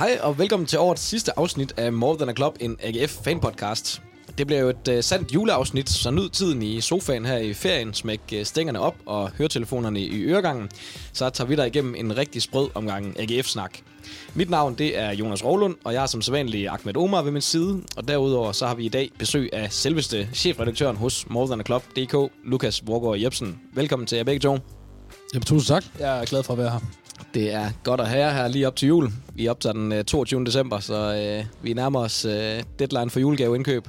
Hej og velkommen til årets sidste afsnit af More Than a Club, en AGF fanpodcast. Det bliver jo et uh, sandt juleafsnit, så nyd tiden i sofaen her i ferien, smæk uh, stængerne op og høretelefonerne i øregangen. Så tager vi dig igennem en rigtig sprød omgang AGF-snak. Mit navn det er Jonas Rovlund, og jeg er som sædvanlig Ahmed Omar ved min side. Og derudover så har vi i dag besøg af selveste chefredaktøren hos More Than a Club, DK, Lukas Vorgård Jebsen. Velkommen til jer begge to. Jamen, tusind tak. Jeg er glad for at være her. Det er godt at have jer her lige op til jul. Vi optager den øh, 22. december, så øh, vi nærmer os øh, deadline for julegaveindkøb.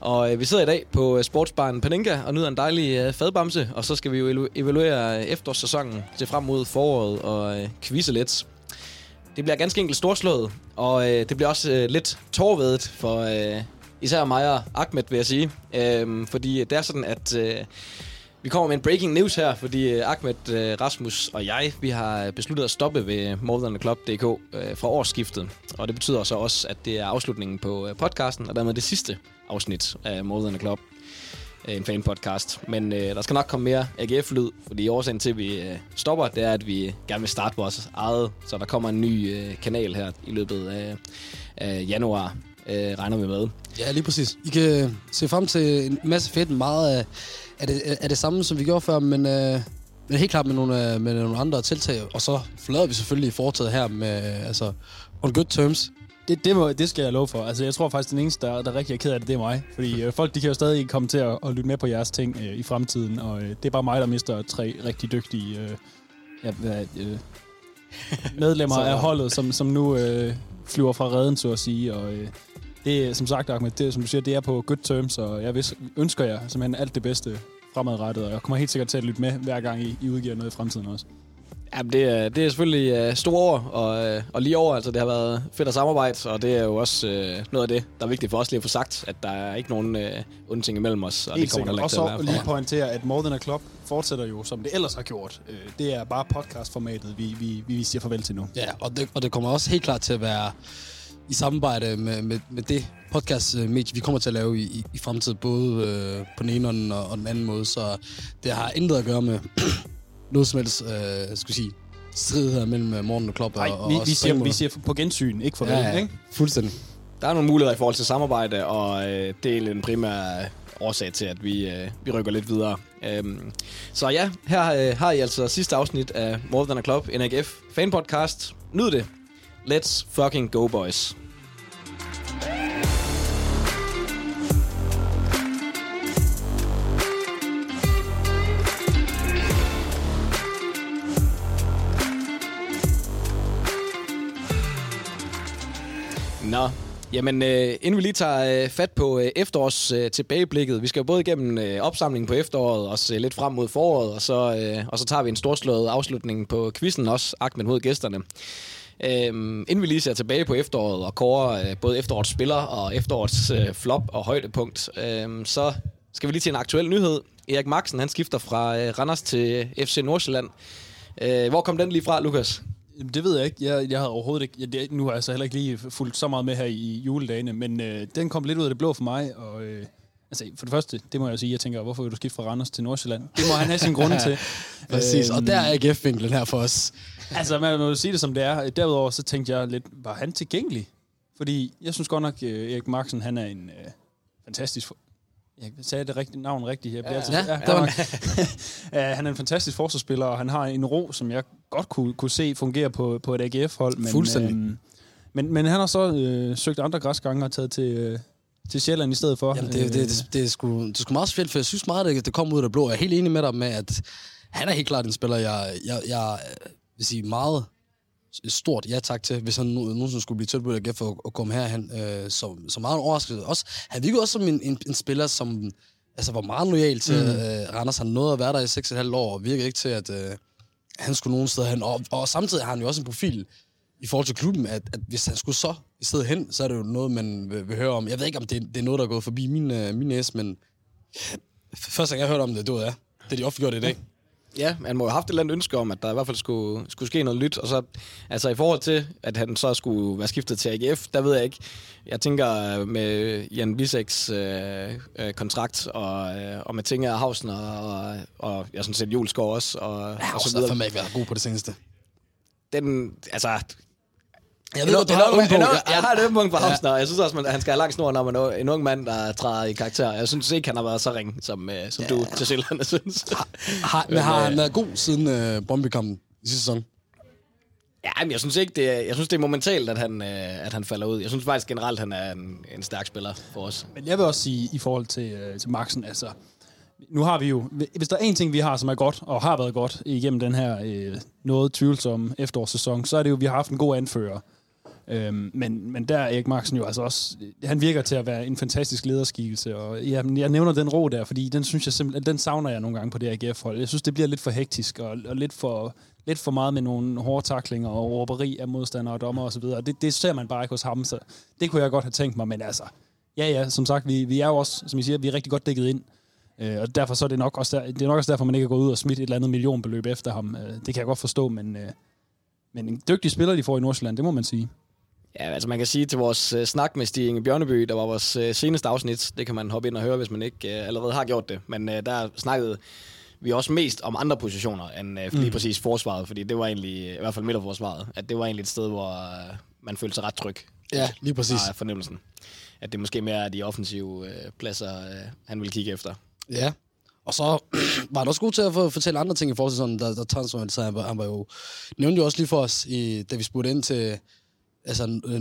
Og øh, vi sidder i dag på øh, sportsbaren Paninka og nyder en dejlig øh, fadbamse, og så skal vi jo evaluere øh, efterårssæsonen til frem mod foråret og øh, quizze lidt. Det bliver ganske enkelt storslået, og øh, det bliver også øh, lidt tårvedet for øh, især mig og Ahmed, vil jeg sige. Øh, fordi det er sådan, at øh, vi kommer med en breaking news her, fordi øh, Ahmed, øh, Rasmus og jeg, vi har øh, besluttet at stoppe ved More Than Club.dk fra årsskiftet. Og det betyder så også, at det er afslutningen på podcasten, og dermed det sidste afsnit af More Than Club en fanpodcast. Men øh, der skal nok komme mere AGF-lyd, fordi årsagen til, at vi øh, stopper, det er, at vi gerne vil starte vores eget. Så der kommer en ny øh, kanal her i løbet af, af januar, øh, regner vi med. Ja, lige præcis. I kan se frem til en masse fedt, meget af, det, af det samme, som vi gjorde før, men, øh, men helt klart med nogle, øh, med nogle andre tiltag. Og så forlader vi selvfølgelig foretaget her med, altså, on good terms. Det, det, må, det skal jeg love for. Altså, jeg tror faktisk, den eneste, der, der rigtig er ked af det, det er mig. Fordi øh, folk de kan jo stadig komme til at, at lytte med på jeres ting øh, i fremtiden. Og øh, det er bare mig, der mister tre rigtig dygtige øh, ja, øh, medlemmer af holdet, som, som nu øh, flyver fra redden, så at sige. Og øh, det er, som sagt, Ahmed, det, som du siger, det er på good terms, og jeg vis, ønsker jer simpelthen alt det bedste fremadrettet, og jeg kommer helt sikkert til at lytte med, hver gang I, I udgiver noget i fremtiden også. Jamen, det er, det er selvfølgelig uh, store år, og, uh, og lige over, altså det har været fedt at samarbejde, og det er jo også uh, noget af det, der er vigtigt for os lige at få sagt, at der er ikke nogen uh, undting imellem os, og Helt det kommer der ikke til at være. Og lige pointere, at More Than a Club fortsætter jo, som det ellers har gjort. Uh, det er bare podcastformatet, vi, vi, vi siger farvel til nu. Ja, og det, og det kommer også helt klart til at være i samarbejde med, med, med det podcast-medie, vi kommer til at lave i, i, i fremtiden, både øh, på den ene og den, og den anden måde. Så det har intet at gøre med noget som helst, øh, skal sige, strid her mellem øh, morgen og klub. Nej, og, vi, vi, siger, vi siger på gensyn, ikke farvel, ja, ja. ikke? Fuldstændig. Der er nogle muligheder i forhold til samarbejde, og øh, det er den primære årsag til, at vi, øh, vi rykker lidt videre. Øhm, så ja, her øh, har I altså sidste afsnit af More Than a Club, NAGF fan podcast. Nyd det. Let's fucking go, boys. Nå, Jamen, øh, inden vi lige tager øh, fat på øh, efterårs øh, tilbageblikket, vi skal jo både igennem øh, opsamlingen på efteråret, og se lidt frem mod foråret, og så, øh, og så tager vi en storslået afslutning på quizzen også, Ahmed mod gæsterne. Øhm, inden vi lige ser tilbage på efteråret og kårer øh, både efterårets spiller og efterårets øh, flop og højdepunkt, øh, så skal vi lige til en aktuel nyhed. Erik Maxen, han skifter fra øh, Randers til FC Nordsjælland. Øh, hvor kom den lige fra, Lukas? Jamen, det ved jeg ikke. Jeg, jeg har overhovedet ikke... Jeg, det, nu har jeg så heller ikke lige fulgt så meget med her i juledagene, men øh, den kom lidt ud af det blå for mig, og... Øh, Altså, for det første, det må jeg sige, jeg tænker, hvorfor vil du skifte fra Randers til Nordsjælland? Det må han have sin grund til. Præcis, og der er AGF-vinklen her for os. Altså, man må sige det som det er. Derudover så tænkte jeg lidt, var han tilgængelig? Fordi jeg synes godt nok, uh, Erik Marksen, han er en uh, fantastisk... Jeg sagde det rigtige navn rigtigt her. Ja, altid, ja, ja, ja, han, er en fantastisk forsvarsspiller, og han har en ro, som jeg godt kunne, kunne se fungere på, på et AGF-hold. Men, Fuldstændig. Øhm, men, men han har så øh, søgt andre græsgange og taget til, øh, til Sjælland i stedet for. Jamen, det, det, det, det, er sgu, det er sgu meget fedt, for jeg synes meget, det, det kommer ud af det blå. Jeg er helt enig med dig med, at han er helt klart en spiller, jeg, jeg, jeg vil sige meget stort ja tak til, hvis han nogensinde skulle blive tilbudt af for at komme herhen. Øh, så, så meget overrasket. Også, han virkede også som en, en, en spiller, som altså, var meget lojal til mm. øh, Randers. Han nåede at være der i 6,5 år, og virkede ikke til, at øh, han skulle nogen steder hen. Og, og samtidig har han jo også en profil i forhold til klubben, at, at hvis han skulle så i stedet hen, så er det jo noget, man vil, vil høre om. Jeg ved ikke, om det, det er noget, der er gået forbi min, øh, min næse, men første gang jeg hørte om det, det var ja. Det er de ofte gjort i dag. Ja, man må have haft et eller andet ønske om, at der i hvert fald skulle, skulle ske noget nyt. Og så, altså i forhold til, at han så skulle være skiftet til AGF, der ved jeg ikke. Jeg tænker med Jan Biseks øh, øh, kontrakt, og, øh, og med Tinga Hausen, og, og, og jeg synes set Julesgaard også. Og, ja, og så videre. har fandme ikke været god på det seneste. Den, altså, Jeg En ved godt, du en har punkt. en ung- Jeg har et ømt punkt for Hamsner, og jeg synes også, at han skal have lang snor, når man er en ung mand, der træder i karakter. Jeg synes ikke, han har været så ring, som, øh, som du til Sjælland synes. Har, men har han været god siden øh, Brøndby-kampen i sidste sæson? Ja, men jeg synes ikke, det er, jeg synes, det er momentalt, at han, øh, at han falder ud. Jeg synes faktisk generelt, han er en, en stærk spiller for os. Men jeg vil også sige, i forhold til, øh, til Maxen, altså, nu har vi jo, hvis der er en ting, vi har, som er godt, og har været godt igennem den her øh, noget tvivlsomme efterårssæson, så er det jo, at vi har haft en god anfører. Øhm, men, men der er Erik Marksen jo altså også, han virker til at være en fantastisk lederskikkelse, og jeg, jeg nævner den ro der, fordi den synes jeg simpelthen, den savner jeg nogle gange på det AGF-hold. Jeg synes, det bliver lidt for hektisk, og, og lidt, for, lidt for meget med nogle hårde taklinger og råberi af modstandere og dommer osv., og det, det ser man bare ikke hos ham, så det kunne jeg godt have tænkt mig, men altså, ja ja, som sagt, vi, vi er jo også, som I siger, vi er rigtig godt dækket ind, Øh, og derfor så er det nok også der, det er nok også derfor, man ikke er gået ud og smidt et eller andet millionbeløb efter ham. Øh, det kan jeg godt forstå, men, øh, men en dygtig spiller, de får i Nordsjælland, det må man sige. Ja, altså man kan sige til vores øh, snak med Stig Inge Bjørneby, der var vores øh, seneste afsnit, det kan man hoppe ind og høre, hvis man ikke øh, allerede har gjort det, men øh, der snakkede vi også mest om andre positioner end øh, lige Mm. præcis forsvaret, fordi det var egentlig, i hvert fald midterforsvaret, at det var egentlig et sted, hvor øh, man følte sig ret tryg. Ja, lige præcis. Var fornemmelsen. At det måske mere er de offensive øh, pladser, øh, han vil kigge efter. Ja. Og så var han også god til at fortælle andre ting i forhold til sådan, der, der transfer, så han var, han var jo, nævnte jo også lige for os, i, da vi spurgte ind til, altså, øh,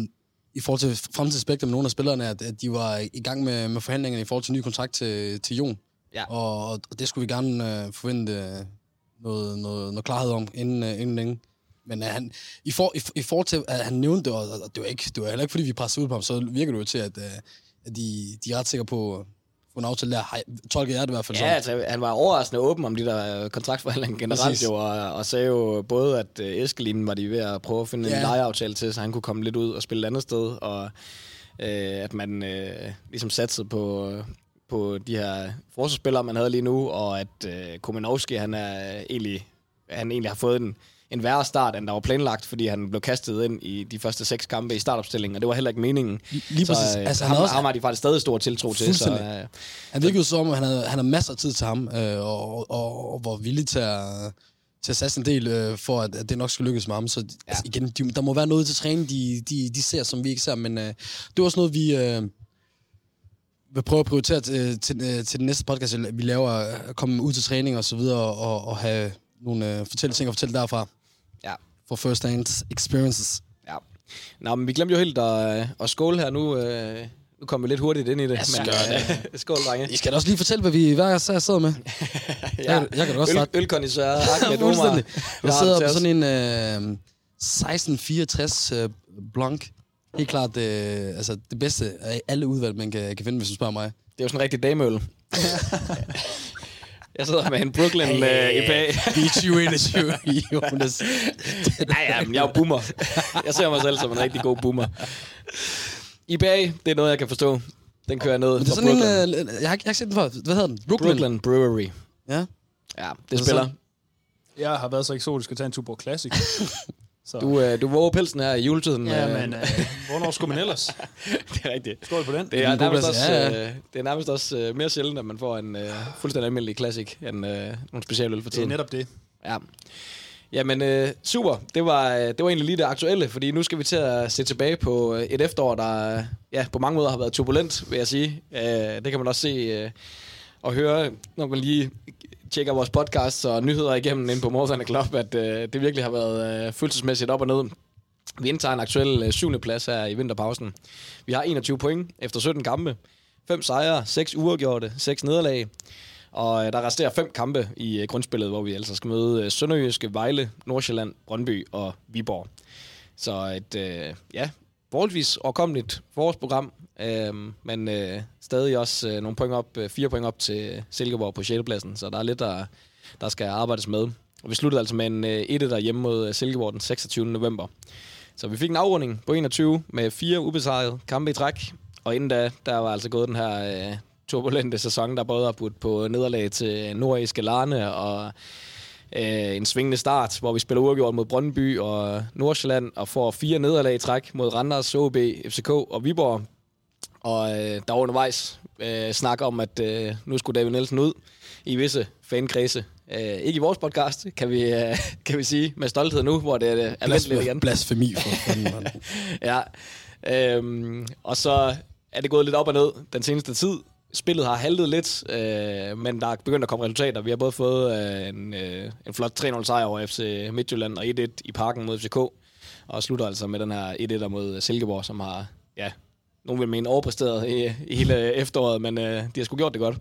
i forhold til fremtidsspektrum med nogle af spillerne, at, at de var i gang med, med forhandlingerne i forhold til ny kontrakt til, til Jon. Ja. Og, og det skulle vi gerne øh, forvente øh, noget, noget, noget klarhed om inden, øh, inden længe. Men uh, han, i, for, i, i forhold til, at han nævnte det, og, og det, var ikke, det var heller ikke, fordi vi pressede ud på ham, så virker det jo til, at, uh, at de, de er ret sikre på at få en aftale der. Hej, tolker jeg det i hvert fald Ja, sådan. altså, han var overraskende åben om de der øh, kontraktforhandlinger generelt Præcis. jo, og, og sagde jo både, at øh, Eskelinen var de ved at prøve at finde ja. Ja. en lejeaftale til, så han kunne komme lidt ud og spille et andet sted, og øh, at man øh, ligesom satsede på, på de her forsvarsspillere, man havde lige nu, og at øh, Kominowski, han er egentlig, han egentlig har fået en, en værre start, end der var planlagt, fordi han blev kastet ind i de første seks kampe i startopstillingen, og det var heller ikke meningen. Lige så, præcis. øh, Altså, han ham, er også- ham har de faktisk stadig stor tiltro til. Så, øh, Han virkede som om, han havde, han havde masser af tid til ham, øh, og, og, og var villig til at, til at satse en del, øh, for at, at det nok skal lykkes med ham. Så ja. altså, igen, de, der må være noget til træning, de, de, de ser, som vi ikke ser, men øh, det er også noget, vi øh, vil prøve at prioritere til, til, øh, til den næste podcast, vi laver, at komme ud til træning og så videre, og, og have nogle øh, fortælle ting at fortælle derfra, ja. for first hand experiences. Ja. Nå, men vi glemte jo helt at, at skåle her nu. Øh, nu kommer vi lidt hurtigt ind i det. Ja, skål. øh, skål, drenge. I skal da også lige fortælle, hvad vi hver især sidder med. Jeg- jeg kan da godt starte. Øl, ølkondisør, Ahmed Omar. Jeg sidder på sådan en øh, 1664 øh, Blanc. Helt klart øh, altså det bedste af alle udvalg, man kan, kan finde, hvis du spørger mig. Det er jo sådan en rigtig dameøl. Jeg sidder med en Brooklyn øh, i bag. Beach 2021, Jonas. Nej, ja, men jeg er boomer. Jeg ser mig selv som en rigtig god boomer. IPA, det er noget, jeg kan forstå. Den kører ned Men det er sådan Brooklyn. en, øh, jeg, har, ikke- jeg har ikke set den før. Hvad hedder den? Brooklyn. Brooklyn Brewery. Ja. Ja, det spiller. sådan? Jeg har været så eksotisk at tage en Tuborg Classic. så. Du, øh, du våger pelsen her i juletiden. ja, øh, men øh, hvornår skulle man ellers? det er rigtigt. Skål på den. Det er, nærmest også, Ja, ja, ja. det er nærmest også øh, mere sjældent, at man får en øh, fuldstændig almindelig classic end øh, nogle specialøl for Det er tiden. netop det. Ja. Jamen, øh, super. Det var, øh, det var egentlig lige det aktuelle, fordi nu skal vi til at se tilbage på øh, et efterår, der øh, ja, på mange måder har været turbulent, vil jeg sige. Øh, det kan man også se øh, og høre, når man lige tjekker vores podcast og nyheder igennem ind på Mortherne Club, at øh, det virkelig har været øh, følelsesmæssigt op og ned. Vi indtager en aktuel øh, syvende plads her i vinterpausen. Vi har 21 point efter 17 kampe. 5 sejre, 6 uafgjorte, 6 nederlag. Og øh, der resterer fem kampe i øh, grundspillet, hvor vi altså skal møde øh, Sønderjyske, Vejle, Nordsjælland, Brøndby og Viborg. Så et, øh, ja, forholdsvis overkommeligt program. øh, men øh, stadig også øh, nogle point op, øh, fire point op til Silkeborg på 6. pladsen, så der er lidt, der, der skal arbejdes med. Og vi sluttede altså med en øh, 1 derhjemme mod øh, Silkeborg den 26. november. Så vi fik en afrunding på 21 med fire ubesejrede kampe i træk, og inden da, der var altså gået den her øh, turbulente sæson, der både har budt på nederlag til nordiske Larne og øh, en svingende start, hvor vi spiller uafgjort mod Brøndby og Nordsjælland og får fire nederlag i træk mod Randers, OB, FCK og Viborg. Og øh, der var undervejs øh, snak om, at øh, nu skulle David Nielsen ud i visse fankredse. Øh, ikke i vores podcast, kan vi, øh, kan vi sige med stolthed nu, hvor det er almindeligt igen. Blasfemi for fanden, ja. Øhm, og så er det gået lidt op og ned den seneste tid. Spillet har haltet lidt, øh, men der er begyndt at komme resultater. Vi har både fået øh, en, øh, en flot 3-0 sejr over FC Midtjylland og 1-1 i parken mod FCK. Og slutter altså med den her 1-1 mod Silkeborg, som har, ja, nogen vil mene overpræsteret i, i hele efteråret, men øh, de har sgu gjort det godt.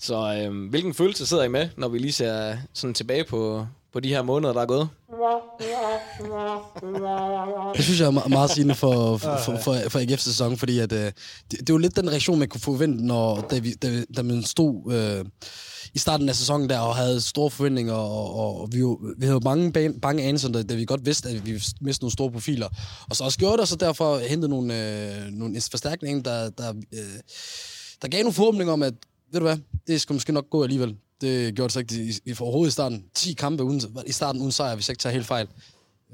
Så øh, hvilken følelse sidder I med, når vi lige ser sådan tilbage på, på de her måneder, der er gået? Det synes jeg er meget sigende for, for, for, for, for AGF's sæson, fordi at, øh, det, det er jo lidt den reaktion, man kunne forvente, når, da, vi, da, da man stod øh, i starten af sæsonen der og havde store forventninger, og, og, og vi, jo, vi havde jo mange ban- bange anelser, da, da vi godt vidste, at vi mistede nogle store profiler. Og så også gjorde det, og så derfor hentede nogle, øh, nogle forstærkninger, der, der, øh, der gav nogle forhåbninger om, at ved du hvad, det skal måske nok gå alligevel. Det gjorde det så ikke i, i, overhovedet i starten. 10 kampe uden, i starten uden sejr, hvis jeg ikke tager helt fejl.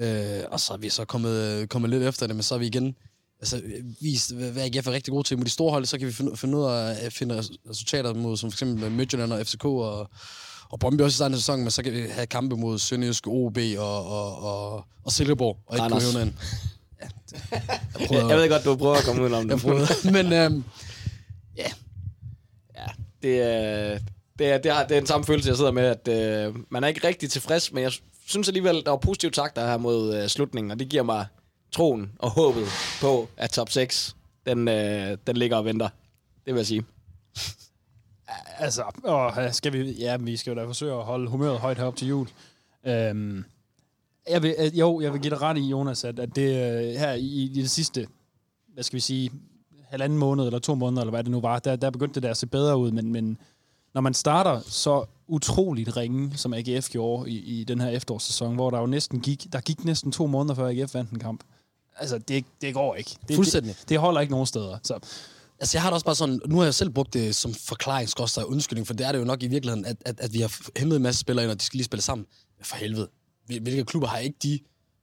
Øh, og så er vi så kommet, kommet lidt efter det, men så er vi igen altså, vist, hvad AGF er rigtig gode til. Mod de store hold, så kan vi finde, finde ud af at finde resultater mod, som for eksempel Midtjylland og FCK og, og Brøndby også i starten af sæsonen, men så kan vi have kampe mod Sønderjysk, OB og, og, og, og Silkeborg, og ikke kunne ind. Ja, det, jeg Jeg, jeg ved godt, du prøver at komme udenom jeg det. prøvede. Men øhm, Ja, det er, det, er, det, er, det er den samme følelse, jeg sidder med, at øh, man er ikke rigtig tilfreds, men jeg synes alligevel, der var positive takter her mod øh, slutningen, og det giver mig troen og håbet på, at top 6, den, øh, den ligger og venter. Det vil jeg sige. Altså, åh, skal vi, ja, vi skal jo da forsøge at holde humøret højt herop til jul. Øhm, jeg vil, øh, jo, jeg vil give dig ret i, Jonas, at, at det øh, her i, i det sidste, hvad skal vi sige, halvanden måned eller to måneder, eller hvad det nu var, der, der begyndte det der at se bedre ud, men, men når man starter så utroligt ringe, som AGF gjorde i, i den her efterårssæson, hvor der jo næsten gik, der gik næsten to måneder før AGF vandt en kamp. Altså, det, det går ikke. Det, Fuldstændig. Det, det holder ikke nogen steder. Så Altså, jeg har det også bare sådan, nu har jeg selv brugt det som forklaring, og undskyldning, for det er det jo nok i virkeligheden, at, at, at vi har hæmmet en masse spillere ind, og de skal lige spille sammen. For helvede. Hvil- Hvilke klubber har ikke de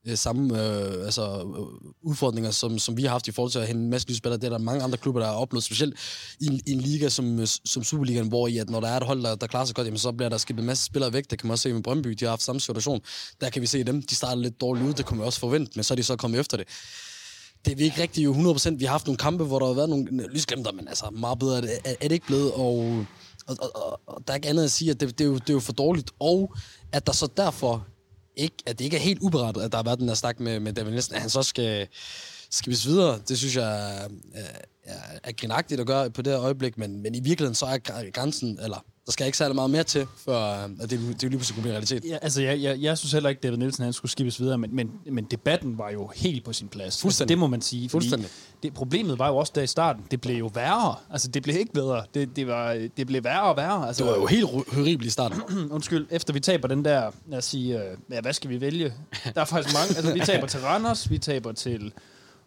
øh, samme øh, altså, øh, udfordringer, som, som vi har haft i forhold til at hente en masse nye spillere? Det er der mange andre klubber, der har oplevet, specielt i, en- i en liga som, øh, som Superligaen, hvor i, at når der er et hold, der, der klarer sig godt, jamen, så bliver der skibet en masse spillere væk. Det kan man også se med Brøndby, de har haft samme situation. Der kan vi se dem, de starter lidt dårligt ud, det kunne man også forvente, men så er de så kommet efter det det er vi ikke rigtig jo 100%. Vi har haft nogle kampe, hvor der har været nogle lysglemter, men altså meget bedre er det, er, er det ikke blevet. Og, og, og, og, og der er ikke andet at sige, at det, det, er jo, det er jo for dårligt. Og at der så derfor ikke, at det ikke er helt uberettet, at der har været den der snak med, med David Nielsen, at han så skal, skal videre. Det synes jeg er, er, er grinagtigt at gøre på det her øjeblik, men, men i virkeligheden så er grænsen, eller der skal ikke særlig meget mere til, for at det, det jo lige pludselig kunne blive realitet. Ja, altså, jeg, jeg, jeg synes heller ikke, David Nielsen han skulle skibes videre, men, men, men debatten var jo helt på sin plads. Fuldstændig. Altså, det må man sige. Fuldstændig. Det, problemet var jo også der i starten. Det blev jo værre. Altså, det blev ikke bedre. Det, det, var, det blev værre og værre. Altså, Det var jo helt horribelt i starten. undskyld, efter vi taber den der, lad os sige, øh, ja, hvad skal vi vælge? Der er faktisk mange. Altså, vi taber til Randers, vi taber til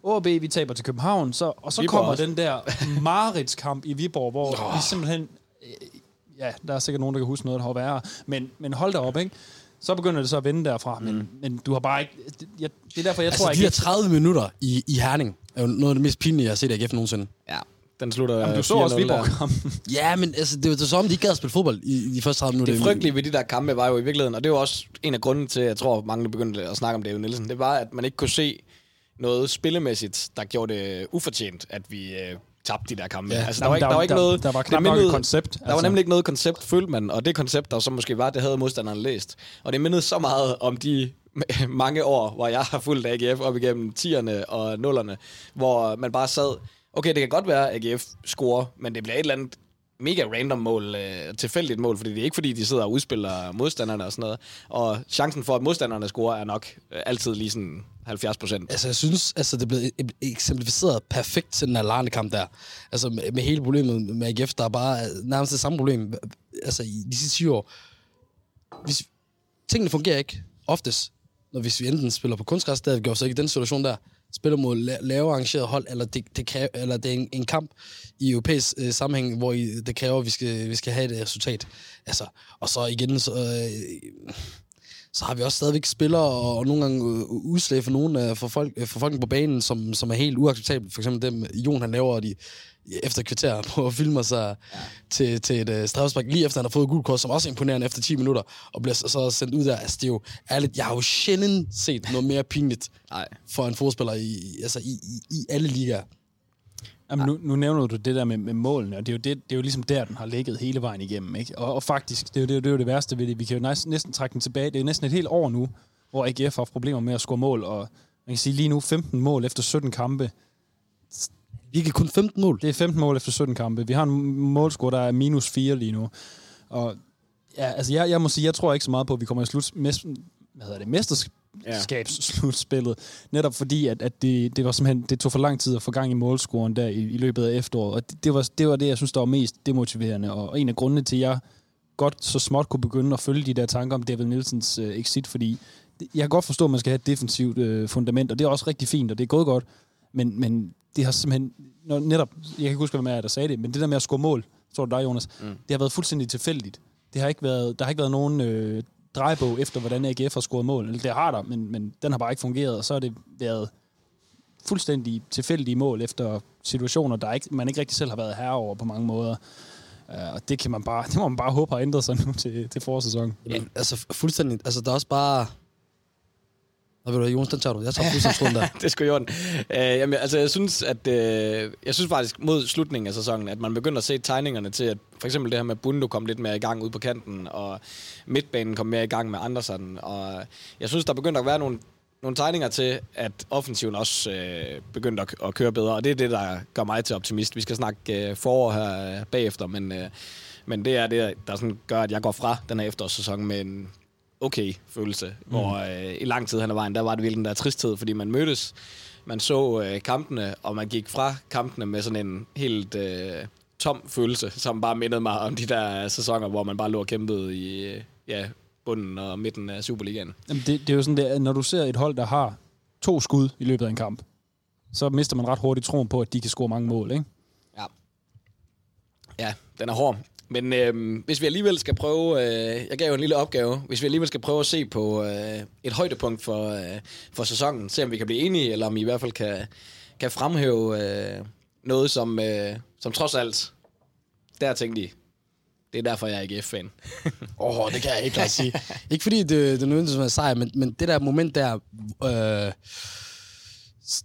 OB, vi taber til København, så, og så Viborg kommer også. den der Marits-kamp i Viborg, hvor vi simpelthen... Ja, der er sikkert nogen, der kan huske noget, der har værre. Men, men hold da op, ikke? Så begynder det så at vende derfra, men, men du har bare ikke... Det, jeg, det er derfor, jeg Altså, tror de ikke... her 30 minutter i, i Herning er jo noget af det mest pinlige, jeg har set AGF nogensinde. Ja, den slutter Jamen, du så 4-0 også der. Viborg-kampen. Ja, men altså, det var som om, de ikke gad at spille fodbold i, i de første 30 minutter. Det frygtelige ved de der kampe var jo i virkeligheden, og det var også en af grundene til, at jeg tror, mange begyndte at snakke om David Nielsen, det var, at man ikke kunne se noget spillemæssigt, der gjorde det ufortjent, at vi øh, tabte de der kampe. Ja. Altså, der, var ikke, der- var ikke der- noget... der var knap nok et koncept, Der var altså. nemlig ikke noget koncept, følte man, og det koncept, der så måske var, det havde modstanderen læst. Og det mindede så meget om de mange år, hvor jeg har fulgt AGF op igennem 10'erne og 0'erne, hvor man bare sad, okay, det kan godt være, at AGF scorer, men det bliver et eller andet mega random mål, øh, tilfældigt mål, fordi det er ikke fordi, de sidder og udspiller modstanderne og sådan noget. Og chancen for, at modstanderne scorer, er nok øh, altid lige sådan 70 procent. Altså, jeg synes, altså, det blev e-, e-, eksemplificeret perfekt til den her Larne-kamp der. Altså, med, med hele problemet med AGF, der er bare øh, nærmest det samme problem. Øh, altså, i de sidste 10 år. Hvis, tingene fungerer ikke oftest, når hvis vi enten spiller på kunstgræs, det gør vi så ikke i den situation der, spiller mod la- lavere arrangeret hold, eller det, det, kræver, eller det er en, en kamp i europæisk øh, sammenhæng, hvor I, det kræver, at vi skal, vi skal have et resultat. Altså, og så igen, så, øh, så har vi også stadigvæk spillere og, og nogle gange øh, udslag for nogle af for folk, øh, for folk på banen, som, som er helt uacceptabelt. For eksempel dem, Jon han laver de efter kvarter på at filme sig ja. til, til et uh, straffespark, lige efter han har fået gul kort, som også er imponerende efter 10 minutter, og bliver så, så sendt ud der. Altså, det er jo ærligt, jeg har jo sjældent set noget mere pinligt Nej. for en fodspiller i, altså, i, i, i alle ligaer. Jamen, nu, nu nævner du det der med, med målene, og det er, jo det, det er jo ligesom der, den har ligget hele vejen igennem. Ikke? Og, og faktisk, det er, jo, det, er det er jo det værste ved det. Vi kan jo næsten, trække den tilbage. Det er næsten et helt år nu, hvor AGF har problemer med at score mål, og man kan sige lige nu 15 mål efter 17 kampe. Vi kan kun 15 mål. Det er 15 mål efter 17 kampe. Vi har en målscore, der er minus 4 lige nu. Og ja, altså jeg, jeg må sige, jeg tror ikke så meget på, at vi kommer i slut, hvad hedder det, mesterskabsslutspillet. Netop fordi, at, at det, det var simpelthen, det tog for lang tid at få gang i målscoren der i, i løbet af efteråret. Og det, det, var, det var det, jeg synes, der var mest demotiverende. Og en af grundene til, at jeg godt så småt kunne begynde at følge de der tanker om David Nielsens øh, exit, fordi jeg kan godt forstå, at man skal have et defensivt øh, fundament, og det er også rigtig fint, og det er gået godt. Men, men det har simpelthen, når, netop, jeg kan ikke huske, hvem er, der sagde det, men det der med at score mål, tror du dig, Jonas, mm. det har været fuldstændig tilfældigt. Det har ikke været, der har ikke været nogen øh, drejebog efter, hvordan AGF har scoret mål. Eller det har der, men, men den har bare ikke fungeret, og så har det været fuldstændig tilfældige mål efter situationer, der ikke, man ikke rigtig selv har været herre over på mange måder. Uh, og det kan man bare, det må man bare håbe har ændret sig nu til, til forsæsonen. Ja, altså fuldstændig. Altså der er også bare Nå, ved du, Jonas, den tager du. Jeg tager fuldstændig der. det skulle jo Øh, jamen, altså, jeg synes, at, øh, jeg synes faktisk mod slutningen af sæsonen, at man begynder at se tegningerne til, at for eksempel det her med Bundo kom lidt mere i gang ud på kanten, og midtbanen kom mere i gang med Andersen. Og jeg synes, der begynder at være nogle, nogle tegninger til, at offensiven også øh, begyndte at, at køre bedre, og det er det, der gør mig til optimist. Vi skal snakke øh, forår her øh, bagefter, men, øh, men det er det, der sådan gør, at jeg går fra den her efterårssæson med en okay følelse, mm. hvor øh, i lang tid hen ad vejen, der var det virkelig den der tristhed, fordi man mødtes, man så øh, kampene, og man gik fra kampene med sådan en helt øh, tom følelse, som bare mindede mig om de der sæsoner, hvor man bare lå og kæmpede i øh, ja, bunden og midten af Superligaen. Jamen det, det er jo sådan, at når du ser et hold, der har to skud i løbet af en kamp, så mister man ret hurtigt troen på, at de kan score mange mål, ikke? Ja. Ja, den er hård. Men øh, hvis vi alligevel skal prøve, øh, jeg gav jo en lille opgave, hvis vi alligevel skal prøve at se på øh, et højdepunkt for, øh, for sæsonen, se om vi kan blive enige, eller om I i hvert fald kan, kan fremhæve øh, noget, som, øh, som trods alt, der tænkte I, det er derfor, jeg er ikke fan Åh, oh, det kan jeg ikke klart sige. ikke fordi det, det er nødvendigvis er sejr, men, men det der moment der, øh,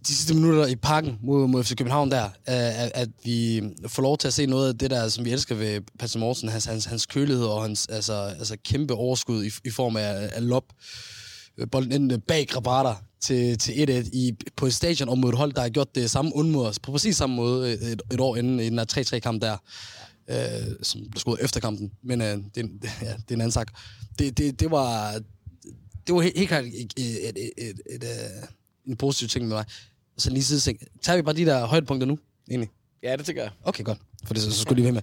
de sidste minutter i parken mod, mod FC København der, at, at vi får lov til at se noget af det der, som vi elsker ved Patrick Morsen, hans, hans, hans kølighed og hans altså, altså kæmpe overskud i, i form af, af lop. Øh, bolden ind øh, bag Grabater til, til 1-1 i, på et stadion og mod et hold, der har gjort det samme undmod altså på præcis samme måde øh, et, et år inden i den her 3-3-kamp der, øh, som blev skudt efter kampen. Men øh, det, det, ja, det er en anden sak. Det, det, det var, det var helt, helt klart et, et, et, et, et, et en positiv ting med mig. Og så lige side tager vi bare de der højdepunkter nu, egentlig? Ja, det tænker jeg. Okay, godt. For det så, så skulle lige være med.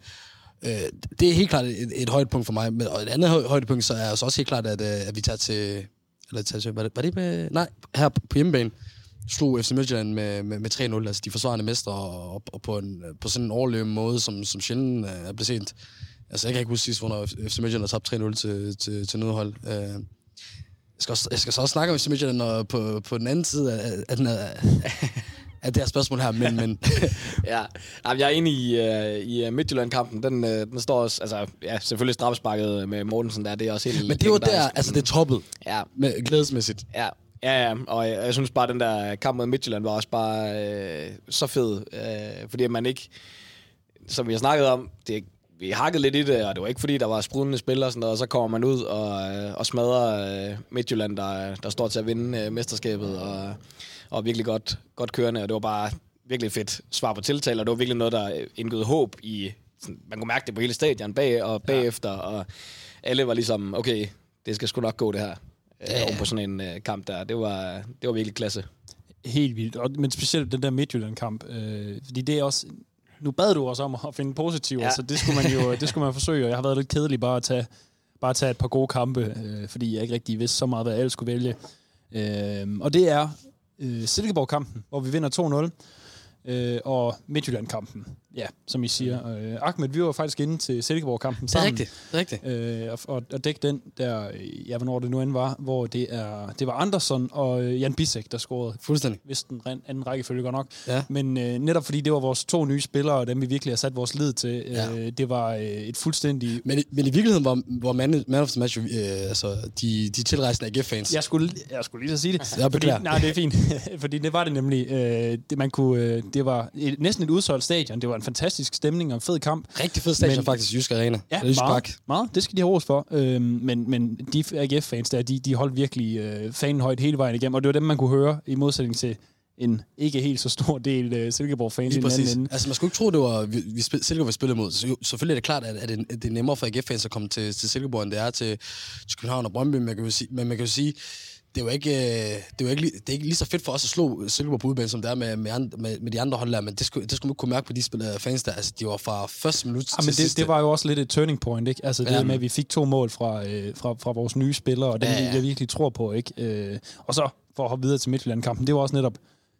Øh, det er helt klart et, et højdepunkt for mig. Men, og et andet højdepunkt, så er så også helt klart, at, øh, at vi tager til... Eller tager til... Var det, var det med... Nej, her på hjemmebane slog FC Midtjylland med, med, med 3-0. Altså de forsvarende mestre, og, og på, en, på sådan en overløbende måde, som, som sjældent øh, er blevet set. Altså jeg kan ikke huske sidst, hvornår FC Midtjylland har tabt 3-0 til, til, til nødhold. Øh, skal, også, jeg skal så også snakke om Midtjylland på, på den anden side af, af, den her, af det her spørgsmål her, men... men ja, Jamen, jeg er enig i, uh, i øh, Midtjylland-kampen. Den, uh, den står også... Altså, ja, selvfølgelig straffesparket med Mortensen der, det er også helt... Men det var der, altså det toppet. Ja. Med, glædesmæssigt. Ja, Ja, ja, og jeg, jeg synes bare, at den der kamp mod Midtjylland var også bare øh, så fed, øh, fordi man ikke, som vi har snakket om, det, vi hakkede lidt i det, og det var ikke fordi, der var sprudende spil og sådan noget, og så kommer man ud og, øh, og smadrer øh, Midtjylland, der, der står til at vinde øh, mesterskabet, og, og virkelig godt, godt kørende, og det var bare virkelig fedt svar på tiltale, og det var virkelig noget, der indgød håb i, sådan, man kunne mærke det på hele stadion bag og bagefter, ja. og alle var ligesom, okay, det skal sgu nok gå det her, ja, ja. på sådan en uh, kamp der. Det var, det var virkelig klasse. Helt vildt, og, men specielt den der Midtjylland-kamp, øh, fordi det er også nu bad du også om at finde positiver, ja. så det skulle man jo det skulle man forsøge, og jeg har været lidt kedelig bare at tage, bare at tage et par gode kampe, øh, fordi jeg ikke rigtig vidste så meget, hvad jeg skulle vælge. Øh, og det er øh, Silkeborg-kampen, hvor vi vinder 2-0, øh, og Midtjylland-kampen, ja, som I siger. Øh, Ahmed, vi var faktisk inde til Silkeborg-kampen Det er sammen. rigtigt. Det er rigtigt. Øh, og, og, dække den der, øh, ja, hvornår det nu end var, hvor det, er, det var Andersson og øh, Jan Bisek, der scorede. Fuldstændig. Hvis den anden rækkefølge godt nok. Ja. Men øh, netop fordi det var vores to nye spillere, og dem vi virkelig har sat vores lid til, øh, Ja. det var øh, et fuldstændig... Men, i- men i virkeligheden var, var man, man of the match, øh, altså de, de tilrejsende AGF-fans. Jeg skulle, jeg skulle lige så sige det. Jeg fordi, nej, det er fint. fordi det var det nemlig. Øh, det, man kunne, øh, det var et, næsten et udsolgt stadion. Det var en fantastisk stemning og en fed kamp. Rigtig fed stadion faktisk, Jysk Arena. Ja, Eller Jysk meget, meget. Det skal de have ros for. Øhm, men, men de AGF-fans der, de, de holdt virkelig øh, fanen højt hele vejen igennem. Og det var dem, man kunne høre i modsætning til en ikke helt så stor del øh, Silkeborg-fans i den anden ende. Altså, man skulle ikke tro, det var vi, vi spil, Silkeborg, vi spillede mod. Så, selvfølgelig er det klart, at, at, det, at det er nemmere for AGF-fans at komme til, til Silkeborg, end det er til, til København og Brøndby. Men man kan jo sige, men man kan jo sige det er jo ikke, øh, det jo ikke, det er ikke lige så fedt for os at slå Silkeborg på udbanen, som det er med, med, andre, med, med de andre hold der, men det skulle, det skulle man ikke kunne mærke på de spillere fans der. Altså, de var fra første minut Ja, men til det, sidste. det var jo også lidt et turning point, ikke? Altså det Ja. med, at vi fik to mål fra, øh, fra, fra vores nye spillere, og dem, ja, ja. ja. jeg virkelig tror på, ikke? Øh, og så, for at hoppe videre til Midtjylland-kampen, det var også netop,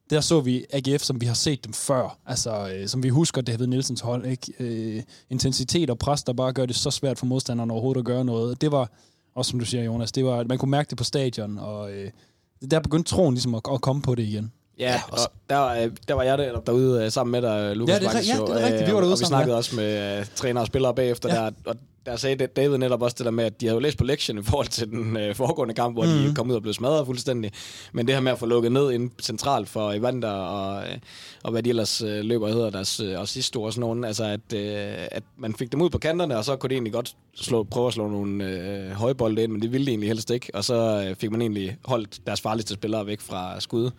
der så vi AGF, som vi har set dem før. Altså, øh, som vi husker David Nielsens hold, ikke? Øh, intensitet og pres, der bare gør det så svært for modstanderne overhovedet at gøre noget. Det var, også som du siger, Jonas, det var, man kunne mærke det på stadion, og øh, der begyndte troen ligesom at, at komme på det igen. Ja, og der, øh, der var jeg der, derude øh, sammen med dig, Lukas Ja, det er ja, det er rigtigt. Vi øh, var derude og vi sammen, snakkede ja. også med uh, træner og spillere bagefter, ja. der, og der sagde David netop også det der med, at de havde jo læst på lektien i forhold til den uh, foregående kamp, hvor mm. Mhm. de kom ud og blev smadret fuldstændig. Men det her med at få lukket ned ind centralt for Evander og, uh, og hvad de ellers uh, løber hedder, deres assist og sådan nogen, altså at, uh, at man fik dem ud på kanterne, og så kunne de egentlig godt slå, prøve at slå nogle uh, højbolde ind, men det ville de egentlig helst ikke. Og så uh, fik man egentlig holdt deres farligste spillere væk fra skud.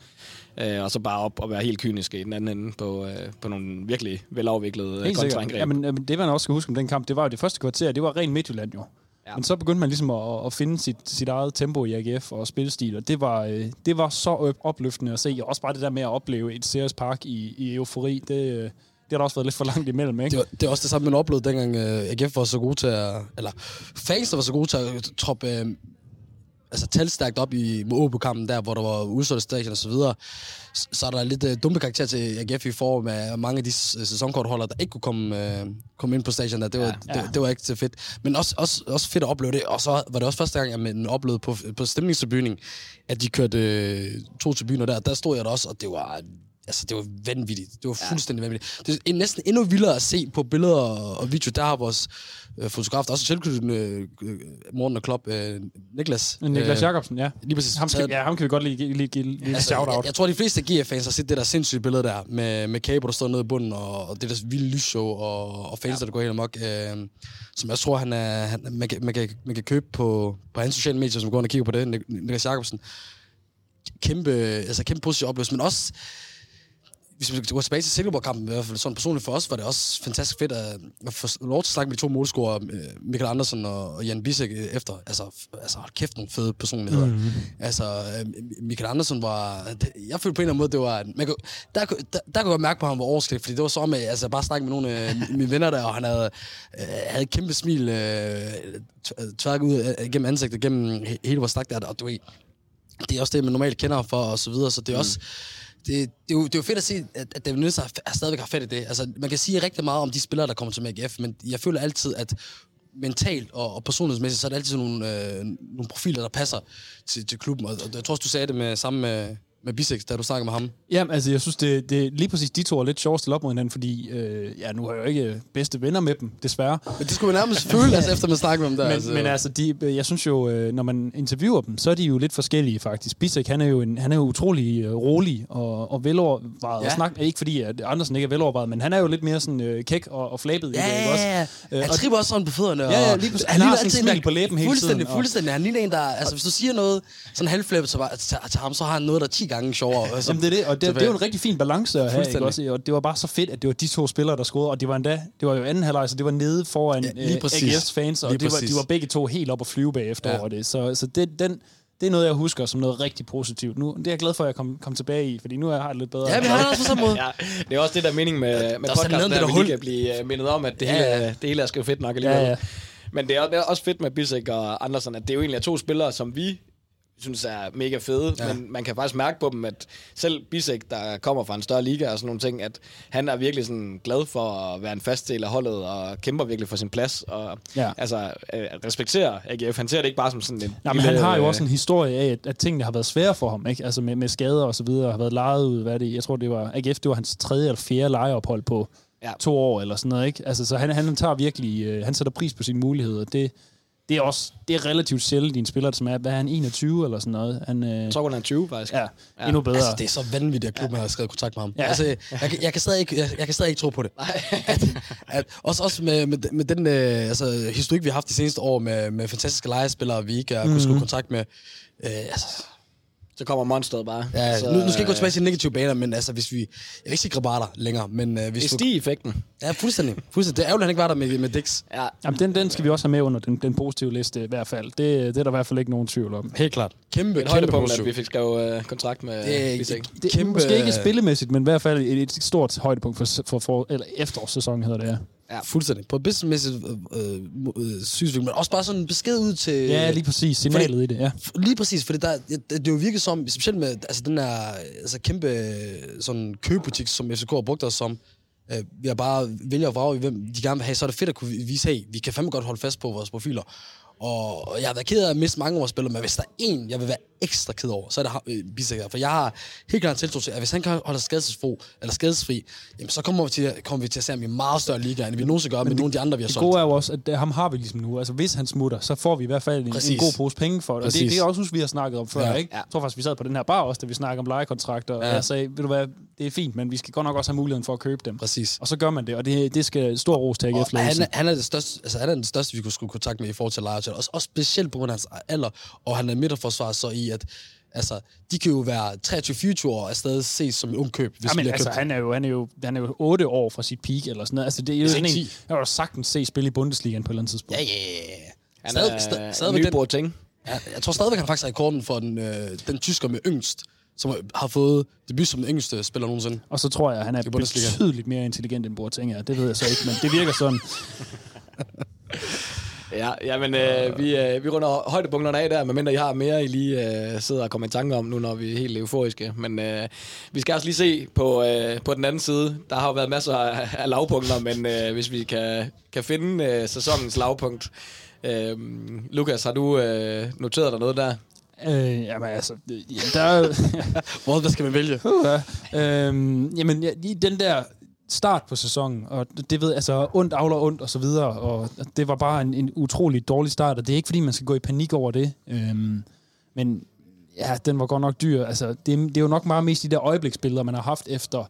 Øh, og så bare op og være helt kyniske i den anden ende på, øh, på nogle virkelig velafviklede øh, kontraangreb. Ja, men, øh, det man også skal huske om den kamp, det var jo det første kvarter, det var ren Midtjylland jo. Ja. Men så begyndte man ligesom at, at finde sit, sit eget tempo i AGF og spilstil, og det var, øh, det var så op- opløftende at se. Og også bare det der med at opleve et Ceres Park i, i eufori, det, øh, det har der også været lidt for langt imellem, ikke? Det var, det er også det samme, man oplevede, dengang uh, AGF var så gode til at... Eller fans, der var så gode til at troppe uh, altså, talstærkt op i Åbo-kampen der, hvor der var udsolgt stadion og så videre. Så, så er der lidt uh, dumme karakter til AGF i form af mange af de s- sæsonkortholdere, der ikke kunne komme, uh, komme ind på stadion der. Det var, ja, Ja. Det, det, var ikke så fedt. Men også, også, også fedt at opleve det. Og så var det også første gang, at man oplevede på, på stemningstribunen, at de kørte uh, to tribuner der. Der stod jeg der også, og det var Altså, det var vanvittigt. Det var fuldstændig ja. vanvittigt. Det er næsten endnu vildere at se på billeder og, og video. Der har vores øh, fotograf, der også tilknyttet øh, øh, Morten og Klopp, øh, Niklas. Niklas øh, Jacobsen, ja. Lige præcis. Ham, skal, ja, ham kan vi godt lige give lige, give, lige Altså, shout jeg, jeg, tror, de fleste GF-fans har set det der sindssyge billede der, med, med Cabo, der står nede i bunden, og, og det der vilde lysshow, og, og fans, ja. der går helt amok, øh, som jeg tror, han er, han, man, kan, man, kan, man kan købe på, på hans sociale medier, som går ind og kigger på det, Nik- Niklas Jacobsen. Kæmpe, altså kæmpe positiv oplevelse, men også hvis vi går tilbage til Silkeborg-kampen, i hvert fald sådan personligt for os, var det også fantastisk fedt at, at få lov til at snakke med de to målscorer, øh, Michael Andersen og Jan Bissek, øh, efter. Altså, altså hold kæft, nogle fede personligheder. Mm-hmm. Altså, øh, Michael Andersen var... Jeg følte på en eller anden måde, det var... Man kunne, der, kunne- der, der kunne jeg mærke på, at han var overskridt, fordi det var så med, altså bare snakke med nogle af mine venner der, og han havde, øh, havde et kæmpe smil øh, tv- tværket ud øh, gennem ansigtet, gennem he- hele vores snak der, og du ved, det er også det, man normalt kender for, og så videre, så det er mm. også... Det, det, er jo, det er jo fedt at se, at, at David Nielsen har, stadigvæk har fat i det. Altså, man kan sige rigtig meget om de spillere, der kommer til AGF, men jeg føler altid, at mentalt og, og personlighedsmæssigt, så er der altid nogle, øh, nogle profiler, der passer til, til klubben. Og, og jeg tror også, du sagde det med sammen med, med Bisek, da du snakkede med ham. Jamen, altså, jeg synes, det, det, lige præcis de to er lidt sjovt at stille op mod hinanden, fordi, øh, ja, nu har jeg jo ikke bedste venner med dem, desværre. Men det skulle man nærmest føle, altså, efter man snakkede med ham der. Men, altså. men altså, de, jeg synes jo, øh, når man interviewer dem, så er de jo lidt forskellige faktisk. Bisek, han er jo, en, han er jo utrolig øh, rolig og, og velovervejet. Ja. Ja. Snak, ikke fordi, at Andersen ikke er velovervejet, men han er jo lidt mere sådan øh, kæk og, og flabet. Ja, ikke også? ja. Øh, Han og- tripper også sådan på fødderne. Ja, ja, og- lige præcis. Han har sådan en smil på læben hele fuldstændig, tiden, og- Fuldstændig, Han ligner en, der... Altså, hvis du siger noget sådan halvflæbet til, til, til ham, så har han noget, der er 10 gange sjovere. Altså, Jamen, det er det, og det, det er jo en rigtig fin balance at have, ikke også? Og det var bare så fedt, at det var de to spillere, der scorede, og det var endda, det var jo anden halvleg, så det var nede foran Ja, øh, præcis. AGF's fans, og Lige det var, de var begge to helt op at flyve bagefter Ja. over det. Så, så det, den, det er noget, jeg husker som noget rigtig positivt. Nu, det er jeg glad for, at jeg kom, kom tilbage i, fordi nu har jeg det lidt bedre. Ja, men han er også på samme måde. ja, det er også det der mening med, med er sådan podcasten, det der, der vi hul. lige kan blive øh, mindet om, at det, Ja, hele, ja. det hele er sgu fedt nok alligevel. Ja, ja. Men det er, det er også fedt med Bissek og Andersen, at det er jo egentlig er to spillere, som vi synes er mega fede, ja. men man kan faktisk mærke på dem, at selv Bisek, der kommer fra en større liga og sådan nogle ting, at han er virkelig sådan glad for at være en fast del af holdet og kæmper virkelig for sin plads og Ja. altså øh, respekterer AGF. Han ser det ikke bare som sådan en Nej, men han har jo også en historie af, at, at tingene har været svære for ham, ikke? Altså med, med skader og så videre, har været lejet ud, hvad er det, jeg tror det var, AGF, det var hans tredje eller fjerde lejeophold på ja. to år eller sådan noget, ikke? Altså, så han, han tager virkelig, øh, han sætter pris på sine muligheder. Det, det er også, det er relativt sjældent i en spiller, som er, hvad er han, 21 eller sådan noget? Han, øh, Jeg tror, han er 20 faktisk. ja, Ja. endnu bedre. Altså, det er så vanvittigt, at klubben ja. har skrevet kontrakt med ham. Ja. Altså, jeg, kan- jeg, kan stadig ikke, jeg, jeg kan stadig ikke tro på det. at, at, også også med, med, med den øh, altså, historik, vi har haft de seneste år med, med fantastiske lejespillere, vi ikke har kunnet skrive kontrakt med. Øh, altså, Så kommer monsteret bare. ja, så, nu, nu skal jeg ikke gå tilbage til negative baner, men altså, hvis vi... Jeg vil ikke sige Grabater længere, men øh, hvis Det du... stig-effekten. Ja, fuldstændig. fuldstændig. Det er ærgerligt, at han ikke var der med, med Dix. Ja. Jamen, den, den skal vi også have med under den, den positive liste i hvert fald. Det, det er der i hvert fald ikke nogen tvivl om. Helt klart. Kæmpe, Et kæmpe højdepunkt, at vi fik skrevet øh, kontrakt med Det er- Bisek. Det er Kæmpe- måske ikke spillemæssigt, men i hvert fald et, et stort højdepunkt for, for, for eller efterårssæsonen hedder det, ja. Ja. Fuldstændig. På businessmæssigt øh, øh, øh, synsvinkel, men også bare sådan en besked ud til... Ja, lige præcis. Signalet i det, ja. Lige præcis, fordi der, det, det jo virker som, specielt med altså, den her altså, kæmpe øh, sådan købebutik, som FCK har brugt os som, øh, vi har bare vælger at vrage, i, hvem de gerne vil have, så er det fedt at kunne vise, hey, vi kan fandme godt holde fast på vores profiler. Og jeg har været ked af at miste mange af vores spillere, men hvis der er en, jeg vil være ekstra ked over, så er det øh, Bisek her. For jeg har helt klart tiltro til, at hvis han kan holde skadesfri, eller skadesfri, jamen, så kommer vi, til, kommer vi til at se ham i en meget større liga, end vi nogensinde gør med nogle af de andre, vi har Det solgt. gode er jo også, at øh, ham har vi ligesom nu. Altså, hvis han smutter, så får vi i hvert fald en, Præcis. en god pose penge for det. Og det, det er også husk, vi har snakket om før, Ja. ja. ikke? Jeg tror faktisk, vi sad på den her bar også, da vi snakkede om lejekontrakter, og Ja. jeg sagde, ved du hvad, det er fint, men vi skal godt nok også have muligheden for at købe dem. Præcis. Og så gør man det, og det, det skal stor ros til AGF Og han, han er det største, altså han er den største, vi kunne skulle kontakt med i forhold til Lejertjel. Også, også specielt på grund af hans alder, og han er midterforsvar så i, at altså, de kan jo være 23-24 år og stadig ses som en ung køb, hvis Ja, ja, men bliver altså, købt. han er, jo, han, er jo, han er jo 8 år fra sit peak, eller sådan noget. Altså, det er jo sådan en, 10. jeg har jo sagtens se spille i Bundesligaen på et eller andet tidspunkt. Ja, ja, ja. Han Stadig, er stadig, en ny den, Boateng. ja, jeg tror stadigvæk, han faktisk har rekorden for den, øh, den tysker med yngst, som har fået debut som den yngste spiller nogensinde. Og så tror jeg, at han er Bundesliga. betydeligt mere intelligent end Boateng er. Det ved jeg så ikke, men det virker sådan. Ja, ja men øh, vi, øh, vi runder højdepunkterne af der, medmindre I har mere, I lige øh, sidder og kommer i tanke om nu, når vi er helt euforiske. Men øh, vi skal også lige se på, øh, på den anden side. Der har jo været masser af, af lavpunkter, men øh, hvis vi kan, kan finde øh, sæsonens lavpunkt. Øh, Lukas, har du øh, noteret dig noget der? Øh, jamen altså, øh, ja, der er. Hvor, hvad skal man vælge? Ja. Øhm, jamen, ja, lige den der start på sæsonen, og det ved altså ondt avler ondt og så videre, og det var bare en, en utrolig dårlig start, og det er ikke fordi, man skal gå i panik over det. Øhm, men ja, den var godt nok dyr. Altså, det, det er jo nok meget mest de der øjebliksbilleder, man har haft efter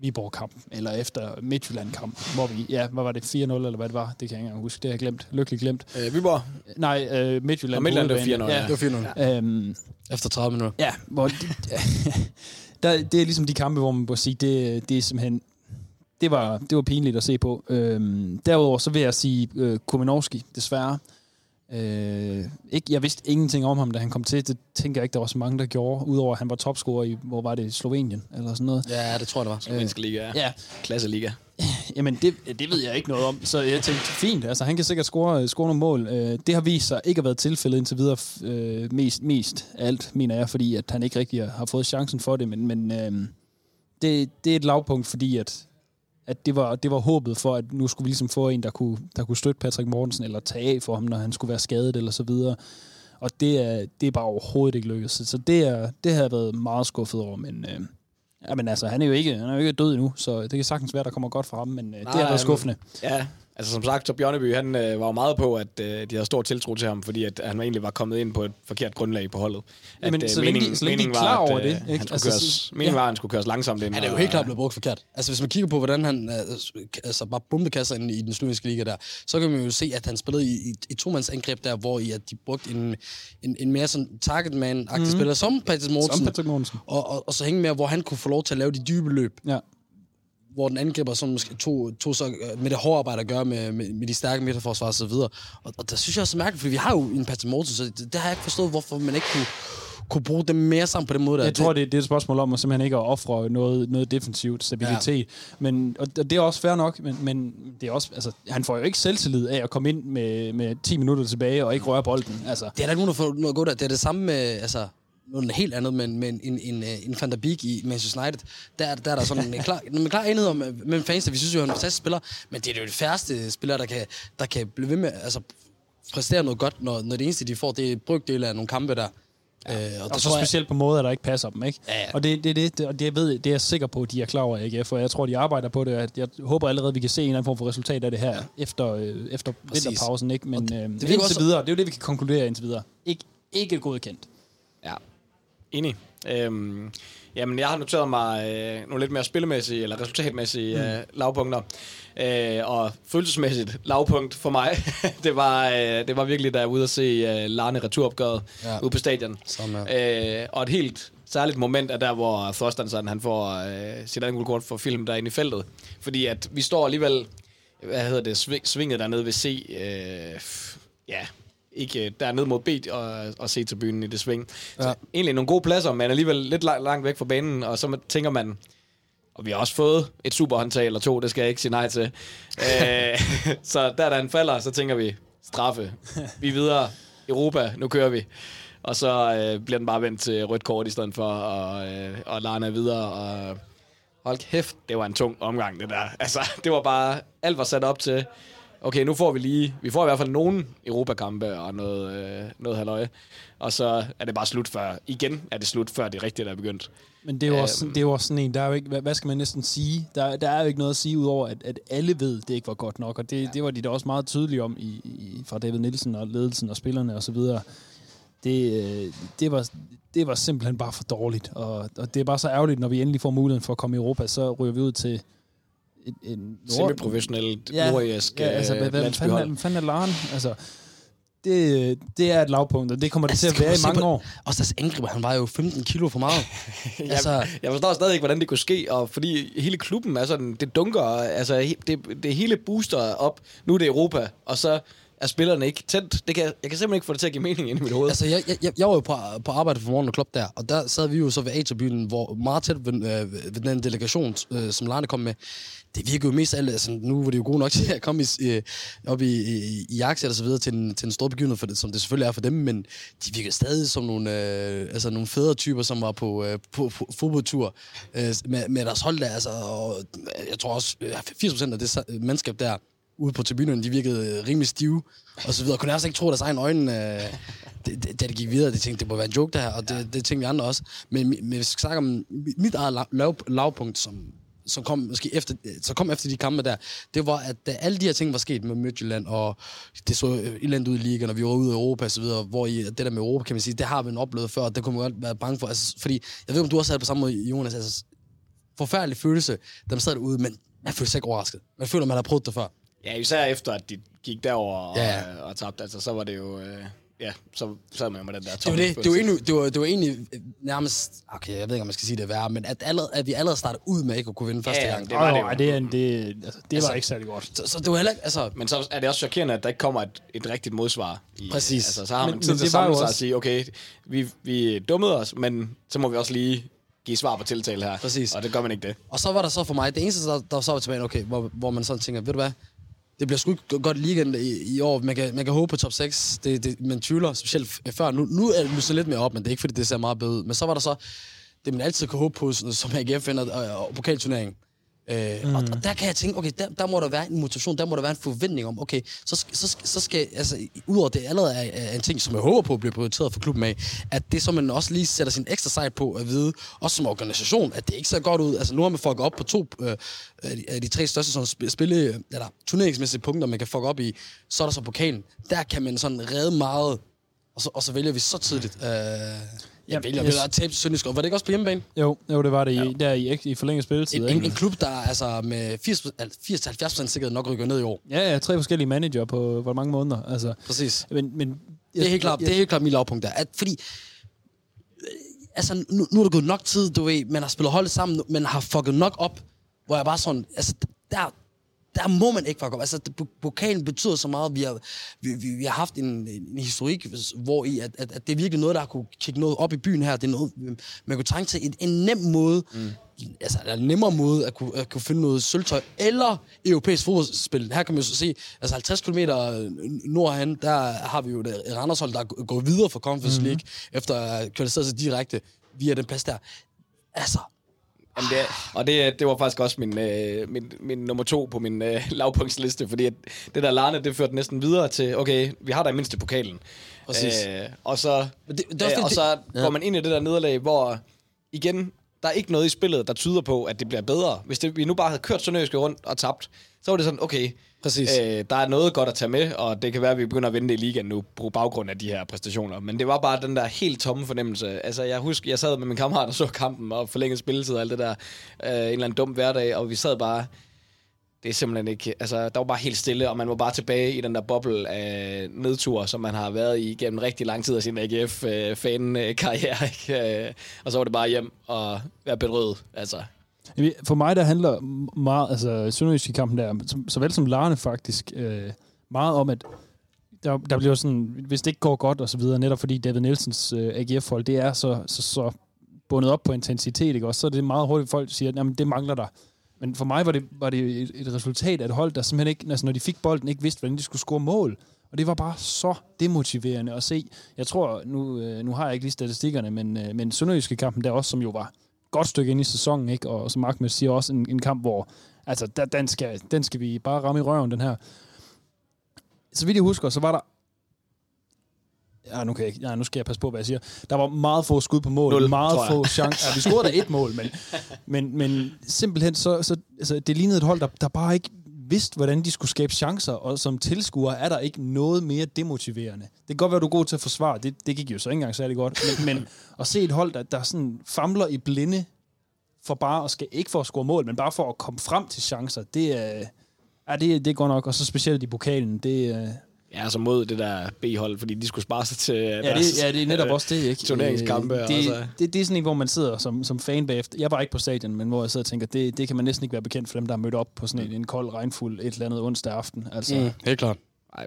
Viborg-kampen, eller efter Midtjylland-kampen, hvor vi, ja, hvad var det, 4-0, eller hvad det var, det kan jeg ikke engang huske, det har jeg glemt, lykkeligt glemt. Øh, Viborg? Nej, øh, Midtjylland. Nå, Midtjylland, det var på udebane. 4-0, Det var 4-0. Ja. Øhm, Efter 30 minutter. Ja, hvor det, der, det er ligesom de kampe, hvor man må sige, det, det er simpelthen... Det var, det var pinligt at se på. Øhm, derudover så vil jeg sige øh, Kuminovski, desværre. Øh, ikke, jeg vidste ingenting om ham, da han kom til. Det tænker jeg ikke, der var så mange, der gjorde. Udover at han var topscorer i, hvor var det, Slovenien eller sådan noget. Ja, det tror jeg, det var. Slovenske liga, ja. Ja, Klasseliga. Jamen, det, det ved jeg ikke noget om. Så jeg tænkte, fint, altså han kan sikkert score, score nogle mål. Øh, det har vist sig ikke at være tilfældet indtil videre øh, mest, mest af alt, mener jeg, fordi at han ikke rigtig har fået chancen for det. Men, men øh, det, det er et lavpunkt, fordi at, at det, var, det var håbet for, at nu skulle vi ligesom få en, der kunne, der kunne støtte Patrick Mortensen, eller tage af for ham, når han skulle være skadet, eller så videre. Og det er, det er bare overhovedet ikke lykkedes. Så, det, er, det har jeg været meget skuffet over, men... Øh, Ja, men altså, han er jo ikke, han er jo ikke død endnu, så det kan sagtens være, der kommer godt fra ham, men øh, det har Nej, været skuffende. Ja, altså som sagt, så Bjørneby, han øh, var jo meget på, at øh, de havde stor tiltro til ham, fordi at han egentlig var kommet ind på et forkert grundlag på holdet. At, Jamen, øh, så længe de- så længe de er meningen klar var, at, over øh, det, Han ikke? skulle Altså, køres, så- meningen ja. var, at han skulle køres langsomt ind. Han er jo helt klart blevet brugt forkert. Altså, hvis man kigger på, hvordan han øh, altså, bare bombekasser ind i den slovenske liga der, så kan man jo se, at han spillede i, i, i to angreb der, hvor i, at de brugte en, en, en mere sådan target man-agtig mm. spiller, som Patrick Som Mortensen, Patrick Mortensen. og, og, og, så hænge med, hvor han kunne få lov til at lave de dybe løb, Ja. Hvor den angriber som måske to, to så, øh, med det hårde arbejde at gøre med, med, med de stærke midterforsvar og så videre. Og, og der synes jeg også er mærkeligt, fordi vi har jo en Patrick Mortensen, så det, det har jeg ikke forstået, hvorfor man ikke kunne, kunne bruge dem mere sammen på den måde. Der. Jeg tror, det, det er et spørgsmål om at simpelthen ikke at ofre noget, noget defensivt stabilitet. Ja. Men, og det er også fair nok, men, men det er også, altså, han får jo ikke selvtillid af at komme ind med, med 10 minutter tilbage og ikke røre bolden. Altså. Det er der ikke nogen, der får noget godt af. Det er det samme med, altså, noget helt andet, men, men en, en, en Van der Beek i Manchester United, der, der er der sådan en klar, en klar enighed om, med fans, vi synes jo, han er en fantastisk spiller, men det er jo det færreste spiller, der kan, der kan blive ved med, altså præstere noget godt, når, når det eneste, de får, det er brygdel af nogle kampe der. Ja. Øh, og, og så specielt jeg... på måder, der ikke passer dem, ikke? Ja, ja. Og det, det, det, det, og det, jeg ved, det er jeg sikker på, at de er klar over, ikke? For jeg tror, de arbejder på det. Jeg håber allerede, at vi kan se en eller anden form for resultat af det her ja. efter, øh, efter vinterpausen, ikke? Men det, øh, det indtil også... videre, det er jo det, vi kan konkludere indtil videre. Ikke, ikke godkendt. Enig. Øhm, jamen, jeg har noteret mig øh, nogle lidt mere spillemæssige eller resultatmæssige mm. øh, lavpunkter. Øh, og følelsesmæssigt lavpunkt for mig, det, var, øh, det var virkelig, da jeg var ude at se øh, Larne returopgøret ja. ude på stadion. Øh, og et helt særligt moment er der, hvor Thorstensen han får øh, sit andet kort for film derinde i feltet. Fordi at vi står alligevel, hvad hedder det, sving, svinget dernede ved C, øh, ja, ikke der ned mod B og, og se til byen i det sving. Ja. Så egentlig nogle gode pladser, men alligevel lidt langt, langt væk fra banen, og så tænker man, og vi har også fået et superhåndtag eller to, det skal jeg ikke sige nej til. Æ, så der, der en falder, så tænker vi, straffe. Vi er videre. Europa, nu kører vi. Og så øh, bliver den bare vendt til rødt kort i stedet for, og, øh, og Larne videre. Og hold kæft, det var en tung omgang, det der. Altså, det var bare, alt var sat op til, okay, nu får vi lige, vi får i hvert fald nogen Europakampe og noget, øh, noget halvøje. Og så er det bare slut før, igen er det slut før det rigtige, der er begyndt. Men det er jo også, det er jo også sådan en, der er jo ikke, hvad, hvad skal man næsten sige? Der, der er jo ikke noget at sige, udover at, at alle ved, det ikke var godt nok. Og det, ja. det var de da også meget tydelige om i, i, fra David Nielsen og ledelsen og spillerne osv. Det, øh, det, var, det var simpelthen bare for dårligt. Og, og det er bare så ærgerligt, når vi endelig får muligheden for at komme i Europa, så ryger vi ud til en, en semi-professionelt ja, nordjæsk ja, altså, hvad, hvad fanden, fanden er Laren? Altså, det, det er et lavpunkt, og det kommer altså, det til at være i mange på, år. Og deres angriber, han var jo 15 kilo for meget. altså, jeg forstår stadig ikke, hvordan det kunne ske, og fordi hele klubben er sådan, det dunker, altså det, det hele booster op, nu er det Europa, og så er spillerne ikke tændt. Det kan, jeg kan simpelthen ikke få det til at give mening ind i mit hoved. Altså, jeg, jeg, jeg var jo på, på arbejde for morgen og klub der, og der sad vi jo så ved A-tribunen, hvor meget tæt ved, øh, ved den delegation, øh, som Larne kom med, det virker jo mest alt, altså nu var det jo gode nok til at komme i, øh, op i, i, i Ajax og så videre til en, til en stor begivenhed, for det, som det selvfølgelig er for dem, men de virker stadig som nogle, øh, altså nogle fædre typer, som var på, øh, på, på fodboldtur øh, med, med deres hold der, altså, og jeg tror også, 80% af det mandskab der, ude på tribunen, de virkede rimelig stive, og så videre. Kunne nærmest ikke tro deres egen øjne, øh, da det gik videre. De tænkte, det må være en joke der, og det, det tænkte vi andre også. Men, men hvis vi skal snakke om mit eget lav, lavpunkt, som, som kom måske efter, så kom efter de kampe der, det var, at da alle de her ting var sket med Midtjylland, og det så elendt ud i ligaen, og vi var ude i Europa videre, hvor i, det der med Europa, kan man sige, det har vi oplevet før, og det kunne man godt være bange for. Altså, fordi, jeg ved, om du også havde på samme måde, Jonas, altså, forfærdelig følelse, da man sad derude, men man føler sig ikke overrasket. Man føler, man har prøvet det før. Ja, især efter, at de gik derover og, ja. og, og tabte, altså, så var det jo... Øh ja, så sad man med den der det var, det, det, var egentlig, det, var, det var egentlig nærmest, okay, jeg ved ikke, om man skal sige det værre, men at, allerede, at vi allerede startede ud med ikke at kunne vinde første ja, gang. det var oh, det, det, det, altså, det altså, var ikke særlig godt. Så, så det var heller altså... Men så er det også chokerende, at der ikke kommer et, et rigtigt modsvar. I, Præcis. Altså, så har man men, tid men til at samle sig og sige, okay, vi, vi dummede os, men så må vi også lige give svar på tiltale her. Præcis. Og det gør man ikke det. Og så var der så for mig, det eneste, der, der så var tilbage, okay, hvor, hvor man sådan tænker, ved du hvad, det bliver sgu ikke godt ligaen i, i år. Man kan, man kan håbe på top 6. Det, det, man tvivler, specielt før. Nu, nu er det så lidt mere op, men det er ikke, fordi det ser meget bedre ud. Men så var der så det, man altid kan håbe på, som AGF vinder og, og pokalturneringen. Øh, mm. og, og der kan jeg tænke, okay, der, der må der være en motivation, der må der være en forventning om, okay, så, så, så skal, altså, udover det allerede er, er en ting, som jeg håber på bliver prioriteret for klubben af, at det så man også lige sætter sin ekstra sejt på at vide, også som organisation, at det ikke ser godt ud. Altså nu har man fucket op på to øh, af, de, tre største sådan, spille, eller turneringsmæssige punkter, man kan fuck op i, så er der så pokalen. Der kan man sådan redde meget, og så, og så vælger vi så tidligt. Øh, jeg vælger yes. at tabe Sønderjysk. Var det ikke også på hjemmebane? Jo, jo det var det i, der i, i forlænget spilletid. En, en, en, klub, der altså med 80-70% sikkerhed nok rykker ned i år. Ja, ja, tre forskellige manager på hvor mange måneder. Altså, Præcis. Men, men, det, er helt klart, jeg, det er helt klart mit lavpunkt der. At, fordi øh, altså, nu, nu er der gået nok tid, du ved, man har spillet holdet sammen, man har fucket nok op, hvor jeg bare sådan, altså, der, der må man ikke fuck op. Altså, pokalen betyder så meget. Vi har, vi, vi, vi har haft en, en historik, hvor i, at, at, at det er virkelig noget, der har kunne kigge noget op i byen her. Det er noget, man kunne trænge til en, en nem måde, mm. altså en nemmere måde at kunne, at kunne finde noget sølvtøj, eller europæisk fodboldspil. Her kan man jo så se, altså 50 km nordhen, der har vi jo et Randershold, der er gået videre for Conference mm. League, efter at kvalificere sig direkte via den plads der. Altså, Jamen det, og det, det var faktisk også min, øh, min, min nummer to på min øh, lavpunktsliste, fordi at det der Larne, det førte næsten videre til, okay, vi har da mindst mindste pokalen. Præcis. Øh, og så, det, det, det, øh, og så det, går man ind i det der nederlag, hvor igen, der er ikke noget i spillet, der tyder på, at det bliver bedre. Hvis det, vi nu bare havde kørt Sønderjyske rundt og tabt, så var det sådan, okay, Præcis. Øh, der er noget godt at tage med, og det kan være, at vi begynder at vinde i ligaen nu på baggrund af de her præstationer. Men det var bare den der helt tomme fornemmelse. Altså, jeg husker, jeg sad med min kammerat og så kampen og forlængede spilletid og alt det der. Øh, en eller anden dum hverdag, og vi sad bare... Det er simpelthen ikke... Altså, der var bare helt stille, og man var bare tilbage i den der boble af nedtur, som man har været i gennem rigtig lang tid af sin AGF-fan-karriere. Øh, øh, øh, og så var det bare hjem og være bedrøvet. Altså, for mig, der handler meget, altså i kampen der, som, såvel som Larne faktisk, øh, meget om, at der, der bliver sådan, hvis det ikke går godt og så videre, netop fordi David Nielsens øh, AGF-hold, det er så, så, så bundet op på intensitet, ikke? Også, så er det meget hurtigt, folk siger, at det mangler der. Men for mig var det, var det et, et resultat af et hold, der simpelthen ikke, altså når de fik bolden, ikke vidste, hvordan de skulle score mål. Og det var bare så demotiverende at se. Jeg tror, nu, øh, nu har jeg ikke lige statistikkerne, men, øh, men Sønderjyske kampen der også, som jo var godt stykke ind i sæsonen, ikke? og som Ahmed siger, også en, en kamp, hvor altså, der, den, skal, den skal vi bare ramme i røven, den her. Så vidt jeg husker, så var der Ja, nu, kan jeg, ja, nu skal jeg passe på, hvad jeg siger. Der var meget få skud på mål, Nul, meget få chancer. Ja, vi scorede da et mål, men, men, men simpelthen så, så altså, det lignede et hold, der, der bare ikke vidste, hvordan de skulle skabe chancer, og som tilskuer er der ikke noget mere demotiverende. Det kan godt være, du er god til at forsvare, det, det gik jo så ikke engang særlig godt, men, men at se et hold, der, der sådan famler i blinde, for bare at skal, ikke for at score mål, men bare for at komme frem til chancer, det er, ja, det, det går nok, og så specielt i pokalen, det, Ja, altså mod det der B-hold, fordi de skulle spare sig til ja, deres, det, ja, det er netop også det, ikke? Turneringskampe. Det, det, det, det er sådan en, hvor man sidder som, som fan bagefter. Jeg var ikke på stadion, men hvor jeg sidder og tænker, det, det kan man næsten ikke være bekendt for dem, der er mødt op på sådan en, en kold, regnfuld et eller andet onsdag aften. Altså, mm, helt klart. Nej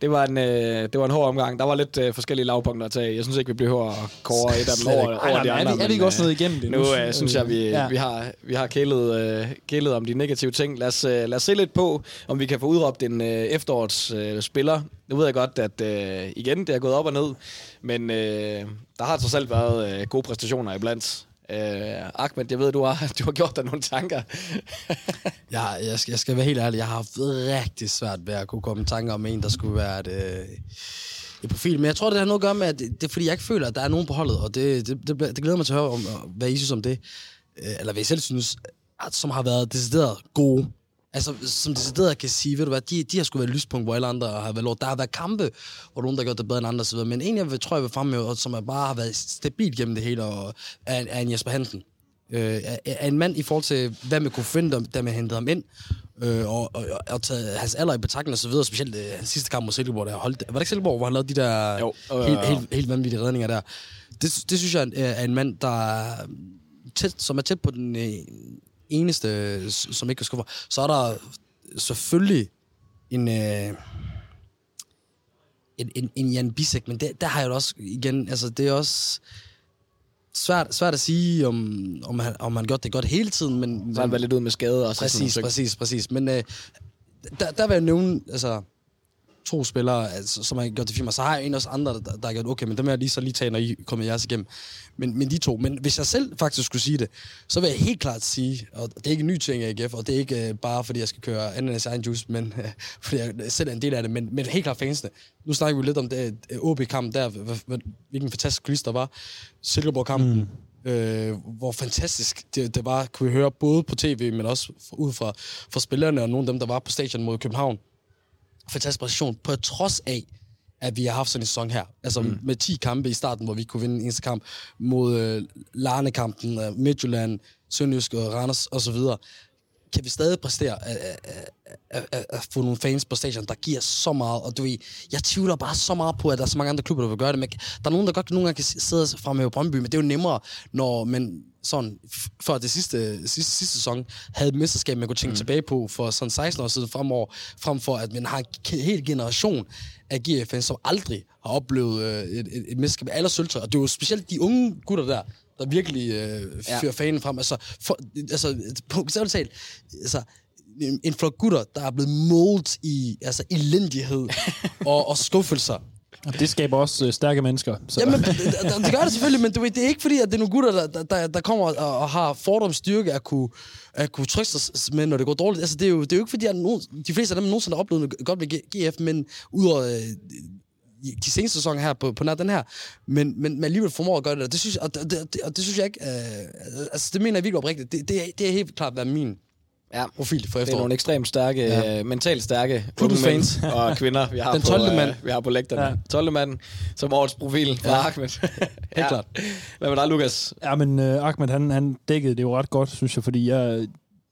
det var en, øh, det var en hård omgang. Der var lidt øh, forskellige lavpunkter at tage. Jeg synes ikke, vi behøver at kåre et af dem over, over de andre. Er vi, er vi ikke også noget igennem det? Nu øh, synes jeg, vi, ja. vi har, vi har kælet, øh, kælet om de negative ting. Lad os, øh, lad os se lidt på, om vi kan få udråbt en øh, efterårsspiller. Øh, spiller. nu ved jeg godt, at øh, igen, det er gået op og ned. Men øh, der har trods alt været øh, gode præstationer iblandt. Øh, Ahmed, jeg ved, du har, du har gjort dig nogle tanker. ja, jeg, skal, jeg skal være helt ærlig. Jeg har haft rigtig svært ved at kunne komme i tanker om en, der skulle være et, øh, et profil. Men jeg tror, det har noget at gøre med, at det, det er fordi, jeg ikke føler, at der er nogen på holdet. Og det, det, det, det glæder mig til at høre, om, hvad I synes om det. Øh, eller hvad I selv synes, at, som har været decideret gode Altså, som decideret kan sige, ved du hvad, de, de har sgu været lyspunkt, hvor alle andre har været lort. Der har været kampe, hvor nogen, der har gjort det bedre end andre osv. Men en, jeg vil, tror, jeg vil fremme som er bare har været stabil gennem det hele, og er, er en Jesper Hansen. Øh, er, er, en mand i forhold til, hvad man kunne finde, da man hentede ham ind, øh, og, og, og taget hans alder i betragtning og så videre, specielt øh, hans sidste kamp mod Silkeborg, der holdt, var det ikke Silkeborg, hvor han lavede de der jo, øh, helt, helt, helt, vanvittige redninger der. Det, det synes jeg er en mand, der tæt, som er tæt på den øh, eneste, som ikke kan skuffe. Så er der selvfølgelig en, øh, en, en, en Jan Bisek, men det, der har jeg jo også igen, altså det er også svært, svært at sige, om, om, han, om han gjort det godt hele tiden, men... Så han var lidt ud med skade også. Præcis, præcis, præcis. Men øh, der, der vil jeg nævne, altså to spillere, altså, som har gjort det fint, og så har jeg en også andre, der, der har gjort okay, men dem er jeg lige så lige tage, når I kommer jeres igennem. Men, men de to. Men hvis jeg selv faktisk skulle sige det, så vil jeg helt klart sige, og det er ikke en ny ting af AGF, og det er ikke uh, bare fordi jeg skal køre ananas egen juice, men uh, fordi jeg selv er en del af det, men, men helt klart fansene. Nu snakker vi lidt om det uh, OB-kamp der, hvilken fantastisk quiz der var. Silkeborg-kampen, mm. øh, hvor fantastisk det, det var, kunne vi høre både på tv, men også ud fra, fra spillerne og nogle af dem, der var på stadion mod København fantastisk præstation, på trods af, at vi har haft sådan en sæson her. Altså mm. med 10 kampe i starten, hvor vi kunne vinde en eneste kamp mod øh, Larne-kampen, øh, Midtjylland, Sønderjysk og Randers osv. kan vi stadig præstere at, at, at, at, at få nogle fans på stadion, der giver så meget. Og du ved, jeg tvivler bare så meget på, at der er så mange andre klubber, der vil gøre det. Men der er nogen, der godt nogle gange kan sidde frem med Brøndby, men det er jo nemmere, når man sådan, før det sidste, sidste, sidste sæson, havde et mesterskab, man kunne tænke mm. tilbage på for sådan 16 år siden fremover, frem for at man har en hel generation af GF-fans, som aldrig har oplevet øh, et, et, et mesterskab alle sølvtøj. Og det er jo specielt de unge gutter der, der virkelig øh, fører ja. fanen frem. Altså, for, altså på talt, altså, en, flok gutter, der er blevet moldt i altså, elendighed og, og skuffelser. Og det skaber også øh, stærke mennesker. Så. Jamen, det, det, gør det selvfølgelig, men du ved, det er ikke fordi, at det er nogle gutter, der, der, der kommer og, og har fordomsstyrke at kunne, at kunne trykke sig med, når det går dårligt. Altså, det er jo, det er jo ikke fordi, at nogen, de fleste af dem nogensinde har oplevet noget godt ved GF, men udover øh, de seneste sæsoner her på, på nær den her, men, men, men alligevel formår at gøre det, og det synes, og det, det, og det synes jeg ikke, øh, altså det mener jeg virkelig oprigtigt, det, det, det er helt klart været min Ja. profil for Det er efteråret. nogle ekstremt stærke, Ja. ja. øh, mentalt stærke unge fans. og kvinder, vi har, Den på, 12. mand. øh, vi har på lægterne. Ja. Ja. 12. mand som årets profil fra Ja. ja. Ahmed. Helt klart. Hvad med dig, Lukas? Ja, men uh, Ahmed, han, han dækkede det jo ret godt, synes jeg, fordi jeg,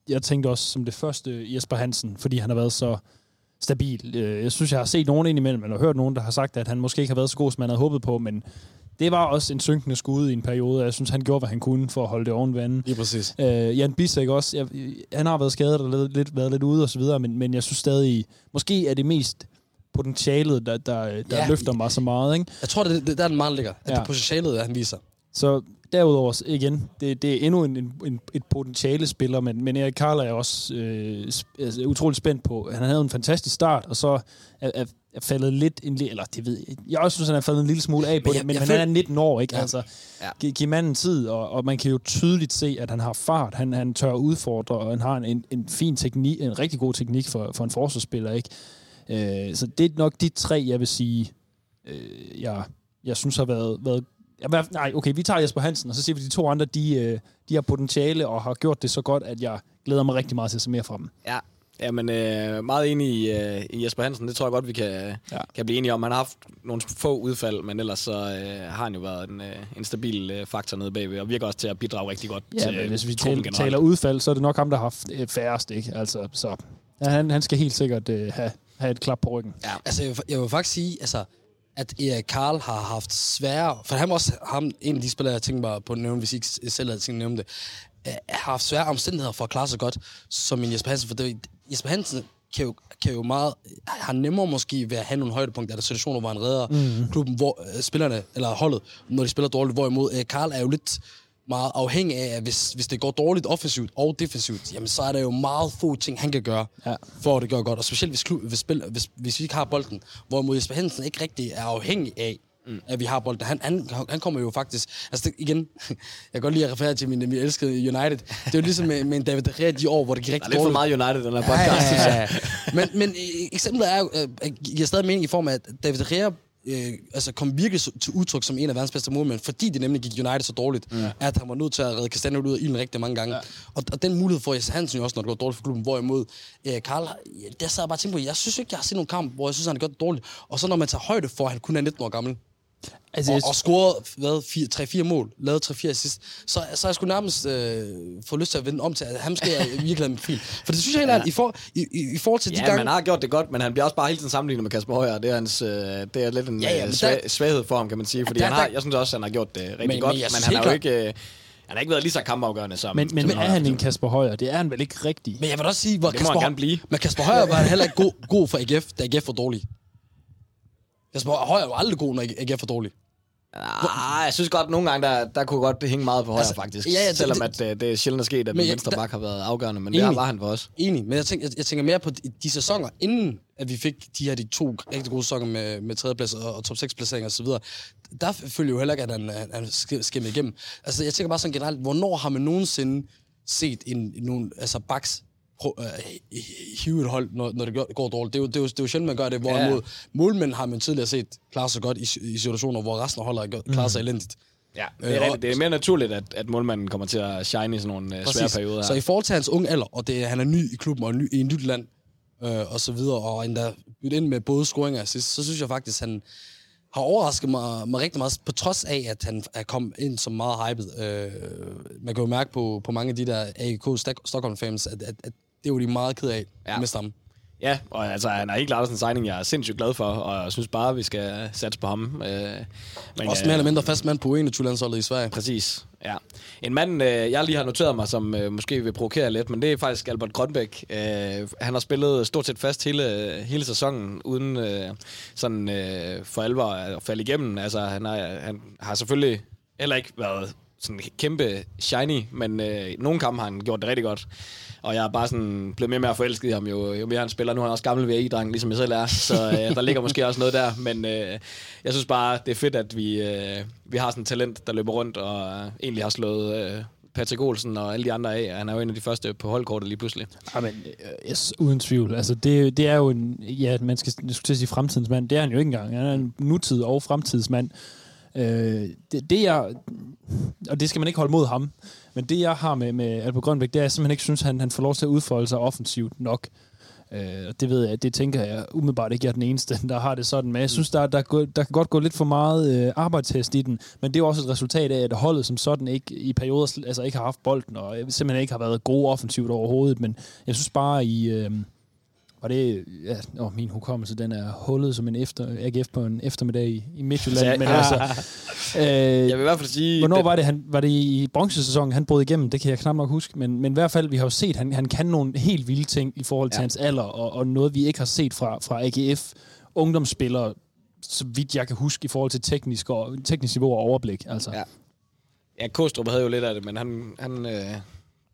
jeg tænkte også som det første Jesper Hansen, fordi han har været så stabil. Øh, Jeg synes, jeg har set nogen indimellem, eller hørt nogen, der har sagt, at han måske ikke har været så god, som man havde håbet på, men det var også en synkende skud i en periode, og jeg synes, han gjorde, hvad han kunne for at holde det oven vandet. Lige præcis. Øh, Jan Bissek også, jeg, han har været skadet og lidt, lidt, været lidt ude og så videre, men, men jeg synes stadig, måske er det mest potentialet, der, der, der Ja. løfter mig så meget, ikke? Jeg tror, det, det der den meget ligger. At. Ja. det potentialet, han viser. Så derudover, igen, det, det er endnu en, en, et potentiale spiller, men, men Erik Karl er jeg også øh, altså, utrolig spændt på. Han havde en fantastisk start, og så er, er, er faldet lidt, en, eller det ved jeg, jeg også synes, han er faldet en lille smule af på Men jeg- det, men jeg han er 19 år, ikke? Ja. Altså, ja. giv, giv manden tid, og, og man kan jo tydeligt se, at han har fart, han, han tør udfordre, og han har en, en, en fin teknik, en rigtig god teknik for, for en forsvarsspiller, ikke? Øh, så det er nok de tre, jeg vil sige, øh, jeg, jeg synes har været, været Ja, hvad- nej, okay, vi tager Jesper Hansen, og så siger vi, de to andre, de, øh, de har potentiale og har gjort det så godt, at jeg glæder mig rigtig meget til at se mere fra dem. Ja. Jamen, øh, meget enig i, øh, i Jesper Hansen. Det tror jeg godt, vi kan, Ja. ja. kan blive enige om. Han har haft nogle få udfald, men ellers så øh, har han jo været en, øh, en stabil øh, faktor nede bagved, og virker også til at bidrage rigtig godt Ja, til men hvis vi taler, taler udfald, så er det nok ham, der har haft øh, færrest, ikke? Altså, så ja, han, han skal helt sikkert øh, have, have et klap på ryggen. Ja. Altså, jeg vil, jeg vil faktisk sige, altså, at Erik Karl har haft svære... For han var også ham, en af de spillere, jeg tænkte mig på at nævne, hvis I ikke selv havde tænkt at nævne det. øh, har haft svære omstændigheder for at klare sig godt, som en Jesper Hansen. For det, Jesper Hansen kan jo, kan jo meget... Har nemmere måske ved at have nogle højdepunkter, der er situationer, hvor han redder mm. klubben, hvor øh, spillerne, eller holdet, når de spiller dårligt. Hvorimod øh, Karl er jo lidt meget afhængig af, at hvis, hvis det går dårligt offensivt og defensivt, jamen så er der jo meget få ting, han kan gøre, Ja. for at det gør godt. Og specielt hvis, klub, hvis, spil, hvis, hvis vi ikke har bolden, hvorimod Jesper Hansen ikke rigtig er afhængig af, mm. at vi har bolden. Han, han, han kommer jo faktisk... Altså det, igen, jeg kan godt lide at referere til min, min elskede United. Det er jo ligesom med, med en David De Gea de år, hvor det gik Der er rigtig lidt for dårligt. meget United, den her podcast, synes jeg. Men, men øh, eksemplet er jo, øh, giver stadig mening i form af, at David De Gea øh, altså kom virkelig til udtryk som en af verdens bedste målmænd, fordi det nemlig gik United så dårligt, mm. at han var nødt til at redde Castagne ud af ilden rigtig mange gange. Ja. Og, og den mulighed får Jesse Hansen jo også, når det går dårligt for klubben, hvorimod øh, Karl, ja, der sad jeg bare og tænkte på, jeg synes ikke, jeg har set nogen kamp, hvor jeg synes, han har gjort det dårligt. Og så når man tager højde for, at han kun er 19 år gammel, Altså, og, og scoret hvad, 3-4 mål, lavet 3-4 assist, så, så jeg sgu nærmest øh, fået lyst til at vende om til, at han skal jeg virkelig en profil. For det synes jeg helt ærligt, i, for, i, i, i forhold til de Ja, gange... man har gjort det godt, men han bliver også bare hele tiden sammenlignet med Kasper Højer. Det er, hans, øh, det er lidt en Ja, ja, ja, men ja, der- svaghed for ham, kan man sige. Fordi der- han har, jeg synes også, han har gjort det rigtig Men- men, men godt, men, synes han har jo ikke... Øh, han har ikke været lige så kampafgørende som... men, men som er han en Kasper Højer? Det er han vel ikke rigtig? Men jeg vil også sige, hvor Det må han Kasper, gerne blive. Men Kasper Højer var heller ikke god, god for AGF, da AGF var dårlig. Kasper Højer var aldrig god, når AGF var dårlig. Ah, jeg synes godt, at nogle gange, der, der kunne godt hænge meget på højre, Altså, faktisk. ja, ja, det- Selvom det- at, øh, det er sjældent er sket, at jeg- venstre bak har været afgørende, men Enig. det var han for os. Enig, men jeg tænker, jeg, jeg tænker mere på de, de sæsoner, inden at vi fik de her de to rigtig gode sæsoner med, med tredjeplads og, og top 6 placeringer osv., der følger jo heller ikke, at han, han, han sk- skimmer igennem. Altså, jeg tænker bare sådan generelt, hvornår har man nogensinde set en, nogen, altså øh, hive et hold, når, når det går, dårligt. Det er, jo, det, er jo, det er jo sjældent, man gør det. Hvorimod ja. målmænd har man tidligere set klare sig godt i, i situationer, hvor resten af holdet klaret sig elendigt. Ja, Øh, det er, og- rigtigt. det er mere naturligt, at, at målmanden kommer til at shine i sådan nogle øh, svære perioder her. Så i forhold til hans unge alder, og det, han er ny i klubben og ny, i et nyt land, øh, og så videre, og endda bytte ind med både scoringer og assist, så synes jeg faktisk, han har overrasket mig, mig rigtig meget, på trods af, at han er kommet ind som meget hyped. Øh, man kan jo mærke på, på mange af de der AIK Stok- Stockholm-fans, at, at, at det var de meget ked af Ja. med ham. Ja, og altså, han er helt klart også en signing, jeg er sindssygt glad for, og jeg synes bare, vi skal satse på ham. Øh, men, Også mere eller mindre fast mand på 21-landsholdet i Sverige. Præcis, ja. En mand, øh, jeg lige har noteret mig, som øh, måske vil provokere lidt, men det er faktisk Albert Grønbæk. Øh, han har spillet stort set fast hele, hele sæsonen, uden øh, sådan øh, for alvor at falde igennem. Altså, han, er, han har selvfølgelig heller ikke været sådan kæmpe shiny, men øh, nogle kampe har han gjort det rigtig godt. Og jeg er bare sådan blevet mere og mere forelsket i ham, jo, jo mere han spiller. Nu er han også gammel VI-dreng, ligesom jeg selv er, så øh, der ligger måske også noget der. Men øh, jeg synes bare, det er fedt, at vi, øh, vi har sådan et talent, der løber rundt og øh, egentlig har slået øh, Patrick Olsen og alle de andre af. Han er jo en af de første på holdkortet lige pludselig. Jamen, øh, yes, uden tvivl. Altså, det, det er jo en... Ja, man skal, jeg skulle til at sige fremtidens mand. Det er han jo ikke engang. Han er en nutid- og fremtidsmand. Øh, det, det jeg... Og det skal man ikke holde mod ham. Men det, jeg har med, med Albert Grønbæk, det er, at jeg simpelthen ikke synes, han, han får lov til at udfolde sig offensivt nok. Øh, og det ved jeg, det tænker jeg umiddelbart ikke, jeg er den eneste, der har det sådan. Men jeg synes, der, der, er der kan godt gå lidt for meget øh, arbejdstest i den. Men det er også et resultat af, at holdet som sådan ikke i perioder altså ikke har haft bolden, og simpelthen ikke har været gode offensivt overhovedet. Men jeg synes bare i... Øh, var det... Ja, åh, min hukommelse, den er hullet som en efter, AGF på en eftermiddag i, i Midtjylland. Så- men altså... Øh, Jeg vil i hvert fald sige... Hvornår var det, han, var det i bronzesæsonen, han brød igennem? Det kan jeg knap nok huske. Men, men i hvert fald, vi har jo set, han, han kan nogle helt vilde ting i forhold til Ja. ja. hans alder, og, og noget, vi ikke har set fra, fra AGF ungdomsspillere, så vidt jeg kan huske, i forhold til teknisk, og, teknisk niveau og overblik. Altså. Ja. Ja, Kostrup havde jo lidt af det, men han, han øh,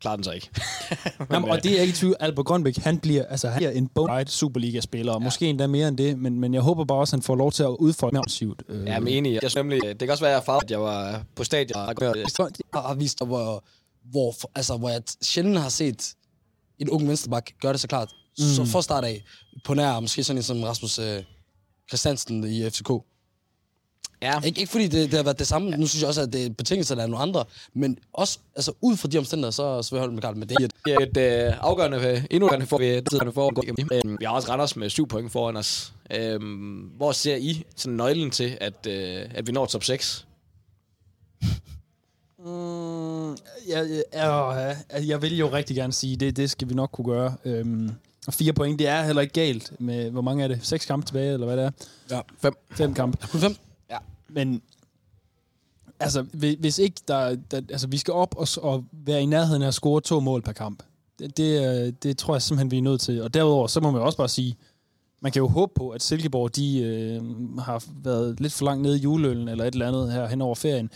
klarede den så ikke. Jamen, og det er jeg ikke tvivl. Albert Grønbæk, han bliver, altså, han bliver en bona Superliga-spiller, og ja. måske endda mere end det, men, men jeg håber bare også, at han får lov til at udfordre mere offensivt. Øh, Ja, men enig. Jeg nemlig, det kan også være, at jeg farvede, at jeg var på stadion. og- Jeg har vist, hvor, hvor, altså, hvor jeg sjældent har set en ung venstreback gøre det så klart. Mm. Så for start af, på nær måske sådan en som Rasmus øh, Christiansen i FCK. Ja, Ikke, ikke fordi det, det har været det samme. Nu synes jeg også, at det er betingelserne er nogle andre. Men også altså, ud fra de omstændigheder, så, så vil jeg holde med Karl med det. det er et øh, afgørende, endnu afgørende for, vi tiderne for. Øh, vi har også Randers med syv point foran os. Øh, hvor ser I sådan nøglen til, at, øh, at vi når top 6? Mm, jeg, jeg, jeg, jeg vil jo rigtig gerne sige, det, det skal vi nok kunne gøre. Øhm, og fire point, det er heller ikke galt med, hvor mange er det? Seks kampe tilbage, eller hvad det er? Ja. Fem. Fem kampe. Kun fem? Men altså, hvis, hvis ikke der, der altså, vi skal op og, og være i nærheden af at score to mål per kamp. Det, det, øh, det tror jeg simpelthen, vi er nødt til. Og derudover, så må man også bare sige, man kan jo håbe på, at Silkeborg, de øh, har været lidt for langt nede i juleølen, eller et eller andet her hen over ferien,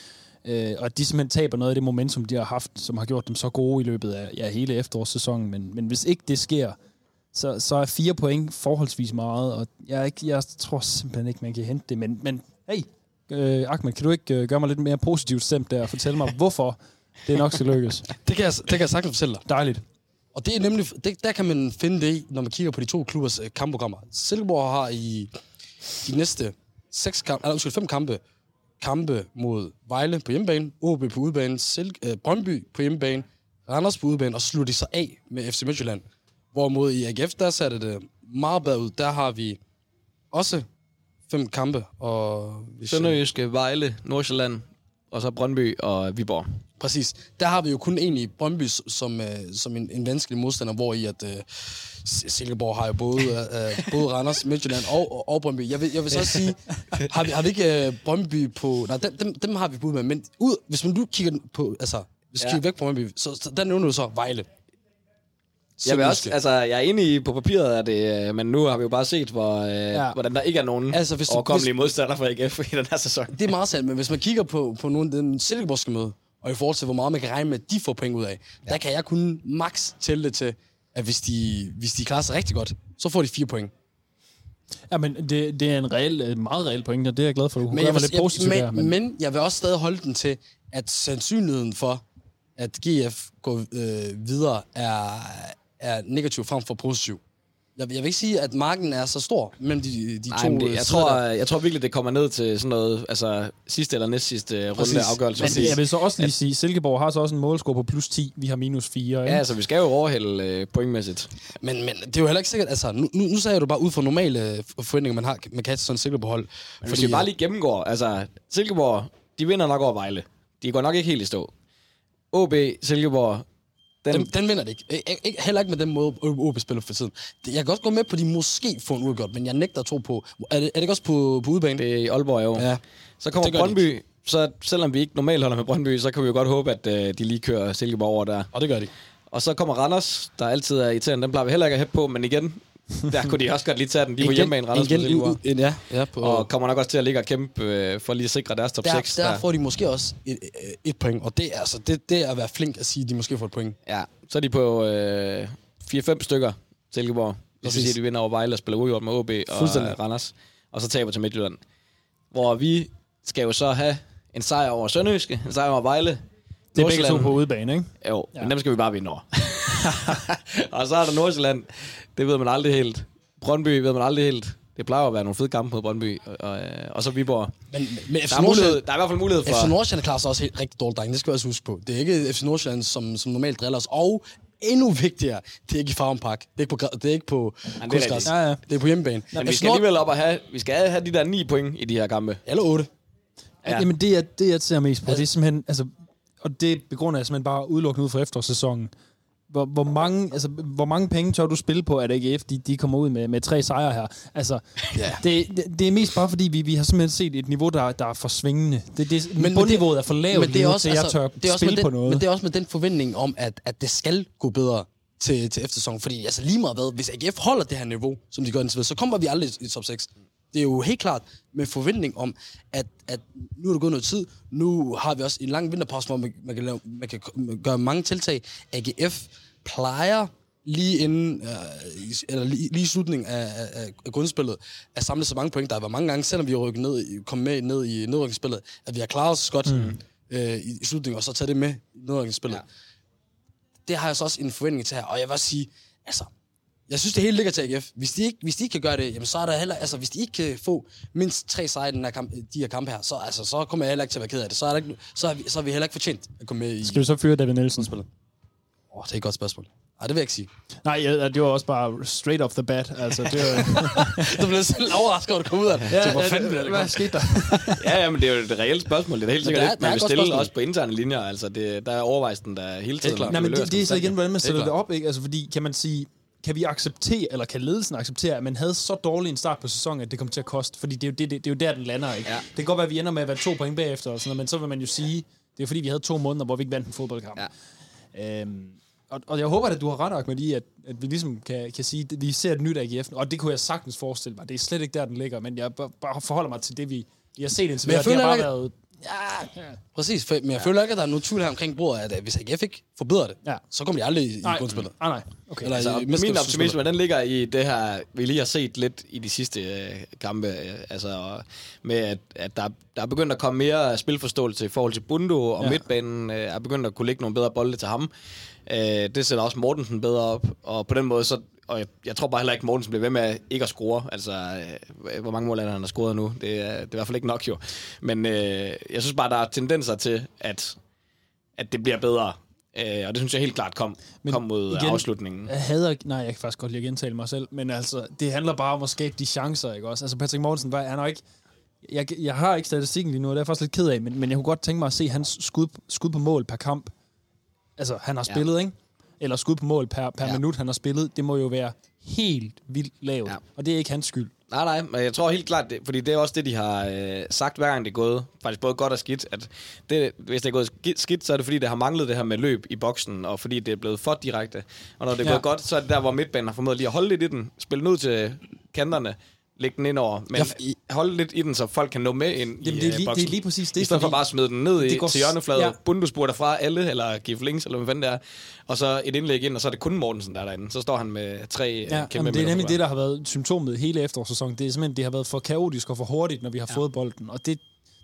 øh, og at de simpelthen taber noget af det momentum, de har haft, som har gjort dem så gode i løbet af ja, hele efterårssæsonen. Men, men hvis ikke det sker, så, så er fire point forholdsvis meget, og jeg, ikke, jeg tror simpelthen ikke, man kan hente det. Men, men hey, øh, Ahmed, kan du ikke øh, gøre mig lidt mere positivt stemt der og fortælle mig, hvorfor det nok skal lykkes? Det kan, jeg, det kan jeg sagtens fortælle dig. Dejligt. Og det er nemlig, det, der kan man finde det i, når man kigger på de to klubbers øh, kampprogrammer. Silkeborg har i de næste seks kampe, eller, undskyld, fem kampe, kampe mod Vejle på hjemmebane, OB på udebane, Sil- øh, Brøndby på hjemmebane, Randers på udebane, og slutter de sig af med FC Midtjylland. Hvorimod i AGF, der satte det meget bedre ud. Der har vi også fem kampe, og hvis Sønderjyske, Vejle, Nordsjælland, og så Brøndby og Viborg. Præcis. Der har vi jo kun egentlig Brøndby som, øh, som en, en vanskelig modstander, hvor i at øh, Silkeborg har jo både, øh, både Randers, Midtjylland og, og, Brøndby. Jeg vil, jeg vil så også sige, har vi, har vi ikke øh, Brøndby på... Nej, dem, dem, dem har vi bud med, men ud, hvis man nu kigger på... Altså, hvis Ja. kigger væk fra Brøndby, så, så der nævner du så Vejle. Jeg, vil også, altså, jeg er enig i på papiret, at det, øh, men nu har vi jo bare set, hvor, øh, ja. Hvordan der ikke er nogen Altså, hvis du- overkommelige modstandere for AGF i den her sæson. Det er meget sandt, men hvis man kigger på, på nogle af den Silkeborgske møde, og i forhold til, hvor meget man kan regne med, at de får penge ud af, ja. der kan jeg kun max tælle det til, at hvis de, hvis de klarer sig rigtig godt, så får de fire point. Ja, men det, det er en reel, meget reel point, og det er jeg glad for, du Men jeg, vil, lidt positivt der. men, men jeg vil også stadig holde den til, at sandsynligheden for, at GF går øh, videre, er, er negativ frem for positiv. Jeg, jeg vil ikke sige, at marken er så stor mellem de, de Nej, to men det, øh, jeg, sider tror, der. jeg tror virkelig, det kommer ned til sådan noget, altså sidste eller næst sidste runde Præcis. afgørelse. Men jeg vil så også lige sige, at Silkeborg har så også en målscore på plus 10. Vi har minus 4. Ikke? Ja, altså, vi skal jo overhælde øh, pointmæssigt. Men, men det er jo heller ikke sikkert, altså, nu, nu, nu sagde du bare ud fra normale øh, forventninger, man har, man kan sådan en Silkeborg-hold. Men hvis vi bare lige gennemgår, altså Silkeborg, de vinder nok over Vejle. De går nok ikke helt i stå. OB, Silkeborg, Den, Den, den vinder det ikke. Ik- ikke. Heller ikke med den måde, OB spiller for tiden. Jeg kan godt gå med på, at de måske får en udgjort, men jeg nægter at tro på... Er det, er det ikke også på, på udebane? det er i Aalborg i år. Ja. Så kommer Brøndby, så selvom vi ikke normalt holder med Brøndby, så kan vi jo godt håbe, at øh, de lige kører Silkeborg over der. Og det gør de. Og så kommer Randers, der altid er irriterende. Den plejer vi heller ikke at hæppe på, men igen, der kunne de også godt lige tage den. De er på hjemmebane, Randers på igen, Silkeborg. en, ja, ja, på, Og kommer nok også til at ligge og kæmpe øh, for lige at sikre deres top der, 6. der, får de måske også et, et point, og det er, altså, det, det er at være flink at sige, at de måske får et point. Ja, så er de på øh, 4-5 stykker, Silkeborg. Hvis vi siger, at de vinder over Vejle og spiller uafgjort med OB og øh, Randers. Og så taber til Midtjylland. Hvor vi skal jo så have en sejr over Sønderjyske, en sejr over Vejle. Det er begge to Nordsjælland. på udebane, ikke? Jo, Ja. ja. men dem skal vi bare vinde over. og så er der Nordsjælland. Det ved man aldrig helt. Brøndby ved man aldrig helt. Det plejer at være nogle fede kampe mod Brøndby. Og, og, og så Viborg. Men, men FC Der er, mulighed, der er i hvert fald mulighed for... FC Nordsjælland klarer sig også helt rigtig dårligt, drenge. Det skal vi også huske på. Det er ikke FC Nordsjælland, som, som normalt driller os. Og endnu vigtigere, det er ikke i Farven Park. Det er ikke på, det er ikke på det er. Ja, ja. Det er på hjemmebane. Men vi skal alligevel op og have, vi skal have de der ni point i de her kampe. Eller 8. Ja. Ja. Jamen, det er det, jeg ser mest på. Det er simpelthen, altså, og det begrunder jeg simpelthen bare udelukkende ud fra efterårssæsonen. Hvor, hvor, mange, altså, hvor mange penge tør du spille på, at AGF de, de kommer ud med, med tre sejre her? Altså, Ja. det, det, det er mest bare fordi, vi, vi har simpelthen set et niveau, der, der er for svingende. Det, det, men, bundniveauet er for lavt men det er også, til jeg altså, tør det er også spille med den, på noget. Men det er også med den forventning om, at, at det skal gå bedre til, til eftersæsonen. Fordi altså lige meget hvad, hvis AGF holder det her niveau, som de gør indtil videre, så kommer vi aldrig i top 6. Det er jo helt klart med forventning om, at, at nu er der gået noget tid. Nu har vi også en lang vinterpause, hvor man, man, kan, lave, man kan gøre mange tiltag. AGF plejer lige inden, øh, eller lige, lige i slutningen af, af, af grundspillet, at samle så mange point. Der har været mange gange, selvom vi har rykket ned, i- kommet med ned i nedrykningsspillet, at vi har klaret os godt mm. øh, i, i slutningen, og så tage det med i nedrykningsspillet. Ja. Det har jeg så også en forventning til her, og jeg vil også sige, altså, jeg synes, det hele ligger til AGF. Hvis de ikke, hvis de ikke kan gøre det, jamen, så er der heller, altså, hvis de ikke kan få mindst tre sejre i den her kamp, de her kampe her, så, altså, så kommer jeg heller ikke til at være ked af det. Så er, der ikke, så er, vi, så er vi heller ikke fortjent at komme med i Skal vi så fyre David Nielsen? spillet. Åh, oh, det er et godt spørgsmål. Nej, det vil jeg ikke sige. Nej, ja, det var også bare straight off the bat. Altså, det var, Du blev selv overrasket over, at du kom ud af det. Ja, hvor fanden bliver det hvad skete der? Ja, ja, men det er jo det reelle spørgsmål. Det er helt Men sikkert er- det, er man et vil stille spørgsmål. også på interne linjer. Altså, det, der overvejes den der hele tiden. Nej, men det, det er så igen, hvordan man Det er sætter det klart. op, ikke? Altså, fordi kan man sige, kan vi acceptere, eller kan ledelsen acceptere, at man havde så dårlig en start på sæsonen, at det kom til at koste? Fordi det er jo, det, det, det er jo der, den lander, ikke? Ja. Det kan godt være, at vi ender med at være to point bagefter, og sådan noget, men så vil man jo sige, det er fordi, vi havde to måneder, hvor vi ikke vandt en fodboldkamp. Ja. Øhm, og, og jeg håber, at du har ret, Ahmed, i, at, at vi ligesom kan, kan sige, at vi ser et nyt AGF, og det kunne jeg sagtens forestille mig. Det er slet ikke der, den ligger, men jeg bare, forholder mig til det, vi, vi har set indtil videre. Det har bare ikke- været... Ja, præcis. For, men jeg føler ikke, at der er nogen tvivl her omkring bordet, at øh, hvis AGF ikke forbedrer det, Ja. så kommer de aldrig i Nej, grundspillet. nej, nej. Okay. Eller Altså, i min optimisme, den ligger i det her, vi lige har set lidt i de sidste øh, kampe, øh, altså med at, at der, der er begyndt at komme mere spilforståelse i forhold til Bundo, og Ja. ja. midtbanen øh, er begyndt at kunne lægge nogle bedre bolde til ham. Øh, det sætter også Mortensen bedre op, og på den måde, så, og jeg, jeg tror bare heller ikke, Mortensen bliver ved med ikke at score. Altså, øh, hvor mange mål er han har scoret nu? Det er, det er i hvert fald ikke nok jo. Men øh, jeg synes bare, der er tendenser til, at, at det bliver bedre. Øh, og det synes jeg helt klart kom, Men kom mod igen- afslutningen. Jeg hader... Nej, jeg kan faktisk godt lide at mig selv, men altså, det handler bare om at skabe de chancer, ikke også? Altså, Patrick Mortensen, han er jo ikke... Jeg, jeg har ikke statistikken lige nu, og det er jeg faktisk lidt ked af, men, men jeg kunne godt tænke mig at se hans skud, skud på mål per kamp. Altså, han har Ja. spillet, ikke? Eller skud på mål per, per Ja. minut, han har spillet. Det må jo være helt vildt lavt. Ja. Og det er ikke hans skyld. Nej, nej, men jeg tror helt klart, det, fordi det er også det, de har øh, sagt hver gang det er gået, faktisk både godt og skidt, at det, hvis det er gået ski- skidt, så er det fordi, det har manglet det her med løb i boksen, og fordi det er blevet for direkte. Og når det er Ja. gået godt, så er det der, hvor midtbanen har formået lige at holde lidt i den, spille den ud til kanterne, lægge den ind over, men Jeg holde lidt i den, så folk kan nå med ind Jamen, i det, er øh, lige, boksen. det er lige præcis det. I stedet for bare at smide den ned i, går til hjørnefladet, ja. ja. Bundu spurter fra alle, eller give links, eller hvad fanden det er, og så et indlæg ind, og så er det kun Mortensen, der er derinde. Så står han med tre ja, Ja, kæmpe jamen, det er nemlig det, der har været symptomet hele efterårssæsonen. Det er simpelthen, det har været for kaotisk og for hurtigt, når vi har ja. fået bolden. Og det,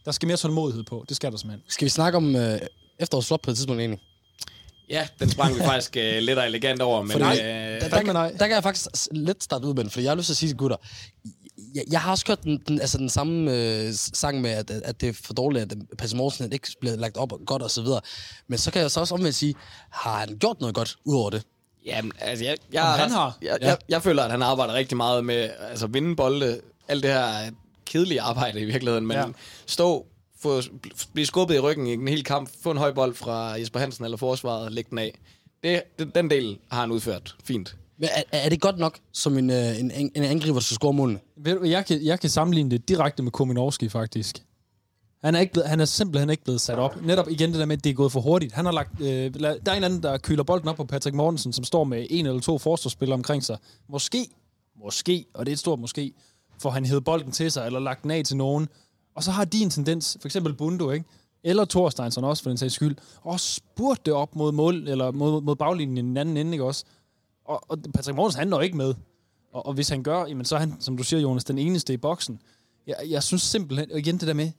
der skal mere tålmodighed på. Det skal der simpelthen. Skal vi snakke om øh, efterårsflop på et tidspunkt egentlig? Ja, den sprang vi faktisk øh, lidt og elegant over, men... Fordi- øh, Der, der, nej. der kan jeg faktisk lidt starte ud med den, fordi jeg har lyst til at sige til gutter, jeg, jeg har også hørt den, den, altså den samme øh, sang med, at, at det er for dårligt, at Patrick Mortensen ikke bliver lagt op godt og så videre. Men så kan jeg så også omvendt sige, har han gjort noget godt ud over det? Jamen, altså, jeg, jeg, Om han har? Jeg, Ja. jeg, jeg føler, at han arbejder rigtig meget med altså, vinde bolde, alt det her kedelige arbejde i virkeligheden, men Ja. stå, få, blive skubbet i ryggen i en hel kamp, få en høj bold fra Jesper Hansen eller forsvaret, lægge den af. det, det, den del har han udført fint. Men er, er det godt nok, som en, øh, en, en angriber, der skal score målene? Ved du, jeg kan, jeg kan sammenligne det direkte med Kominovski, faktisk. Han er, ikke blevet, han er simpelthen ikke blevet sat op. Netop igen det der med, at det er gået for hurtigt. Han har lagt, øh, der er en anden, der køler bolden op på Patrick Mortensen, som står med en eller to forsvarsspillere omkring sig. Måske, måske, og det er et stort måske, får han hævet bolden til sig, eller lagt den af til nogen. Og så har de en tendens, for eksempel Bundo, ikke? eller Thorsteinsson også, for den sags skyld, og spurgte det op mod mål, eller mod, mod baglinjen i den anden ende, ikke også? Og, og Patrick Mortensen, han når ikke med. Og, og hvis han gør, jamen, så er han, som du siger, Jonas, den eneste i boksen. Jeg, jeg synes simpelthen, og igen det der med,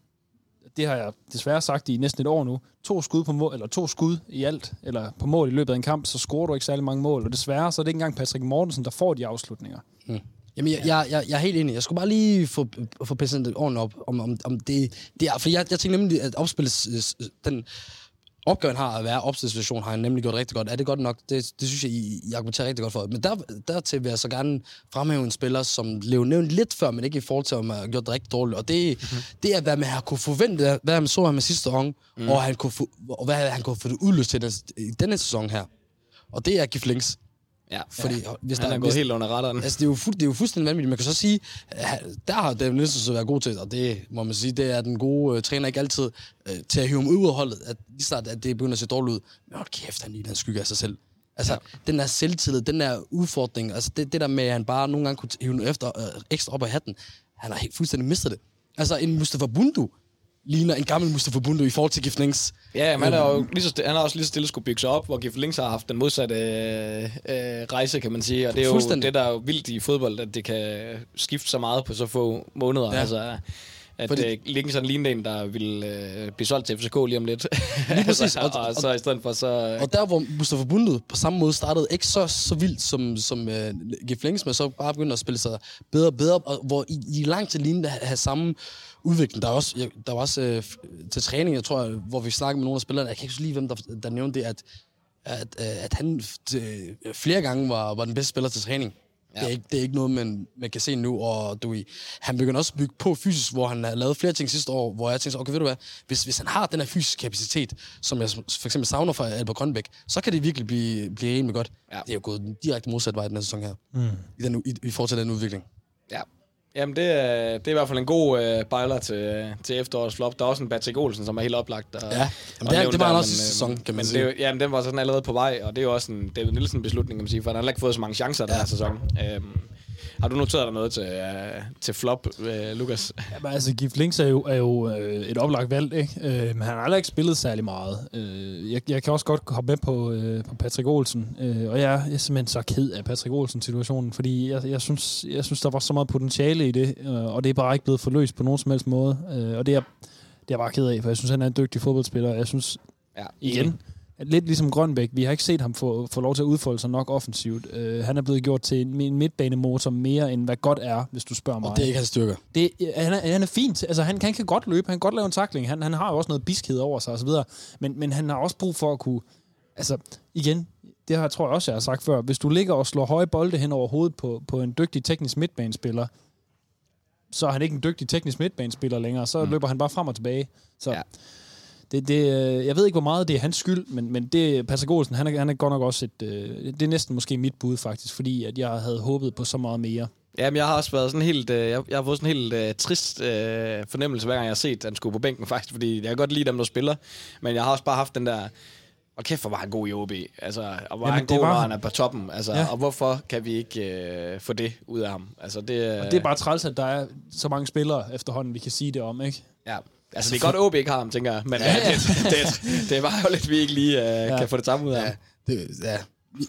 det har jeg desværre sagt i næsten et år nu, to skud på mål, eller to skud i alt, eller på mål i løbet af en kamp, så scorer du ikke særlig mange mål. Og desværre, så er det ikke engang Patrick Mortensen, der får de afslutninger. Hmm. Jamen, jeg, jeg, jeg, jeg er helt enig. Jeg skulle bare lige få, få pisset ordentligt op, om, om, om det, det er... For jeg, jeg tænker nemlig, at opspillet, den opgaven har at være opstillingssituation, har han nemlig gjort rigtig godt. Er det godt nok? Det, det synes jeg, I, I argumenterer rigtig godt for. Men der, dertil vil jeg så gerne fremhæve en spiller, som blev nævnt lidt før, men ikke i forhold til, at man har gjort det rigtig dårligt. Og det, mm-hmm. det er, hvad man har kunne forvente, hvad man så ham med sidste sæson, mm. og, han kunne få, og hvad han kunne få det udløst til den, i denne sæson her. Og det er Gif Links. Ja, fordi, ja. Hvis han der, er gået hvis, helt under retterne. Altså, det er, jo fuld, det er jo fuldstændig vanvittigt. Man kan så sige, der har David Nielsen så været god til, og det må man sige, det er den gode uh, træner ikke altid uh, til at hive ham ud af holdet, at lige snart, at det begynder at se dårligt ud. Men hold kæft, han lige den skygge af sig selv. Altså, ja. den der selvtillid, den der udfordring, altså det, det der med, at han bare nogle gange kunne hive efter, uh, ekstra op af hatten, han har helt fuldstændig mistet det. Altså, en Mustafa Bundu, ligner en gammel Mustafa Bundu i forhold til Gif Links. Ja, men han, er jo lige så, han har også lige så stille skulle bygge sig op, hvor Gif Links har haft den modsatte øh, øh, rejse, kan man sige. Og det er jo det, der er jo vildt i fodbold, at det kan skifte så meget på så få måneder. Ja. Altså, at Fordi... øh, Links sådan lignende en, der vil øh, blive solgt til FCK lige om lidt. Lige præcis. altså, og, og, og, så i stedet for så... Øh... Og der, hvor Mustafa Bundu på samme måde startede ikke så, så vildt som, som øh, Gif Links, men så bare begyndte at spille sig bedre og bedre, og hvor i, i lang tid lignende at have samme udvikling. Der er også, der var også øh, til træning, jeg tror, hvor vi snakkede med nogle af spillerne, jeg kan ikke lige, hvem der, der nævnte det, at, at, øh, at han det, flere gange var, var den bedste spiller til træning. Ja. Det, er ikke, det er ikke noget, man, man kan se nu, og du, han begynder også at bygge på fysisk, hvor han har lavet flere ting sidste år, hvor jeg tænkte, okay, ved du hvad, hvis, hvis han har den her fysiske kapacitet, som jeg for eksempel savner fra Albert Grønbæk, så kan det virkelig blive, blive rimelig godt. Ja. Det er jo gået den direkte modsatte vej den her sæson her, mm. i, den, i, i forhold til den udvikling. Ja, Jamen, det er, det er i hvert fald en god øh, bejler til, til efterårets flop. Der er også en Patrick Olsen, som er helt oplagt. Og, ja, jamen, det, er, det var der, også men, sæson, kan man men sige. Det, jamen, den var sådan allerede på vej, og det er jo også en David Nielsen-beslutning, kan man sige, for han har ikke fået så mange chancer ja. den her sæson. Øhm, har du noteret dig noget til, uh, til flop, uh, Lukas? Jamen, altså, Gift Links er jo, er jo uh, et oplagt valg, ikke? Uh, men han har aldrig ikke spillet særlig meget. Uh, jeg, jeg kan også godt hoppe med på, uh, på Patrick Olsen, uh, og jeg, jeg er simpelthen så ked af Patrick Olsen-situationen, fordi jeg, jeg, synes, jeg synes, der var så meget potentiale i det, uh, og det er bare ikke blevet forløst på nogen som helst måde. Uh, og det er, det er jeg bare ked af, for jeg synes, han er en dygtig fodboldspiller. Jeg synes, ja, igen, lidt ligesom Grønbæk, vi har ikke set ham få, få lov til at udfolde sig nok offensivt. Uh, han er blevet gjort til en, en midtbanemotor mere, end hvad godt er, hvis du spørger mig. Og det er ikke hans styrker. Det, han, er, han er fint. Altså, han, han kan godt løbe, han kan godt lave en takling. Han, han har jo også noget biskhed over sig osv. Men, men han har også brug for at kunne... Altså, igen, det har, tror jeg også, jeg har sagt før. Hvis du ligger og slår høje bolde hen over hovedet på, på en dygtig teknisk midtbanespiller, så er han ikke en dygtig teknisk midtbanespiller længere. Så mm. løber han bare frem og tilbage. Så... Ja det, det, øh, jeg ved ikke, hvor meget det er hans skyld, men, men det, Patrick Olsen, han er, han er godt nok også et... Øh, det er næsten måske mit bud, faktisk, fordi at jeg havde håbet på så meget mere. Jamen, jeg har også været sådan helt... Øh, jeg, jeg har fået sådan en helt øh, trist øh, fornemmelse, hver gang jeg har set, at han skulle på bænken, faktisk, fordi jeg kan godt lide dem, der spiller, men jeg har også bare haft den der... Og kæft, hvor var han god i OB. Altså, og hvor Jamen, han god, var... når han er på toppen. Altså, ja. Og hvorfor kan vi ikke øh, få det ud af ham? Altså, det, øh... og det er bare træls, at der er så mange spillere efterhånden, vi kan sige det om, ikke? Ja, Altså, det er godt, at OB ikke har ham, tænker jeg. Men ja, ja. det, det, det, var jo lidt, vi ikke lige uh, ja. kan få det samme ud af ja. Det, ja.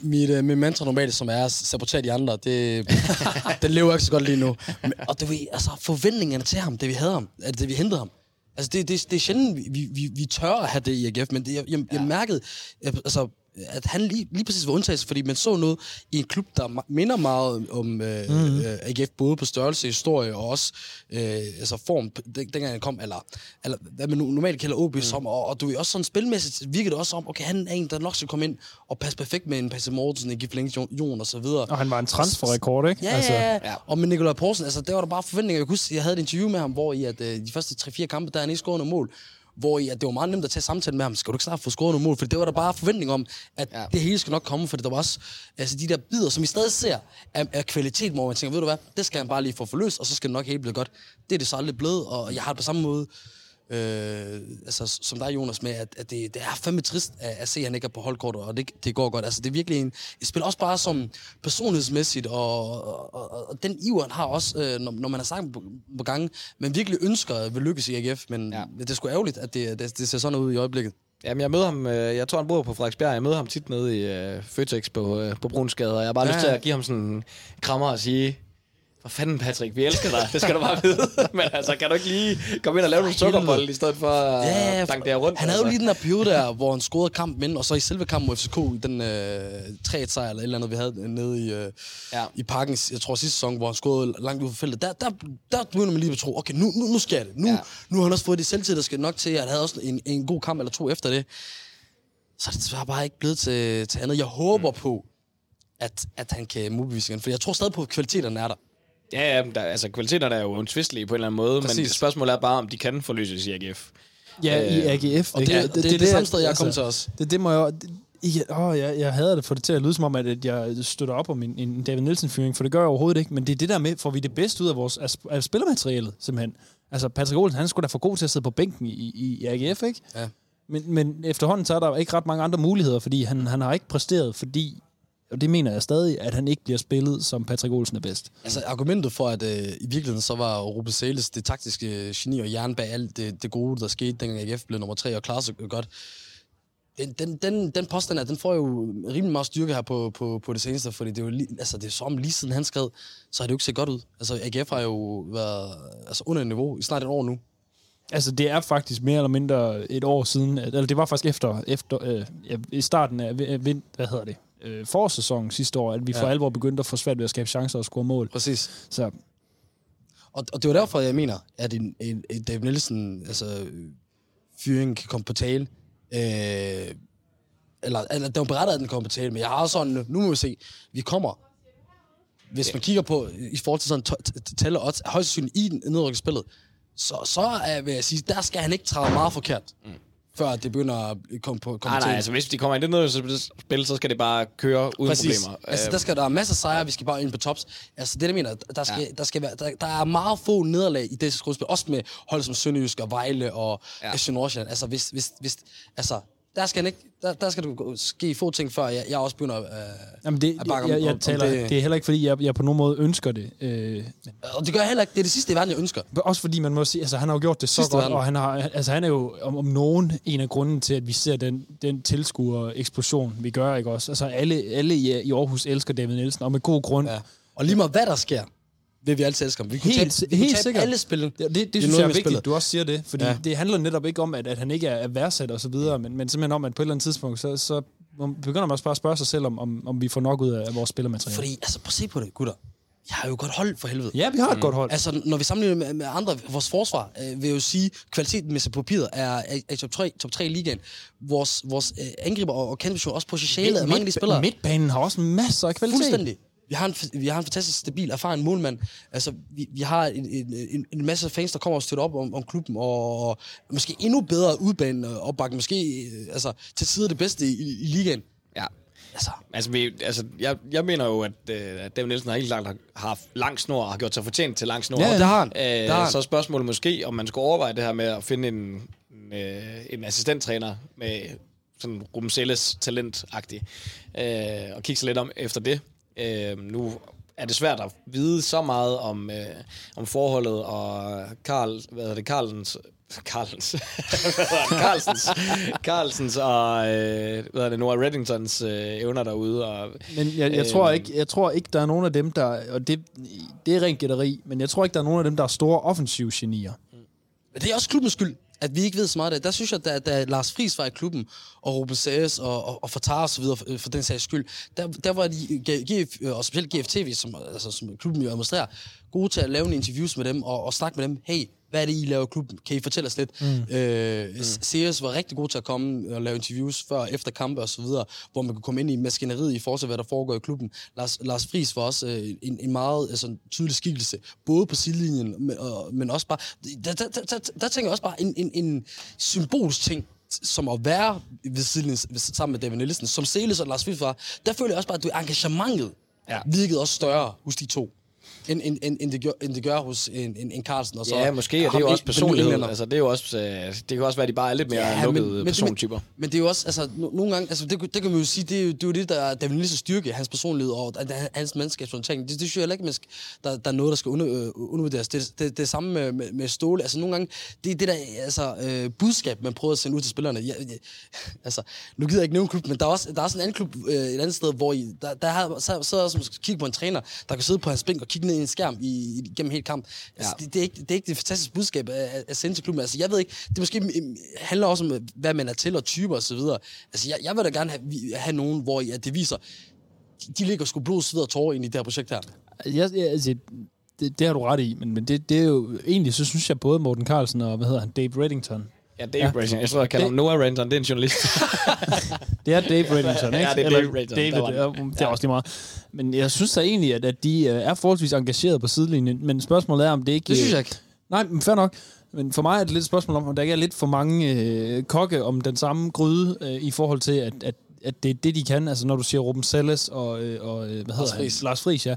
Mit, uh, mit mantra normalt, som er at sabotere de andre, det, det lever ikke så godt lige nu. Men, og det altså, forventningerne til ham, det vi havde ham, det vi hentede ham, Altså, det, det, det er sjældent, vi, vi, vi tør at have det i AGF, men det, jeg, jeg, jeg mærkede, altså, at han lige, lige præcis var undtagelse, fordi man så noget i en klub, der minder meget om øh, mm. øh, AGF, både på størrelse, historie og også øh, altså form, den, dengang han kom, eller, eller hvad man normalt kalder OB mm. som, og, og du er også sådan spilmæssigt virkede det også om, okay, han er en, der nok skal komme ind og passe perfekt med en Passe Mortensen, en Giflings Jon og så videre. Og han var en transferrekord, ikke? Ja, altså. ja, ja. Og med Nikolaj Poulsen, altså, der var der bare forventninger. Jeg kunne huske, jeg havde et interview med ham, hvor i at, øh, de første 3-4 kampe, der han ikke scoret noget mål. Hvor at det var meget nemt at tage samtalen med ham. Skal du ikke snart få scoret nogle mål? For det var der bare forventning om, at ja. Ja. det hele skal nok komme, for der var også altså, de der bidder, som vi stadig ser, af, af kvalitet, hvor man tænker, ved du hvad, det skal han bare lige få forløst, og så skal det nok helt blive godt. Det er det så aldrig blevet, og jeg har det på samme måde, øh, altså, som dig, Jonas, med, at, at det, det er fandme trist at, at se, at han ikke er på holdkortet, og det, det går godt. Altså, det er virkelig en, et spil også bare som personlighedsmæssigt, og, og, og, og den iver, han har også, øh, når, når man har sagt på, på gange, man virkelig ønsker at vil lykkes i AGF, men ja. Det er sgu ærgerligt, at det, det, det ser sådan ud i øjeblikket. Jamen, jeg møder ham, øh, jeg tror, han bor på Frederiksberg. Jeg møder ham tit nede i øh, Føtex på, øh, på Brunsgade, og jeg har bare Ja, lyst til at give ham sådan en krammer og sige, for fanden, Patrick, vi elsker dig. Det skal du bare vide. Men altså, kan du ikke lige komme ind og lave nogle sukkerbolle, i stedet for at Ja, ja, danke der rundt? han havde jo altså. lige den der periode der, hvor han scorede kampen ind, og så i selve kampen mod FCK, i den øh, 3-1-sejr eller et eller andet, vi havde nede i, øh, ja. I parken, jeg tror sidste sæson, hvor han scorede langt ud for feltet, der, der, der begynder man lige at tro, okay, nu, nu, nu sker det. Nu, ja. Ja. nu har han også fået det selvtid, der skal nok til, at han havde også en, en god kamp eller to efter det. Så er det desværre bare ikke blevet til, til andet. Jeg håber mm. på, at, at han kan modbevise igen, for jeg tror stadig på, at kvaliteterne er der. Ja, ja, der, altså kvaliteterne er jo untvistelige på en eller anden måde, Præcis. men spørgsmålet er bare, om de kan forløses i AGF. Ja, i Øh, AGF. Og ikke? det, det, det, det, det samme sted, jeg er kommet til os. Det, det må jeg... Det, jeg, åh, jeg, jeg hader det for det til at lyde som om, at, at jeg støtter op om en, en David Nielsen-fyring, for det gør jeg overhovedet ikke. Men det er det der med, får vi det bedste ud af vores af, af spillermaterialet, simpelthen. Altså, Patrick Olsen, han skulle da for god til at sidde på bænken i, i, i AGF, ikke? Ja. Men, men efterhånden, så er der ikke ret mange andre muligheder, fordi han, han har ikke præsteret, fordi, og det mener jeg stadig, at han ikke bliver spillet, som Patrick Olsen er bedst. Altså argumentet for, at øh, i virkeligheden så var Ruben Sales det taktiske øh, geni og jern bag alt det, det gode, der skete, dengang AGF blev nummer tre og klarede sig godt. Den, den, den, den påstand her, den får jo rimelig meget styrke her på, på, på det seneste, fordi det er jo lige, altså det er som lige siden han skrev, så har det jo ikke set godt ud. Altså AGF har jo været altså under niveau i snart et år nu. Altså, det er faktisk mere eller mindre et år siden, at- eller det var faktisk efter, efter øh, ja, i starten af vi- vind, hvad hedder det, øh, forårssæsonen sidste år, at vi for Ja. alvor begyndte at få svært ved at skabe chancer og score mål. Præcis. Så Og, og det var derfor, jeg mener, at en, en, en David Nielsen, altså fyringen kan komme på tale. Øh, eller, eller det var berettet, at den kommer på tale, men jeg har sådan, nu må vi se, vi kommer, hvis man kigger på, i forhold til sådan t- t- tælle odds, højst sandsynligt i nedrykkerspillet, så, så er, vil jeg sige, der skal han ikke træde meget forkert, mm. Før det begynder at komme på komme Nej, til. nej, altså hvis de kommer ind i det spil, så skal det bare køre uden Præcis. problemer. Altså, Øh, der skal der er masser af sejre, vi skal bare ind på tops. Altså, det, der mener, der skal, ja. Der, skal være, der, der er meget få nederlag i det grundspil. Også med hold som Sønderjysk og Vejle og ja. Nordsjælland. Altså, hvis, hvis, hvis, altså, der skal, ikke, der, der skal du ske få ting, før jeg, jeg også begynder øh, jamen det, at bakke jeg, om- jeg om taler, det. det, det er heller ikke, fordi jeg, jeg på nogen måde ønsker det. Øh, men Og det gør jeg heller ikke. Det er det sidste i verden, jeg ønsker. også fordi man må sige, altså han har jo gjort det så Sidste godt, verden. og han, har, altså, han er jo om, om nogen en af grunden til, at vi ser den, den tilskuer-eksplosion, vi gør, ikke også? Altså alle, alle i, i Aarhus elsker David Nielsen, og med god grund. Ja. Og lige meget hvad der sker, vil vi altid elske ham. Vi kunne Helt- tabe, vi helt kunne tabe alle spillene. Det, det, det synes jeg er vigtigt, at du også siger det, fordi Ja. det handler netop ikke om, at, at han ikke er, er værdsat og så videre, men, men simpelthen om, at på et eller andet tidspunkt, så, så begynder man også bare at spørge sig selv, om, om, om vi får nok ud af, af vores spillermateriale. Fordi, altså, prøv at se på det, gutter. Jeg har jo godt hold for helvede. Ja, vi har et mm. godt hold. Altså, når vi sammenligner med, med andre, vores forsvar, øh, vil jeg jo sige, kvaliteten med på papiret er, er, er top, 3, top 3 i ligaen. Vores, vores øh, angriber og, og kæmpestation, også potentialet af mange af de spillere. Midtbanen har også masser af kvalitet. Fuldstændig. Vi har, en, vi har en fantastisk stabil, erfaren målmand. Altså, vi, vi har en, en, en, masse fans, der kommer og støtter op om, om klubben, og, og måske endnu bedre udbane opbakke, måske øh, altså, til tider det bedste i, i, ligaen. ja. Altså, Altså, vi, altså jeg, jeg mener jo, at, øh, at David Nielsen har helt langt har haft lang snor og har gjort sig fortjent til lang snor. Ja, det har han. Øh, Det har han. Så er spørgsmålet måske, om man skulle overveje det her med at finde en, en, øh, en assistenttræner med sådan Ruben Selles talent-agtig, øh, og kigge sig lidt om efter det. Øh, nu er det svært at vide så meget om, øh, om forholdet, og Karl, hvad hedder det, Karlens, Carlsens, Carlsens, Carlsens og øh, hvad hedder det, Noah Reddingtons øh, evner derude. Og, Men jeg, jeg, Øhm. tror ikke, jeg tror ikke, der er nogen af dem, der... Og det, det er rent gætteri, men jeg tror ikke, der er nogen af dem, der er store offensive genier. Men det er også klubbens skyld, at vi ikke ved så meget af det. Der synes jeg, at da Lars Friis var i klubben, og Ruben Sages og, og, og Fatar og så videre, for, for den sags skyld, der, der var de, GF, øh, og specielt GFTV, som, altså, som klubben jo administrerer, gode til at lave en interviews med dem og, og snakke med dem. Hey, hvad er det, I laver i klubben? Kan I fortælle os lidt? Mm. Øh, mm. Serious var rigtig god til at komme og lave interviews før og efter kampe og så videre, hvor man kunne komme ind i maskineriet i forhold til, hvad der foregår i klubben. Lars, Lars Friis var også øh, en, en meget altså, tydelig skikkelse, både på sidelinjen, men, og, men også bare... Der, der, der, der, der tænker jeg også bare en, en, en symbolsk ting, som at være ved siden, sammen med David Nielsen, som Celis og Lars Friis var, der føler jeg også bare, at du engagementet ja. virkede også større hos de to end, end, end, end, det, gør, end det gør hos en, en, en Carlsen. Og så ja, måske, og det er jo også personlighed. Altså, det, er jo også, øh, det kan også være, at de bare er lidt mere ja, lukkede men, persontyper. Men, men, det er jo også, altså, no, nogle gange, altså, det, det kan man jo sige, det er jo det, er jo det der er David Nielsen styrke, hans personlighed og hans menneskeskabsorientering. Det, det synes jeg ikke, der, der er noget, der skal under, øh, undervurderes. Det, det, det, samme med, med, med Ståle. Altså, nogle gange, det er det der altså, øh, budskab, man prøver at sende ud til spillerne. Ja, ja, altså, nu gider jeg ikke nævne klub, men der er også, der er også en anden klub øh, et andet sted, hvor I, der, der har, så, så, så, så kigge på en træner, der kan sidde på hans bænk og kigge ned i en skærm i, gennem hele kamp. Altså, ja. det, det, er ikke, det er ikke det fantastiske budskab at, at sende til klubben. Altså, jeg ved ikke, det måske handler også om, hvad man er til og typer osv. Altså, jeg, jeg vil da gerne have, have nogen, hvor ja, det viser, de, de ligger sgu blod, sved og tårer ind i det her projekt her. Jeg, jeg, altså, det, det har du ret i, men, men det, det er jo egentlig, så synes jeg både Morten Carlsen og, hvad hedder han, Dave Reddington, Ja, Dave ja. Reddington. Jeg tror, jeg kalder ham Noah Reddington. Det er en journalist. det er Dave Reddington, ikke? Ja, det er Dave Reddington. David, det, det er også lige meget. Men jeg synes da egentlig, at, at de øh, er forholdsvis engageret på sidelinjen. Men spørgsmålet er, om det ikke... Det synes jeg ikke. Nej, men fair nok. Men for mig er det lidt et spørgsmål om, om der ikke er lidt for mange øh, kokke om den samme gryde, øh, i forhold til, at, at, at det er det, de kan. Altså når du siger Ruben Selles og, øh, og øh, hvad hedder Lars han? Lars Friis, ja.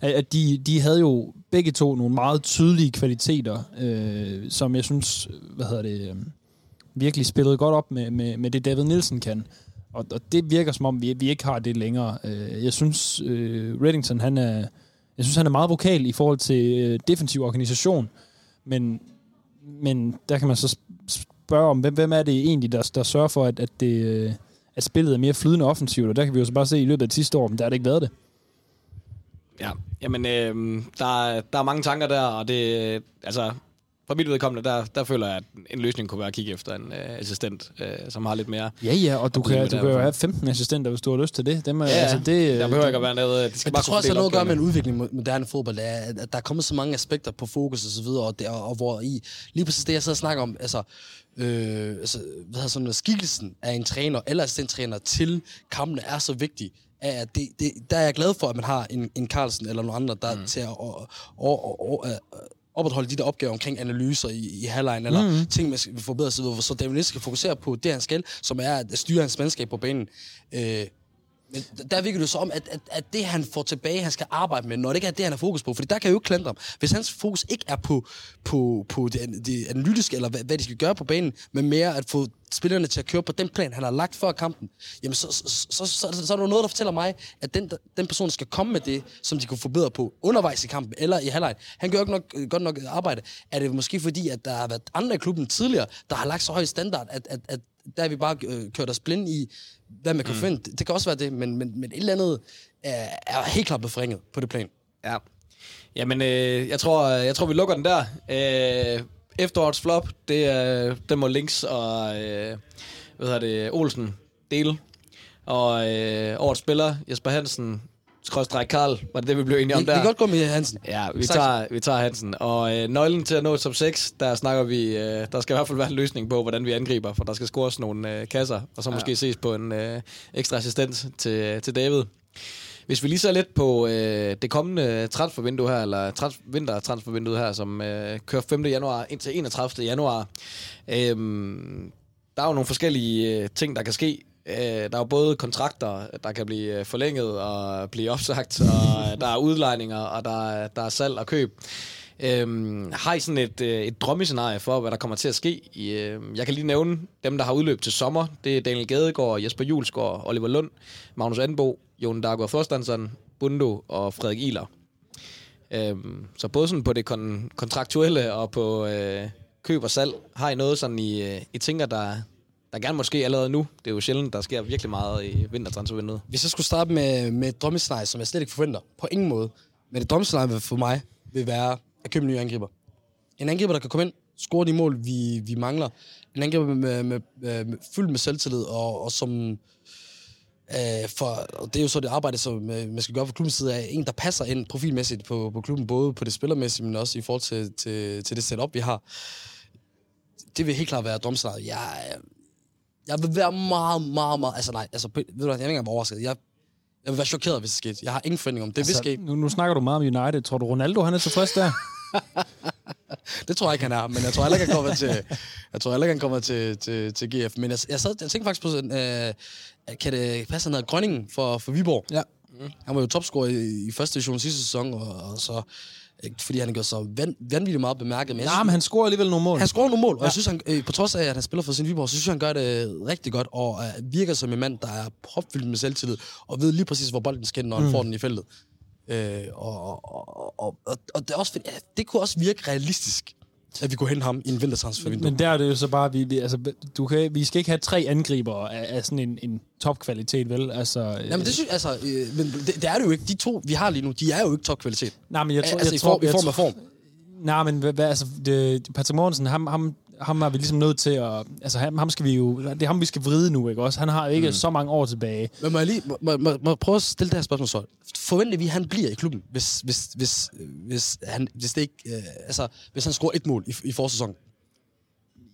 At, at de, de havde jo begge to nogle meget tydelige kvaliteter, øh, som jeg synes, hvad hedder det... Øh, virkelig spillet godt op med, med, med det, David Nielsen kan. Og, og det virker som om, vi, vi ikke har det længere. Øh, jeg synes, øh, Reddington, han er, jeg synes, han er meget vokal i forhold til øh, defensiv organisation, men, men der kan man så spørge om, hvem, hvem er det egentlig, der, der sørger for, at, at, det, øh, at spillet er mere flydende offensivt, og der kan vi jo så bare se i løbet af det sidste år, men der har det ikke været det. Ja, jamen, øh, der, der er mange tanker der, og det, altså, for mit vedkommende, der, der føler jeg, at en løsning kunne være at kigge efter en øh, assistent, øh, som har lidt mere... Ja, ja, og du kan, du kan jo have 15 assistenter, hvis du har lyst til det. Dem, ja, altså, det der behøver ikke at være noget... Det skal bare tror også, at noget at gøre med en udvikling med moderne fodbold, at, at der er kommet så mange aspekter på fokus og så videre, og, der, og hvor i, lige præcis det, jeg sidder og snakker om, altså, øh, altså hvad hedder sådan noget, skikkelsen af en træner eller assistenttræner til kampene er så vigtig, at det, det, der er jeg glad for, at man har en, en Carlsen eller nogle andre, der mm. til at og, og, og, opretholde de der opgaver omkring analyser i, i halvlejen, eller mm. ting, man skal forbedre sig så David Nielsen skal fokusere på det, han skal, som er at styre hans mandskab på banen. Øh, men der virker det så om, at, at, at det, han får tilbage, han skal arbejde med, når det ikke er det, han har fokus på. Fordi der kan jeg jo ikke klandre ham. Hvis hans fokus ikke er på, på, på det, det analytiske, eller hvad, hvad de skal gøre på banen, men mere at få spillerne til at køre på den plan, han har lagt før kampen, jamen så, så, så, så, så, så er der noget, der fortæller mig, at den, den person skal komme med det, som de kunne forbedre på undervejs i kampen, eller i halvlejen. Han gør ikke nok, øh, godt nok arbejde. Er det måske fordi, at der har været andre i klubben tidligere, der har lagt så høj standard, at, at, at der er vi bare øh, kørt os blind i, hvad man kan mm. finde. Det, kan også være det, men, men, men et eller andet er, er helt klart befringet på det plan. Ja. Jamen, øh, jeg, tror, jeg tror, vi lukker den der. Øh, efterårets flop, det er, den må Links og øh, hvad hedder det, Olsen dele. Og øh, årets spiller, Jesper Hansen, skrådstræk Karl, var det det, vi blev enige om der? Vi kan godt gå med Hansen. Ja, vi tager, vi tager Hansen. Og øh, nøglen til at nå top 6, der snakker vi, øh, der skal i hvert fald være en løsning på, hvordan vi angriber, for der skal scores nogle øh, kasser, og så ja. måske ses på en øh, ekstra assistent til, til David. Hvis vi lige ser lidt på øh, det kommende transfervindue her, eller trans- vintertransfervindue her, som øh, kører 5. januar indtil 31. januar. Øh, der er jo nogle forskellige øh, ting, der kan ske. Øh, der er jo både kontrakter, der kan blive øh, forlænget og blive opsagt, og øh, der er udlejninger, og der der er salg og køb. Øhm, har I sådan et, øh, et drømmescenarie for, hvad der kommer til at ske? I, jeg kan lige nævne dem, der har udløb til sommer. Det er Daniel Gadegaard, Jesper Julesgaard, Oliver Lund, Magnus Anbo, Jon Dagur Forstandsson, Bundo og Frederik Iler. Øhm, så både sådan på det kon- kontraktuelle og på øh, køb og salg, har I noget sådan, I, I tænker, der, der gerne måske allerede nu. Det er jo sjældent, der sker virkelig meget i vintertransfervinduet. Hvis jeg skulle starte med, med et drømmescenarie, som jeg slet ikke forventer, på ingen måde. Men et drømmescenarie for mig vil være at købe en ny angriber. En angriber, der kan komme ind, score de mål, vi, vi mangler. En angriber med, med, med, med, fyldt med selvtillid, og, og som Øh, for, og det er jo så det arbejde, som øh, man skal gøre fra klubbens side af. En, der passer ind profilmæssigt på, på klubben, både på det spillermæssige, men også i forhold til, til, til det setup, vi har. Det vil helt klart være drømmescenariet. Jeg, øh, jeg vil være meget, meget, meget... Altså nej, altså, ved du hvad, jeg vil ikke engang overrasket. Jeg, jeg vil være chokeret, hvis det skete. Jeg har ingen forventning om det. Altså, vil ske. Nu, nu snakker du meget om United. Tror du, Ronaldo han er tilfreds der? det tror jeg ikke, han er, men jeg tror heller ikke, han kommer til, jeg tror heller ikke, han kommer til, til, til GF. Men jeg, jeg, sad, jeg tænkte faktisk på sådan, øh, kan det passe, han hedder Grønningen for, for Viborg? Ja. Mm. Han var jo topscorer i, i første division sidste sæson, og, og så fordi han gjort så van, vanvittigt meget bemærket. Men ja, men han scorer alligevel nogle mål. Han scorer nogle mål, og ja. jeg synes, han, øh, på trods af, at han spiller for sin Viborg, så synes jeg, han gør det rigtig godt, og øh, virker som en mand, der er propfyldt med selvtillid, og ved lige præcis, hvor bolden skal, når han mm. får den i feltet. Øh, og, og, og, og, og det, er også, det kunne også virke realistisk at vi kunne hente ham i en vintertransfervindue. Men der er det jo så bare, vi, vi, altså, du kan, vi skal ikke have tre angriber af, af sådan en, en topkvalitet, vel? Altså, Nej, men det synes altså, øh, men det, det, er det jo ikke. De to, vi har lige nu, de er jo ikke topkvalitet. Nej, men jeg, tror, altså, jeg i, tror, i form af form. Nej, men hvad, altså, det, Patrick Mortensen, ham, ham, ham er vi ligesom nødt til at... Altså, ham, ham skal vi jo... Det er ham, vi skal vride nu, ikke også? Han har ikke mm. så mange år tilbage. Men må jeg lige... Må, må, må jeg prøve at stille det her spørgsmål så? Forventer vi, at han bliver i klubben, hvis, hvis, hvis, hvis, han, hvis det ikke... Øh, altså, hvis han scorer et mål i, i forsæsonen?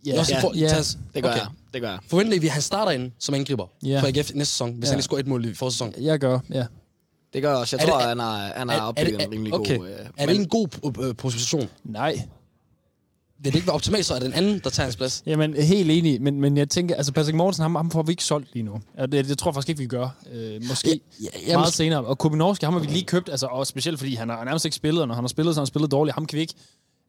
Ja, ja, for, ja. Tas, det gør okay. jeg. Det gør jeg. Forventer vi, at han starter ind som angriber ja. for AGF næste sæson, hvis ja. han ikke scorer et mål i forsæsonen? Jeg gør, ja. Det gør jeg også. Jeg er tror, det, han har, han har opbygget en rimelig okay. god... Øh, er det en god øh, position? Nej. Det ikke være optimalt, så er det en anden, der tager hans plads? Jamen, helt enig, men, men jeg tænker, altså Patrick Mortensen, ham, ham får vi ikke solgt lige nu. Det, det, det tror jeg faktisk ikke, vi gør. Øh, måske ja, ja, meget senere. Og Kubinovski, ham har vi lige købt, altså, og specielt fordi han har nærmest ikke spillet, og når han har spillet, så har han spillet dårligt. Ham kan vi ikke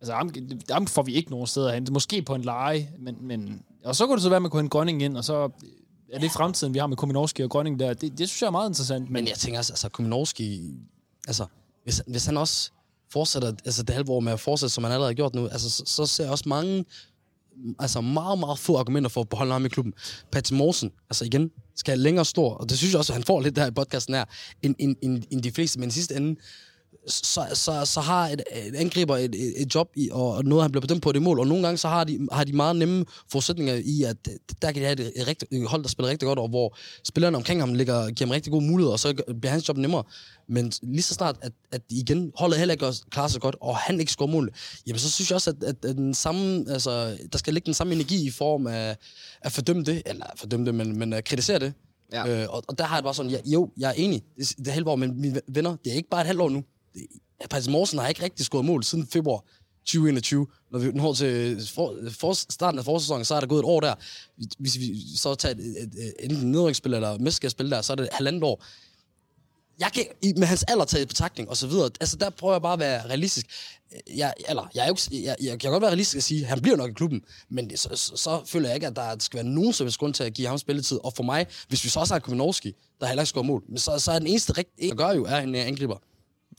Altså, ham, ham får vi ikke nogen steder hen. Måske på en leje, men, men... Og så kunne det så være, at man kunne have en Grønning ind, og så er det fremtiden, vi har med Kuminovski og Grønning der. Det, det synes jeg er meget interessant. Men, men jeg tænker altså, altså Kuminovski... Altså, hvis, hvis han også fortsætter altså det halve år med at fortsætte, som han allerede har gjort nu, altså, så, så ser jeg også mange altså meget, meget få argumenter for at beholde ham i klubben. Patrick Morsen, altså igen, skal længere stor, og det synes jeg også, at han får lidt der i podcasten her, end, end, end, end de fleste, men i sidste ende, så, så, så har et, et angriber et, et, et job i, og noget, han bliver bedømt på det mål, og nogle gange så har de, har de meget nemme forudsætninger i, at der kan de have et, et, rigtig, et hold, der spiller rigtig godt, og hvor spillerne omkring ham ligger, giver ham rigtig gode muligheder, og så bliver hans job nemmere. Men lige så snart, at, at igen holdet heller ikke klarer sig godt, og han ikke scorer mål, jamen så synes jeg også, at, at, at den samme, altså, der skal ligge den samme energi i form af at fordømme det, eller fordømme det, men, men at kritisere det. Ja. Øh, og, og der har jeg bare sådan, ja, jo, jeg er enig, det, det er halvt år, men mine venner, det er ikke bare et halvt år nu. Patrick Morsen har ikke rigtig scoret mål siden februar 2021. Når vi når til for, for, starten af forsæsonen, så er der gået et år der. Hvis vi så tager et, et, et, enten nedrykningsspil eller mesterskabsspil der, så er det halvandet år. Jeg kan med hans alder taget i betragtning og så videre. Altså der prøver jeg bare at være realistisk. Jeg, eller, jeg, er jo, jeg, jeg, kan godt være realistisk at sige, at han bliver nok i klubben, men det, så, så, så, føler jeg ikke, at der skal være nogen som helst grund til at give ham spilletid. Og for mig, hvis vi så også har Kuminovski, der heller ikke scorer mål, men så, så er den eneste rigtige, der gør jo, er en angriber.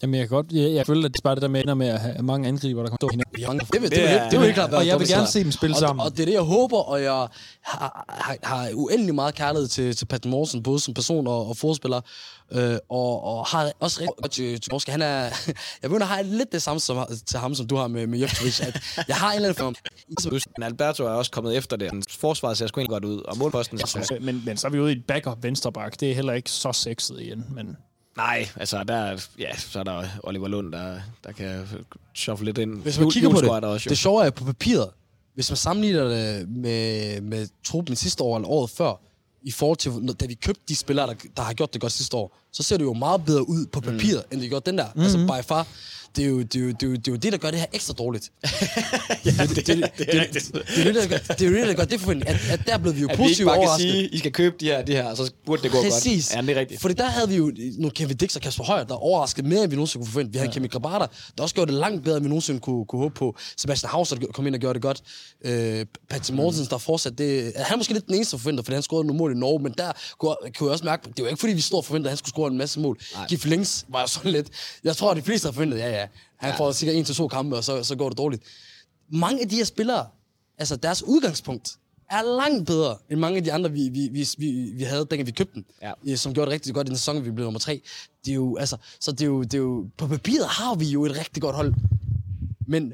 Jamen, jeg kan godt... Jeg, jeg føler, at det er bare det der med, med at have mange angriber, der kommer stå hinanden. Ja, det, vil, det, det, det, det vil helt klart være Og jeg vil gerne se dem spille og, sammen. Og, og det er det, jeg håber, og jeg har, har, har uendelig meget kærlighed til, til Patrick Morsen, både som person og, og fodspiller. Øh, og, og har også rigtig godt til, til Morske. Han er... jeg begynder at have lidt det samme som, til ham, som du har med, med Jeftovic. At jeg har en eller anden form. Alberto er også kommet efter det. Hans forsvar ser sgu egentlig godt ud, og målposten... Men, men så er vi ude i et backup venstreback. Det er heller ikke så sexet igen, men... Nej, altså der, ja, så er der Oliver Lund, der, der kan shuffle lidt ind. Hvis man kigger på det, også, det sjove er på papiret, hvis man sammenligner det med, med truppen sidste år eller året før, i forhold til, da vi købte de spillere, der, der har gjort det godt sidste år, så ser det jo meget bedre ud på papiret, mm. end det gjorde den der. Mm-hmm. Altså by far det er, jo, det, er jo, det, er jo, det er jo det, der gør det her ekstra dårligt. ja, det, det, det, det er rigtigt. Det er jo det, der gør det, er jo det, der gør det for at, at der blev vi jo positivt overrasket. At vi ikke bare kan sige, I skal købe de her, de her, så burde det gå Præcis. godt. Præcis. Ja, det er rigtigt. Fordi der havde vi jo nu Kevin Dix og Kasper Højer, der overraskede mere, end vi nogensinde kunne forvente. Vi havde ja. Kemi Grabata, der også gjorde det langt bedre, end vi nogensinde kunne, kunne håbe på. Sebastian Hauser, kom ind og gjorde det godt. Øh, Patrick Mortens, der fortsat det. Han er måske lidt den eneste forventer, fordi han scorede nogle mål i Norge, men der kunne, kunne jeg også mærke, det var ikke fordi, vi stod og forventede, at han skulle score en masse mål. Gif Links var jo sådan lidt, jeg tror, at de fleste har forventet, ja ja, han ja. får sikkert en til to kampe, og så, så går det dårligt. Mange af de her spillere, altså deres udgangspunkt, er langt bedre end mange af de andre, vi, vi, vi, vi, vi havde, dengang vi købte dem. Ja. Som gjorde det rigtig godt i den sæson, vi blev nummer tre. Det er jo, altså, så det er jo, det er jo, på papiret har vi jo et rigtig godt hold. Men,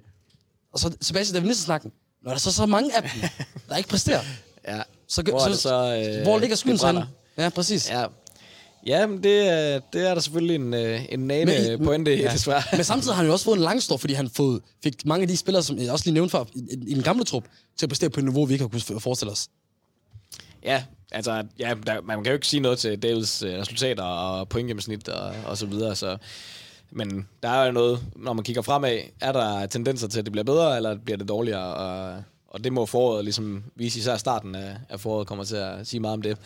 og så tilbage til David snakken når der er så så mange af dem, der ikke præsterer, ja. så, hvor, så, så, øh, hvor ligger skylden så Ja, præcis. Ja. Ja, men det, er- det er der selvfølgelig en, øh, en nane Men- men, pointe i, Ja. desværre. Men samtidig har han jo også fået en lang stor, fordi han fået, fik mange af de spillere, som jeg også lige nævnte før, i, i den gamle trup, til at præstere på et niveau, vi ikke har kunnet forestille os. Ja, altså, ja, der, man kan jo ikke sige noget til Davids øh, resultater og pointgennemsnit og, og så videre, så... Men der er jo noget, når man kigger fremad, er der tendenser til, at det bliver bedre, eller bliver det dårligere? Og, og det må foråret ligesom vise, især starten af, af foråret kommer til at sige meget om det.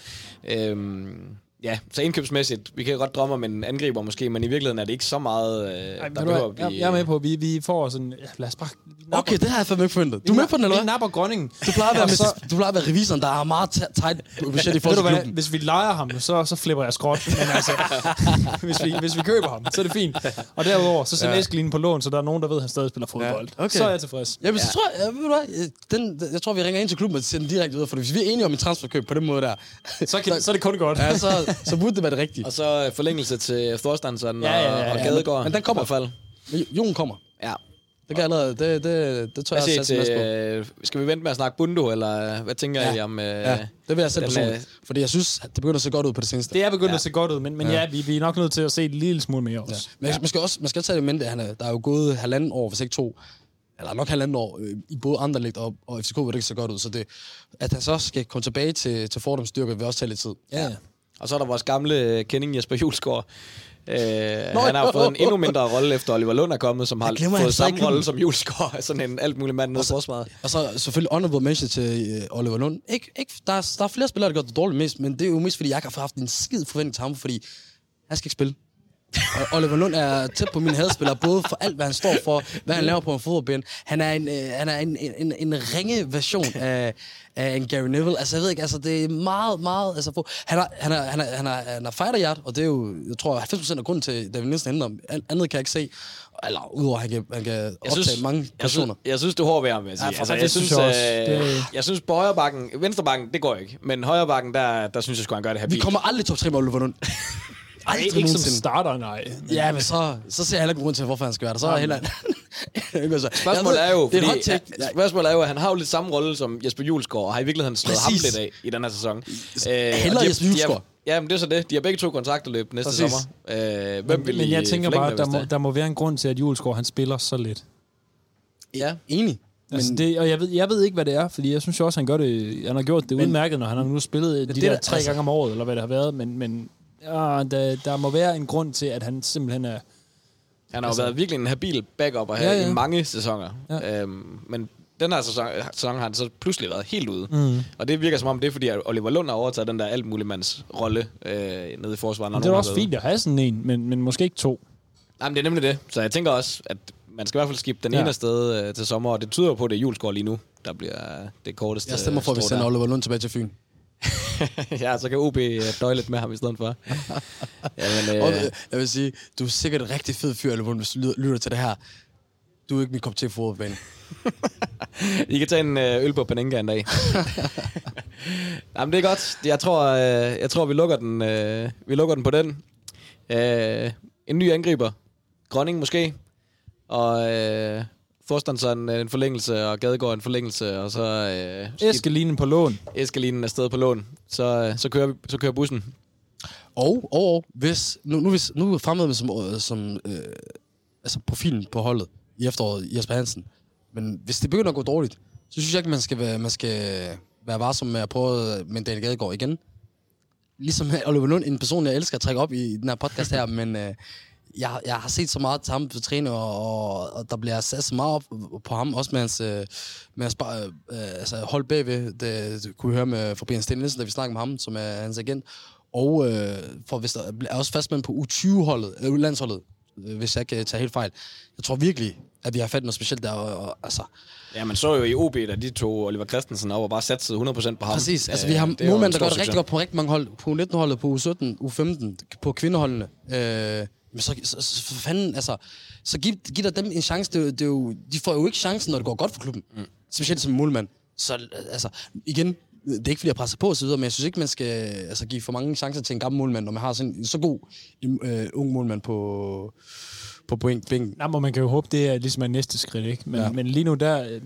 Øhm, ja, så indkøbsmæssigt, vi kan godt drømme om en angriber måske, men i virkeligheden er det ikke så meget, øh, Ej, der behøver at blive... jeg, jeg er med på, at vi, vi får sådan... Ja, lad os bare... vi napper- Okay, det har jeg fandme ikke forventet. Du er vi med på den, eller Vi hvad? napper Grønningen. Du plejer at være, med, så- du plejer at være revisoren, der har meget tight budget i forhold til klubben. hvis vi leger ham, så, så flipper jeg skråt. Men altså, hvis, vi, hvis vi køber ham, så er det fint. Og derudover, så sender ja. Eskelinen på lån, så der er nogen, der ved, at han stadig spiller fodbold. Ja, okay. Så er jeg tilfreds. Ja, men så tror jeg, ja, ved du hvad, den, jeg tror, vi ringer ind til klubben og sender direkte ud, for hvis vi er enige om en transferkøb på den måde der, Så, kan, så er det kun godt. ja, så, så burde det være det rigtige. Og så øh, forlængelse til Thorstensson Ja, ja, ja, og, og ja, Gadegaard. men den kommer. I hvert fald. Jon kommer. Ja. Det kan allerede, det, det, det tror jeg, jeg masse på. øh, skal vi vente med at snakke Bundo, eller hvad tænker Ja. I om... Øh, Ja, det vil jeg selv personligt. øh, Fordi jeg synes, at det begynder at se godt ud på det seneste. Det er begyndt Ja. at se godt ud, men, men ja, ja vi, vi er nok nødt til at se et lille smule mere Ja. også. Men ja. man skal også man skal også tage det i mente, at han er, der er jo gået halvanden år, hvis ikke to, eller nok halvanden år, øh, i både Anderlecht og, og FCK, hvor det ikke så godt ud. Så det, at han så skal komme tilbage til, til Fordoms styrke, vil også tage lidt tid. Ja. Og så er der vores gamle øh, kending Jesper Julesgaard. Øh, Nå, han har jo fået en endnu mindre rolle efter Oliver Lund er kommet, som har fået samme rolle som Julesgaard. Sådan en alt muligt mand nede forsvaret. Og så selvfølgelig honorable mention til øh, Oliver Lund. Ikke, ikke, der, er, der er flere spillere, der gør det dårligt mest, men det er jo mest, fordi jeg ikke har haft en skid forventning til ham, fordi han skal ikke spille. Oliver Lund er tæt på min hadspiller, både for alt, hvad han står for, hvad han laver på en fodboldbane. Han er en, øh, han er en, en, en ringe version af, af en Gary Neville. Altså, jeg ved ikke, altså, det er meget, meget... Altså, for, han, er, han, er, han, er, han, er, han er fighterhjert, og det er jo, jeg tror, 90% af grunden til, at David Nielsen henter om. An- Andet kan jeg ikke se. Eller udover, at han kan, han kan optage mange jeg synes, personer. jeg synes, det er hårdt ved ham, vil jeg sige. Ja, altså, jeg, synes, jeg øh, Det- jeg synes, på højre bakken, venstre bakken, det går ikke. Men højre bakken, der, der synes jeg, skulle han gøre det her Vi kommer aldrig top 3 med Oliver Lund. Aldrig Ikke som nogensinde. starter, nej. Ja, men så, så ser jeg heller ikke grund til, hvorfor han skal være der. Så er jeg heller... Spørgsmålet er jo, det er fordi, ja, spørgsmålet er jo, at han har jo lidt samme rolle som Jesper Julesgaard, og har i virkeligheden slået Præcis. ham lidt af i den her sæson. Øh, hellere og de- Jesper er- Julesgaard. Ja, men det er så det. De har begge to kontrakter løb næste Præcis. sommer. Øh, hvem vil Men jeg tænker bare, der må, der må være en grund til, at Julesgaard han spiller så lidt. Ja. Enig. Men altså det, og jeg ved, jeg ved ikke, hvad det er, fordi jeg synes jo også, han gør det, han har gjort det Men- udmærket, når han har nu spillet de det der der- tre altså- gange om året, eller hvad det har været, men, men ja, der, der må være en grund til, at han simpelthen er... Han har jo Altså- været virkelig en habil backup her Ja, ja, i mange sæsoner. Ja. Øhm, men den her sæson, sæson har han så pludselig været helt ude. Mm. Og det virker som om, det er fordi, at Oliver Lund har overtaget den der alt mulig mands rolle øh, nede i forsvaret. Men det er også fint at have sådan en, men, men måske ikke to. ude. Jamen, det er nemlig det. Så jeg tænker også, at man skal i hvert fald skifte den Ja. ene afsted øh, til sommer, og det tyder på, at det er juleskår lige nu, der bliver det korteste Jeg stemmer for, at vi sender der. Oliver Lund tilbage til Fyn. ja, så kan OB øh, døje lidt med ham i stedet for. Jamen, Og, øh, øh, jeg vil sige, du er sikkert en rigtig fed fyr, Lund, hvis du lytter, til det her. Du er ikke min kop til fodboldbane. I kan tage en øh, øl på Panenka en dag. Jamen, det er godt. Jeg tror, øh, jeg tror vi, lukker den, vi lukker den på den. En ny angriber. Grønning måske. Og øh, Forstandsson en forlængelse, og Gadegaard en forlængelse, og så øh, Eskelinen på lån. Eskelinen afsted på lån. Så, øh, så, kører, vi, så kører bussen. Og, og, og hvis, nu, nu, hvis, nu er fremmed som, øh, som øh, altså profilen på holdet i efteråret, Jesper Hansen. Men hvis det begynder at gå dårligt, så synes jeg ikke, man skal være, man skal være varsom med at prøve med Daniel Gadegaard igen. Ligesom Oliver Lund, en person, jeg elsker at trække op i den her podcast her, men øh, jeg, jeg har set så meget til ham på træne, og, og, og der bliver sat så meget op på ham, også med hans, øh, med hans bare, øh, altså hold bagved. Det, det kunne vi høre med Sten Nielsen, da vi snakkede med ham, som er hans agent. Og øh, for hvis der er også fastmand på U20-holdet, eller landsholdet, øh, hvis jeg ikke tager helt fejl. Jeg tror virkelig, at vi har fat noget specielt der. Og, og, altså, Ja, man så jo i OB, da de to Oliver Christensen over og bare satte 100% på ham. Præcis. Altså, Øh, vi har jo målmænd, der gør det rigtig godt på rigtig mange hold. På U19-holdet, på U17, U15, på kvindeholdene. Øh, men så, så, så, for fanden, altså, så giv, giv dig dem en chance. Det, er jo- det jo, de får jo ikke chancen, når det går godt for klubben. Mm. Specielt som målmand. Så altså, igen, det er ikke fordi, jeg presser på osv., men jeg synes ikke, man skal altså, give for mange chancer til en gammel målmand, når man har sådan en så god øh, ung målmand på, på point, bænken. Nej, men man kan jo håbe, det er ligesom er næste skridt, ikke? Men, Ja. ja. men lige nu, der, øh,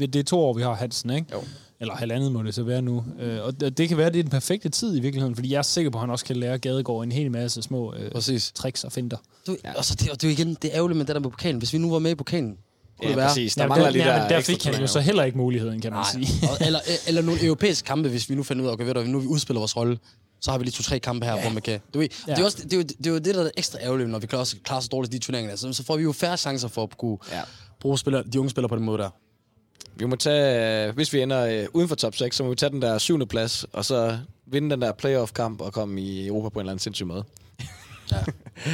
det er to år, vi har Hansen, ikke? Jo. Eller halvandet må det så være nu. Øh, og det kan være, det er den perfekte tid i virkeligheden, fordi jeg er sikker på, at han også kan lære Gadegaard en hel masse små øh, Præcis. tricks og finter. Du, ja. Og så det, og det er jo igen, det er ærgerligt med det der med pokalen. Hvis vi nu var med i pokalen, kunne Ja, det være. præcis. Der Ja, mangler der, lige ja, der men der fik han jo så heller ikke muligheden, kan man Nej. sige. Og, eller, eller nogle europæiske kampe, hvis vi nu finder ud af, okay, ved du, nu vi udspiller vores rolle, så har vi lige to-tre kampe her, ja. hvor man kan... Du ved, ja. Det, er også, det, er jo, det er jo det, der er ekstra ærgerligt, når vi klarer, os- klarer så dårligt i de turneringer. Så, så får vi jo færre chancer for at kunne Ja. bruge spillere, de unge spillere på den måde der. Vi må tage, øh, hvis vi ender øh, uden for top 6, så må vi tage den der syvende plads, og så vinde den der playoff-kamp og komme i Europa på en eller anden sindssyg måde. Ja.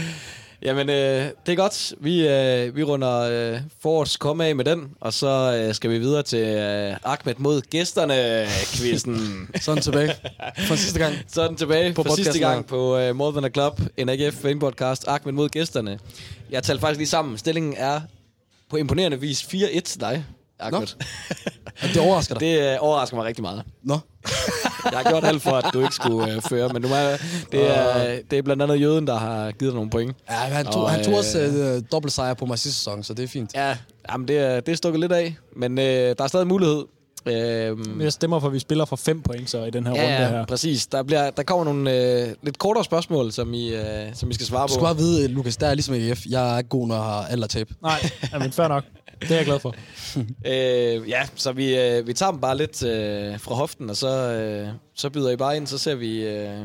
Jamen, øh, det er godt. Vi, øh, vi runder øh, forårs komme af med den, og så øh, skal vi videre til øh, Ahmed mod gæsterne quizzen Sådan tilbage. For sidste gang. Så den tilbage På for sidste gang på uh, More Than a Club, en AGF podcast, Ahmed mod gæsterne. Jeg talte faktisk lige sammen. Stillingen er på imponerende vis 4-1 til dig, Ahmed. Og det overrasker dig. Det øh, overrasker mig rigtig meget. Nå. Jeg har gjort alt for, at du ikke skulle øh, føre, men du er, det, er, det er blandt andet Jøden, der har givet dig nogle point. Ja, han tog, Og, han tog også øh, øh, dobbelt sejr på mig sidste sæson, så det er fint. Ja, jamen det, er, det er stukket lidt af, men øh, der er stadig mulighed. Øh, Men jeg stemmer for, at vi spiller for fem point så i den her runde ja, her. ja, præcis. Der, bliver, der kommer nogle øh, lidt kortere spørgsmål, som I, øh, som I skal svare Du på. skal bare vide, Lukas, der er ligesom AGF. Jeg er ikke god, når jeg har alder tab. Nej, men fair nok. Det er jeg glad for. Øh, ja, så vi, øh, vi tager dem bare lidt øh, fra hoften, og så, øh, så byder I bare ind, så ser vi, øh,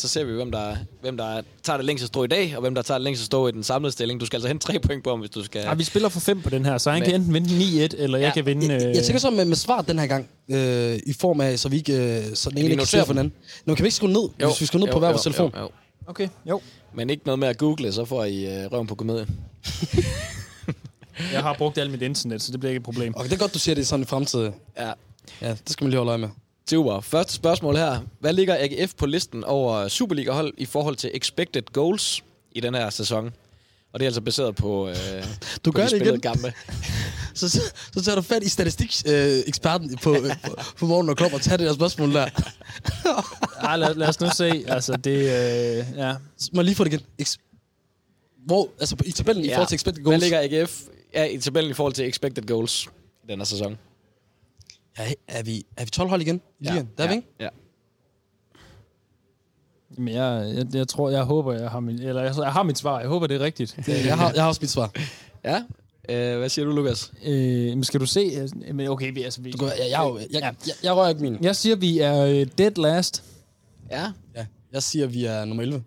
så ser vi hvem, der, hvem der tager det længste strå i dag, og hvem der tager det længste strå i den samlede stilling. Du skal altså hente tre point på ham, hvis du skal... Ja, vi spiller for fem på den her, så han Men- kan enten vinde 9-1, eller jeg Ja, kan vinde... Jeg, Øh, jeg tænker så med, med svar den her gang, øh, i form af, så vi ikke, øh, så den ene vi ikke ser for den anden. Nå, kan vi ikke skrive ned, jo, hvis vi skal ned på hver vores telefon? Jo, jo. Okay, jo. Men ikke noget med at google, så får I øh, røven på komedie. Jeg har brugt alt mit internet, så det bliver ikke et problem. Okay, det er godt, du siger det sådan i fremtiden. Ja. Ja, det skal man lige holde øje med. Super. Første spørgsmål her. Hvad ligger AGF på listen over Superliga-hold i forhold til expected goals i den her sæson? Og det er altså baseret på, øh, Du på gør de det igen. kampe. Så, så, så tager du fat i statistikseksperten øh, på, øh, på, på morgen og klop og tager det der spørgsmål der. Ej, lad, lad os nu se. Altså, det... Øh, ja. Må lige få det igen. Ex- hvor, altså i tabellen ja. i forhold til expected Hvad goals. ligger AGF ja, i tabellen i forhold til expected goals i den her sæson? Ja, er, vi, er vi 12 hold igen i ligaen? Der er vi, ikke? Ja. Men jeg, jeg, jeg tror, jeg håber, jeg har, min, eller jeg, jeg har mit svar. Jeg håber, det er rigtigt. Det, Jeg har, jeg har også mit svar. Ja. Øh, hvad siger du, Lukas? øh, men skal du se? altså, Men okay, vi, altså, vi, Du går, jeg, jeg, jeg, jeg, jeg, jeg rører ikke min. jeg siger, vi er øh, dead last. Ja. Ja, jeg siger, vi er nummer 11.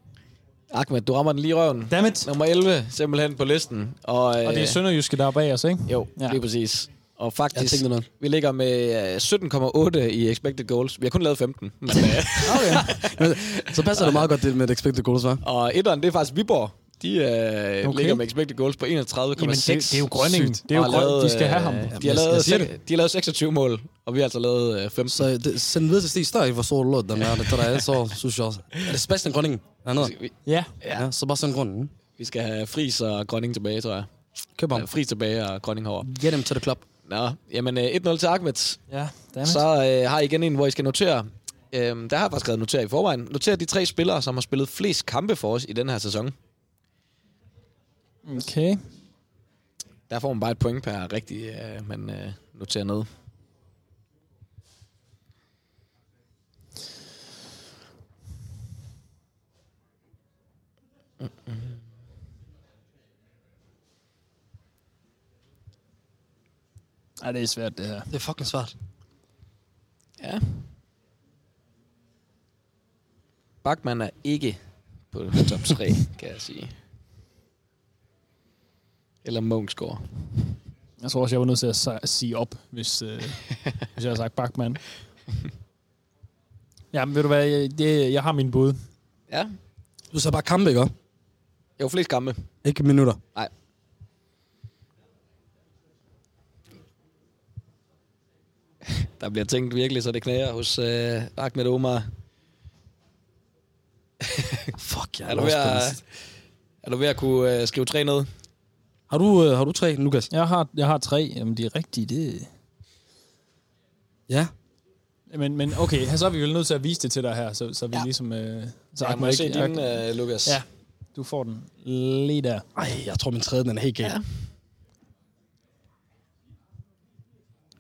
Ahmed, du rammer den lige i røven. Dammit. Nummer 11, simpelthen på listen. Og, øh, Og det er Sønderjyske, der er bag os, ikke? Jo, Ja. ja. lige præcis. Og Jeg faktisk, noget. vi ligger med øh, 17,8 i expected goals. Vi har kun lavet 15. Men, øh, Okay. Men, så passer det meget godt det med expected goals, hva'? og etteren, det er faktisk Viborg. De øh, Okay. ligger med expected goals på 31,6. Jamen, det, det er jo Grønningen. Sygt. Det er jo grøn, lavet, de skal have øh, ham. De jeg- har, lavet, jeg sek- de har lavet 26 mål, og vi har altså lavet øh, 15. Så det, send videre til Stig Støj, hvor stor låt den er. Det, der er, så synes jeg også. Er det Sebastian Grønningen? Han hedder? Ja. Ja. så bare send grunden. vi skal have Fris og Grønning tilbage, tror jeg. Køb ham. Ja, Fris tilbage og Grønning herovre. Get him to the club. Nå, jamen øh, 1-0 til Ahmed. Ja, dammit. Så øh, har I igen en, hvor I skal notere. Øhm, der har jeg faktisk skrevet notere i forvejen. Notere de tre spillere, som har spillet flest kampe for os i den her sæson. Okay. Der får man bare et point per rigtig, øh, man øh, noterer ned. Ej, det er svært, det her. Det er fucking svært. Ja. Bachmann er ikke på top 3, kan jeg sige. Eller Munchsgaard. Jeg tror også, jeg var nødt til at si- sige op, hvis, øh, hvis jeg har sagt Bachmann. Ja, men ved du hvad, jeg, det, jeg har min bud. Ja. Du så bare kampe, ikke? Jo, flest kampe. Ikke minutter. Nej. Der bliver tænkt virkelig, så det knæger hos øh, Ahmed Omar. Fuck, jeg Er du, ved at, er du ved at kunne øh, skrive tre ned? Har du, øh, har du tre, Lukas? Jeg har, jeg har tre. Jamen, de er rigtige, det... Ja. Men, men okay, så er vi vel nødt til at vise det til dig her, så, så vi Ja. ligesom... Øh, så jeg må se ikke- din, øh, Lukas. Ja. Du får den lige der. Ej, jeg tror, min tredje den er helt galt. Ja.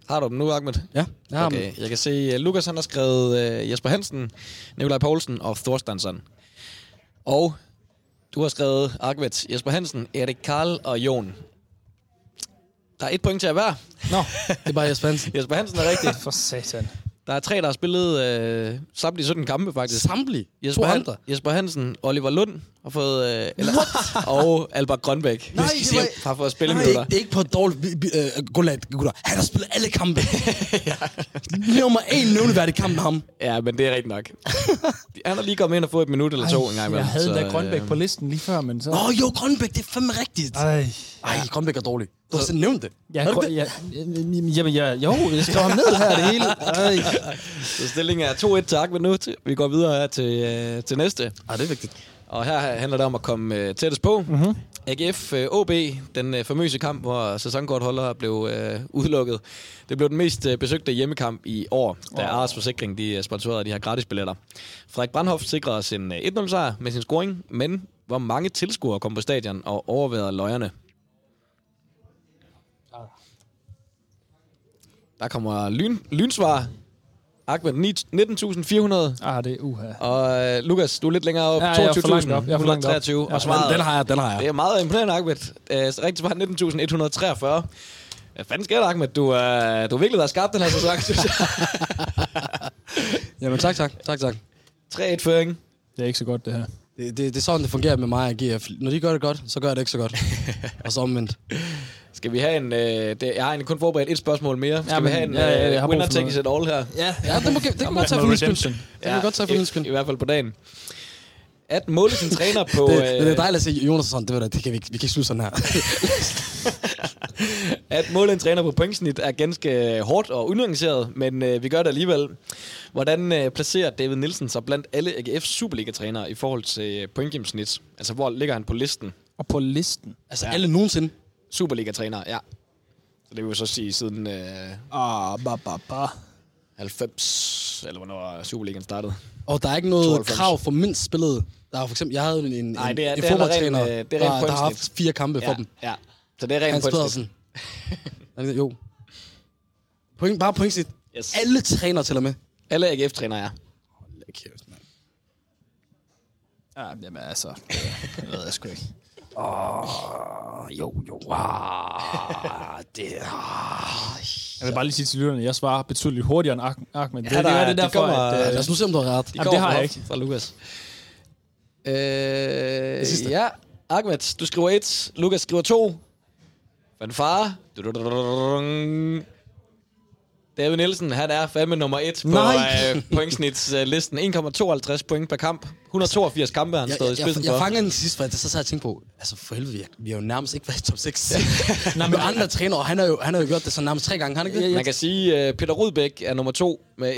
Har du den nu, Ahmed? Ja, jeg har Okay, jeg kan se, at Lukas han har skrevet uh, Jesper Hansen, Nikolaj Poulsen og Thorstensson. Og du har skrevet Ahmed, Jesper Hansen, Erik Karl og Jon. Der er et point til at hver. Nå, Det er bare Jesper Hansen. Jesper Hansen er rigtig. for satan. Der er tre, der har spillet øh, samtlige 17 kampe, faktisk. Samtlige. Jesper, To Han, andre. Jesper Hansen, Oliver Lund har fået, øh, eller, og Albert Grønbæk Nej, skal det sige, var- har fået Nej, spilleminutter. det er ikke på et dårligt... øh, gutter. Han har spillet alle kampe. Nummer en nævneværdig kamp med ham. Ja, men det er rigtigt nok. Han har lige kommet ind og fået et minut eller to en gang jeg imellem. havde så, da Grønbæk øh, på listen lige før, men så... Åh, oh, jo, Grønbæk, det er fandme rigtigt. Ej. Ej, Grønbæk er dårlig. Du har selv nævnt det. Ja, Har du det? ja, jamen, ja, jo, jeg skrev ham ned her det hele. Ej. Så stillingen er 2-1 til Ahmed nu. Vi går videre her til, øh, til næste. Ej, det er vigtigt. Og her handler det om at komme øh, tættest på. Mm-hmm. AGF øh, OB, den øh, famøse kamp, hvor sæsonkortholdere blev øh, udelukket. Det blev den mest øh, besøgte hjemmekamp i år, da oh. Ars Forsikring de øh, sponsorerede de her gratisbilletter. Frederik Brandhoff sikrede os en øh, 1-0-sejr med sin scoring, men hvor mange tilskuere kom på stadion og overvejede løjerne? Der kommer lyn, lynsvar. Ahmed, ni- 19.400. Ah, det er uha. Og øh, Lukas, du er lidt længere op. Ja, jeg er for langt op. Jeg er for langt op. 22.123. Ja, Og svaret, Den, den har jeg, den har jeg. det er meget imponerende, Ahmed. Øh, rigtig svar 19.143. Hvad fanden sker der, Ahmed? Du, øh, du har virkelig været skarp den her sæson. synes jeg. Jamen, tak, tak. Tak, tak. 3-1-føring. Det er ikke så godt, det her. Det, det, det er sådan, det fungerer med mig og GF. Når de gør det godt, så gør jeg det ikke så godt. og så omvendt. Skal vi have en... Øh, det, jeg har kun forberedt et spørgsmål mere. Skal Ja, vi have en ja, ja, øh, winner takes it all her? Ja, Ja, det, må, det kan vi godt tage for skyld. Det kan godt tage for min i, hvert fald på dagen. At måle sin træner på... Det, det, øh, er dejligt at se Jonas sådan, det, ved det kan vi, vi kan ikke slutte sådan her. At måle en træner på pointsnit er ganske hårdt og unuanceret, men øh, vi gør det alligevel. Hvordan øh, placerer David Nielsen sig blandt alle AGF's Superliga-trænere i forhold til pointgennemsnit? Altså, hvor ligger han på listen? Og på listen. altså, alle nogensinde. Superliga-trænere, ja. Så det vil jo så sige siden øh, Ah, ba, ba, ba. 90, eller hvornår Superligaen startede. Og der er ikke noget 92. krav for mindst spillet. Der er for eksempel, jeg havde en, en, Nej, det er- en det er fodboldtræner, ren, øh, det er der, der har haft fire kampe for Ja, dem. ja. Så det er rent Hans pointsnit. Pedersen. Er jo. Point, bare pointsnit. Yes. Alle træner til og med. Alle AGF-trænere, ja. Kæft, mand. Ja, jamen altså, det, det ved jeg sgu ikke. Åh, jo, jo. Ah, det ah. Jeg vil bare lige sige til lytterne, at jeg svarer betydeligt hurtigere end Ah- Ahmed. Det, Ja, det, der er er- det de derfor, kommer- at... Ja, Øh, lad os nu se, om du har ret. De Jamen, det har jeg ikke. Fra Lukas. Øh, ja, Ahmed, du skriver et. Lukas skriver to. Fanfare. David Nielsen, han er fandme nummer et på øh, pointsnitslisten. 1,52 point per kamp. 182 kampe har han Jeg, stået i jeg, spidsen jeg, jeg for. fangede den sidste, for så sad jeg og tænkte på, altså for helvede, vi, vi har jo nærmest ikke været i top 6. Nej, men andre trænere, og han har jo, han har jo gjort det så nærmest tre gange, har han ikke det? Man kan sige, at Peter Rudbæk er nummer to med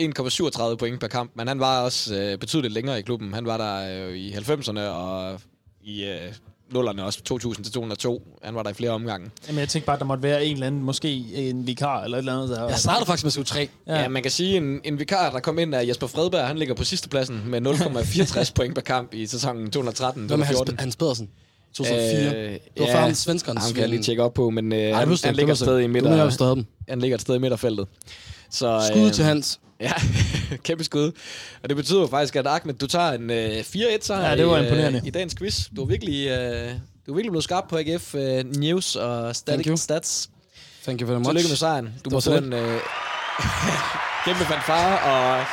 1,37 point per kamp, men han var også øh, betydeligt længere i klubben. Han var der øh, i 90'erne og i øh, nullerne også, 2000 til 2002. Han var der i flere omgange. Jamen, jeg tænkte bare, at der måtte være en eller anden, måske en vikar eller et eller andet. Der, Jeg startede faktisk med SU3. Ja. ja, man kan sige, en, en vikar, der kom ind, er Jesper Fredberg. Han ligger på sidstepladsen med 0,64 point per kamp i sæsonen 213 Hvad med Hans, 2014. Hans Pedersen? 2004. Øh, det var før ham svenskernes Ham kan jeg lige tjekke op på, men øh, Ej, han, han, ligger et sted i midter. Han ligger et sted i midterfeltet. Så, Skud øh, til Hans. Ja, kæmpe skud. Og det betyder faktisk, at Ahmed, du tager en øh, 4-1 sejr Ja, det var i, imponerende. øh, i dagens quiz. Du er virkelig, øh, du er virkelig blevet skarp på AGF øh, News og Thank Static you. Stats. Thank you very much. Tillykke med sejren. Du må få en øh, kæmpe fanfare og,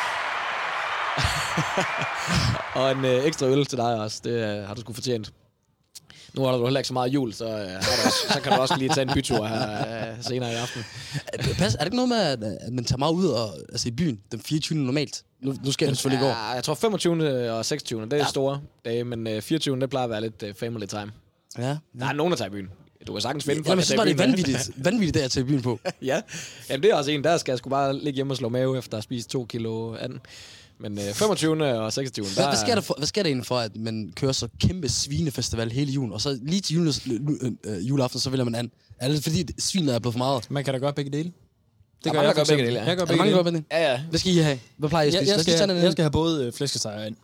og en øh, ekstra øl til dig også. Det øh, har du sgu fortjent. Nu har du heller ikke så meget jul, så, øh, også, så kan du også lige tage en bytur her øh, senere i aften. Pas, er det ikke noget med, at, man tager meget ud og, altså i byen den 24. normalt? Nu, nu skal jeg selvfølgelig gå. Ja, jeg tror 25. og 26. Det er ja. Ja. store dage, men øh, 24. det plejer at være lidt øh, family time. Ja. Der er nogen, der tager i byen. Du kan sagtens finde Jamen, der så tager i det byen. vanvittigt. vanvittigt, det at tage i byen på. ja, Jamen, det er også en. Der skal jeg sgu bare ligge hjemme og slå mave efter at have spist to kilo anden. Men øh, 25. og 26. Hvad, hvad, sker der for, hvad sker der egentlig for, at man kører så kæmpe svinefestival hele julen, og så lige til jule, øh, juleaften, så vælger man an? Er det fordi, svinet er blevet for meget? Man kan da gøre begge dele. Det Der er mange, der gør begge dele, ja. Jeg gør der begge der dele. gør det? Ja, ja. Hvad skal I have? Hvad plejer I at Jeg, spise? jeg, Hvad skal den jeg skal have både øh, flæskesteg ind.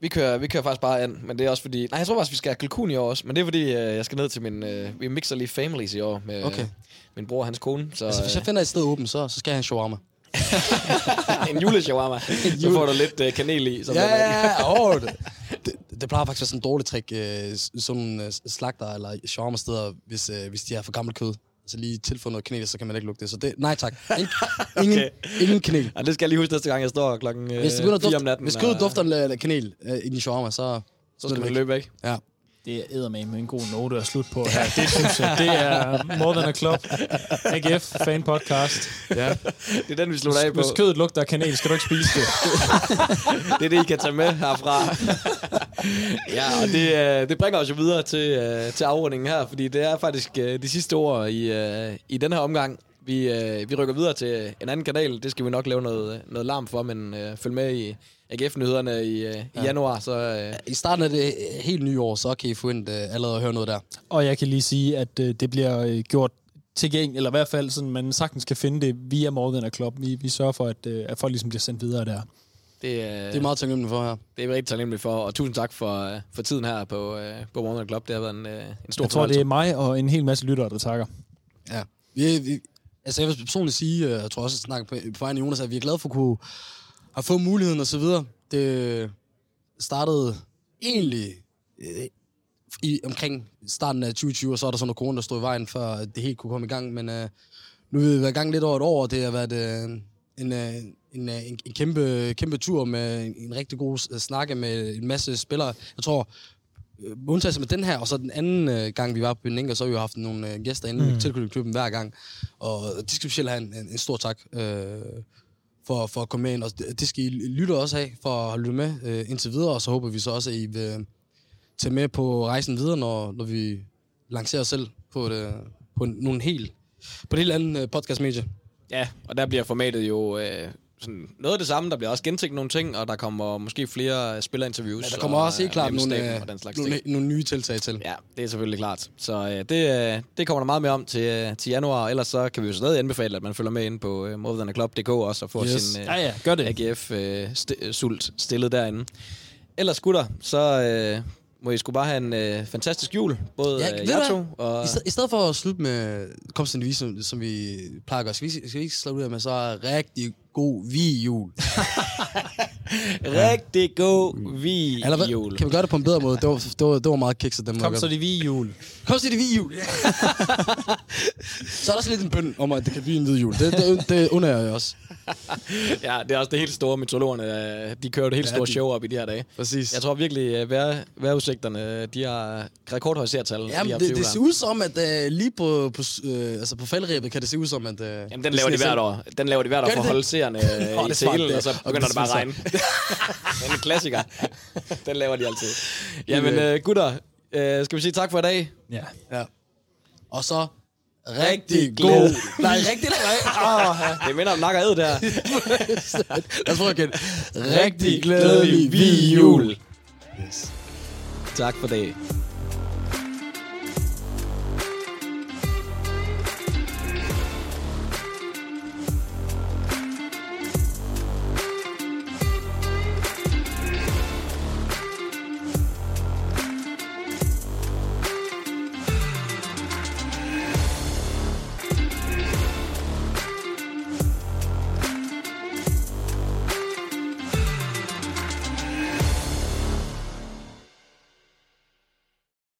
Vi kører, vi kører faktisk bare an, men det er også fordi... Nej, jeg tror faktisk, vi skal have kalkun i år også, men det er fordi, øh, jeg skal ned til min... Øh, vi mixer lige families i år med Okay. øh, min bror og hans kone. Så Altså, hvis jeg finder et sted åbent, så, så skal jeg have en shawarma. Øh, en juleshawarma, så får du lidt øh, kanel i. Som Ja, ja, ja. Det, det, det plejer faktisk at være sådan en dårlig trick, øh, sådan øh, slagter eller shawarma-steder, hvis, øh, hvis de har for gammelt kød. Så lige tilføje noget kanel, så kan man ikke lugte det. Så det, nej tak. Ingen, ingen, ingen kanel. Ja, det skal jeg lige huske næste gang, jeg står klokken øh, Hvis, det begynder at 4 om dufte, natten. hvis kødet dufter af kanel øh, i din shawarma, så, så skal man løbe væk. Ja. Det er med en god note at slutte på her. Det synes jeg, det er More Than a Club. AGF Fan Podcast. ja. Det er den, vi slutter af på. Hvis kødet lugter af kanel, skal du ikke spise det. Det er det, I kan tage med herfra. ja, og det, øh, det bringer os jo videre til, øh, til afrundingen her, fordi det er faktisk øh, de sidste ord i, i den her omgang. Vi, vi rykker videre til en anden kanal. Det skal vi nok lave noget, noget larm for, men følg med i AGF-nyhederne i, øh, i januar. Så, øh, I starten af det helt nye år, så kan I få ind øh, allerede at høre noget der. Og jeg kan lige sige, at øh, det bliver øh, gjort tilgængeligt, eller i hvert fald sådan, man sagtens kan finde det via Than a Club. Vi, vi sørger for, at, øh, at folk ligesom bliver sendt videre der. det, øh, Det er meget taknemmelig for her. det er vi rigtig taknemmelige for, og tusind tak for, øh, for tiden her på, øh, på Morgen Club. Det har været en, øh, en stor Jeg tror, det er mig og en hel masse lyttere, der takker. Ja. Vi, vi, altså jeg vil personligt sige, øh, jeg tror også, at snakke på, på af Jonas, at vi er glade for at kunne have fået muligheden og så videre. Det startede egentlig øh, i, omkring starten af 2020, og så er der sådan noget corona, der stod i vejen, før det helt kunne komme i gang. Men øh, nu har vi været i gang lidt over et år, og det har været øh, en, øh, en, øh, en, en kæmpe, kæmpe tur med en, en rigtig god s- snakke med en masse spillere. Jeg tror, øh, undtagelse med den her, og så den anden øh, gang, vi var på Beninga, så har vi jo haft nogle øh, gæster inde mm. tilknyttet klubben hver gang. Og de skal specielt have en, en, en stor tak øh, for, for at komme med ind. Og det, skal I lytte også af, for at lytte med øh, indtil videre. Og så håber vi så også, at I vil øh, tage med på rejsen videre, når, når vi lancerer os selv på, et, øh, på en, nogle helt, på et helt andet øh, podcastmedie. Ja, og der bliver formatet jo øh, sådan noget af det samme. Der bliver også gentænkt nogle ting, og der kommer måske flere spillerinterviews. Ja, der kommer og, også helt øh, klart nogle, staben øh, og den slags nogle, ting. nogle nye tiltag til. Ja, det er selvfølgelig klart. Så øh, det, øh, det kommer der meget mere om til, øh, til januar. Ellers så kan vi jo stadig anbefale, at man følger med ind på øh, morethanaclub.dk også og får Yes. sin øh, Ja, ja, gør det. AGF-sult stillet derinde. Ellers gutter, så øh, må I sgu bare have en øh, fantastisk jul. Både Ja, øh, jer to og... I, sted, I stedet for at slutte med komstende som, som vi plejer at gøre, skal vi, skal vi ikke slutte ud af med så rigtig god vi jul? Rigtig god vi Eller jul. Kan vi gøre det på en bedre måde? Det var, det var, det var meget kikset, den måde Kom så det vi jul. Kom så det vi jul. så er der også lidt en bøn om, at det kan blive en hvid jul. Det, det, det under jeg også. Ja, det er også det helt store. Meteorologerne, øh, de kører det helt Ja, store de- show op i de her dage. Præcis. Jeg tror virkelig, at vejr, vejrudsigterne, de har rekordhøje seertal. Jamen, op det, det ser ud som, at uh, lige på, på, uh, altså på faldrebet kan det se ud som, at... Uh, Jamen, den laver de hvert år. Den laver de hvert år de for at holde seerne øh, er i det. og så begynder det bare at regne. den er en klassiker. den laver de altid. Jamen, øh, gutter, øh, skal vi sige tak for i dag? Ja. ja. Og så Rigtig god... Nej, rigtig nej. Det minder om nak og æd der. Jeg tror, jeg kan... Rigtig glædelig vi jul. Yes. Tak for det.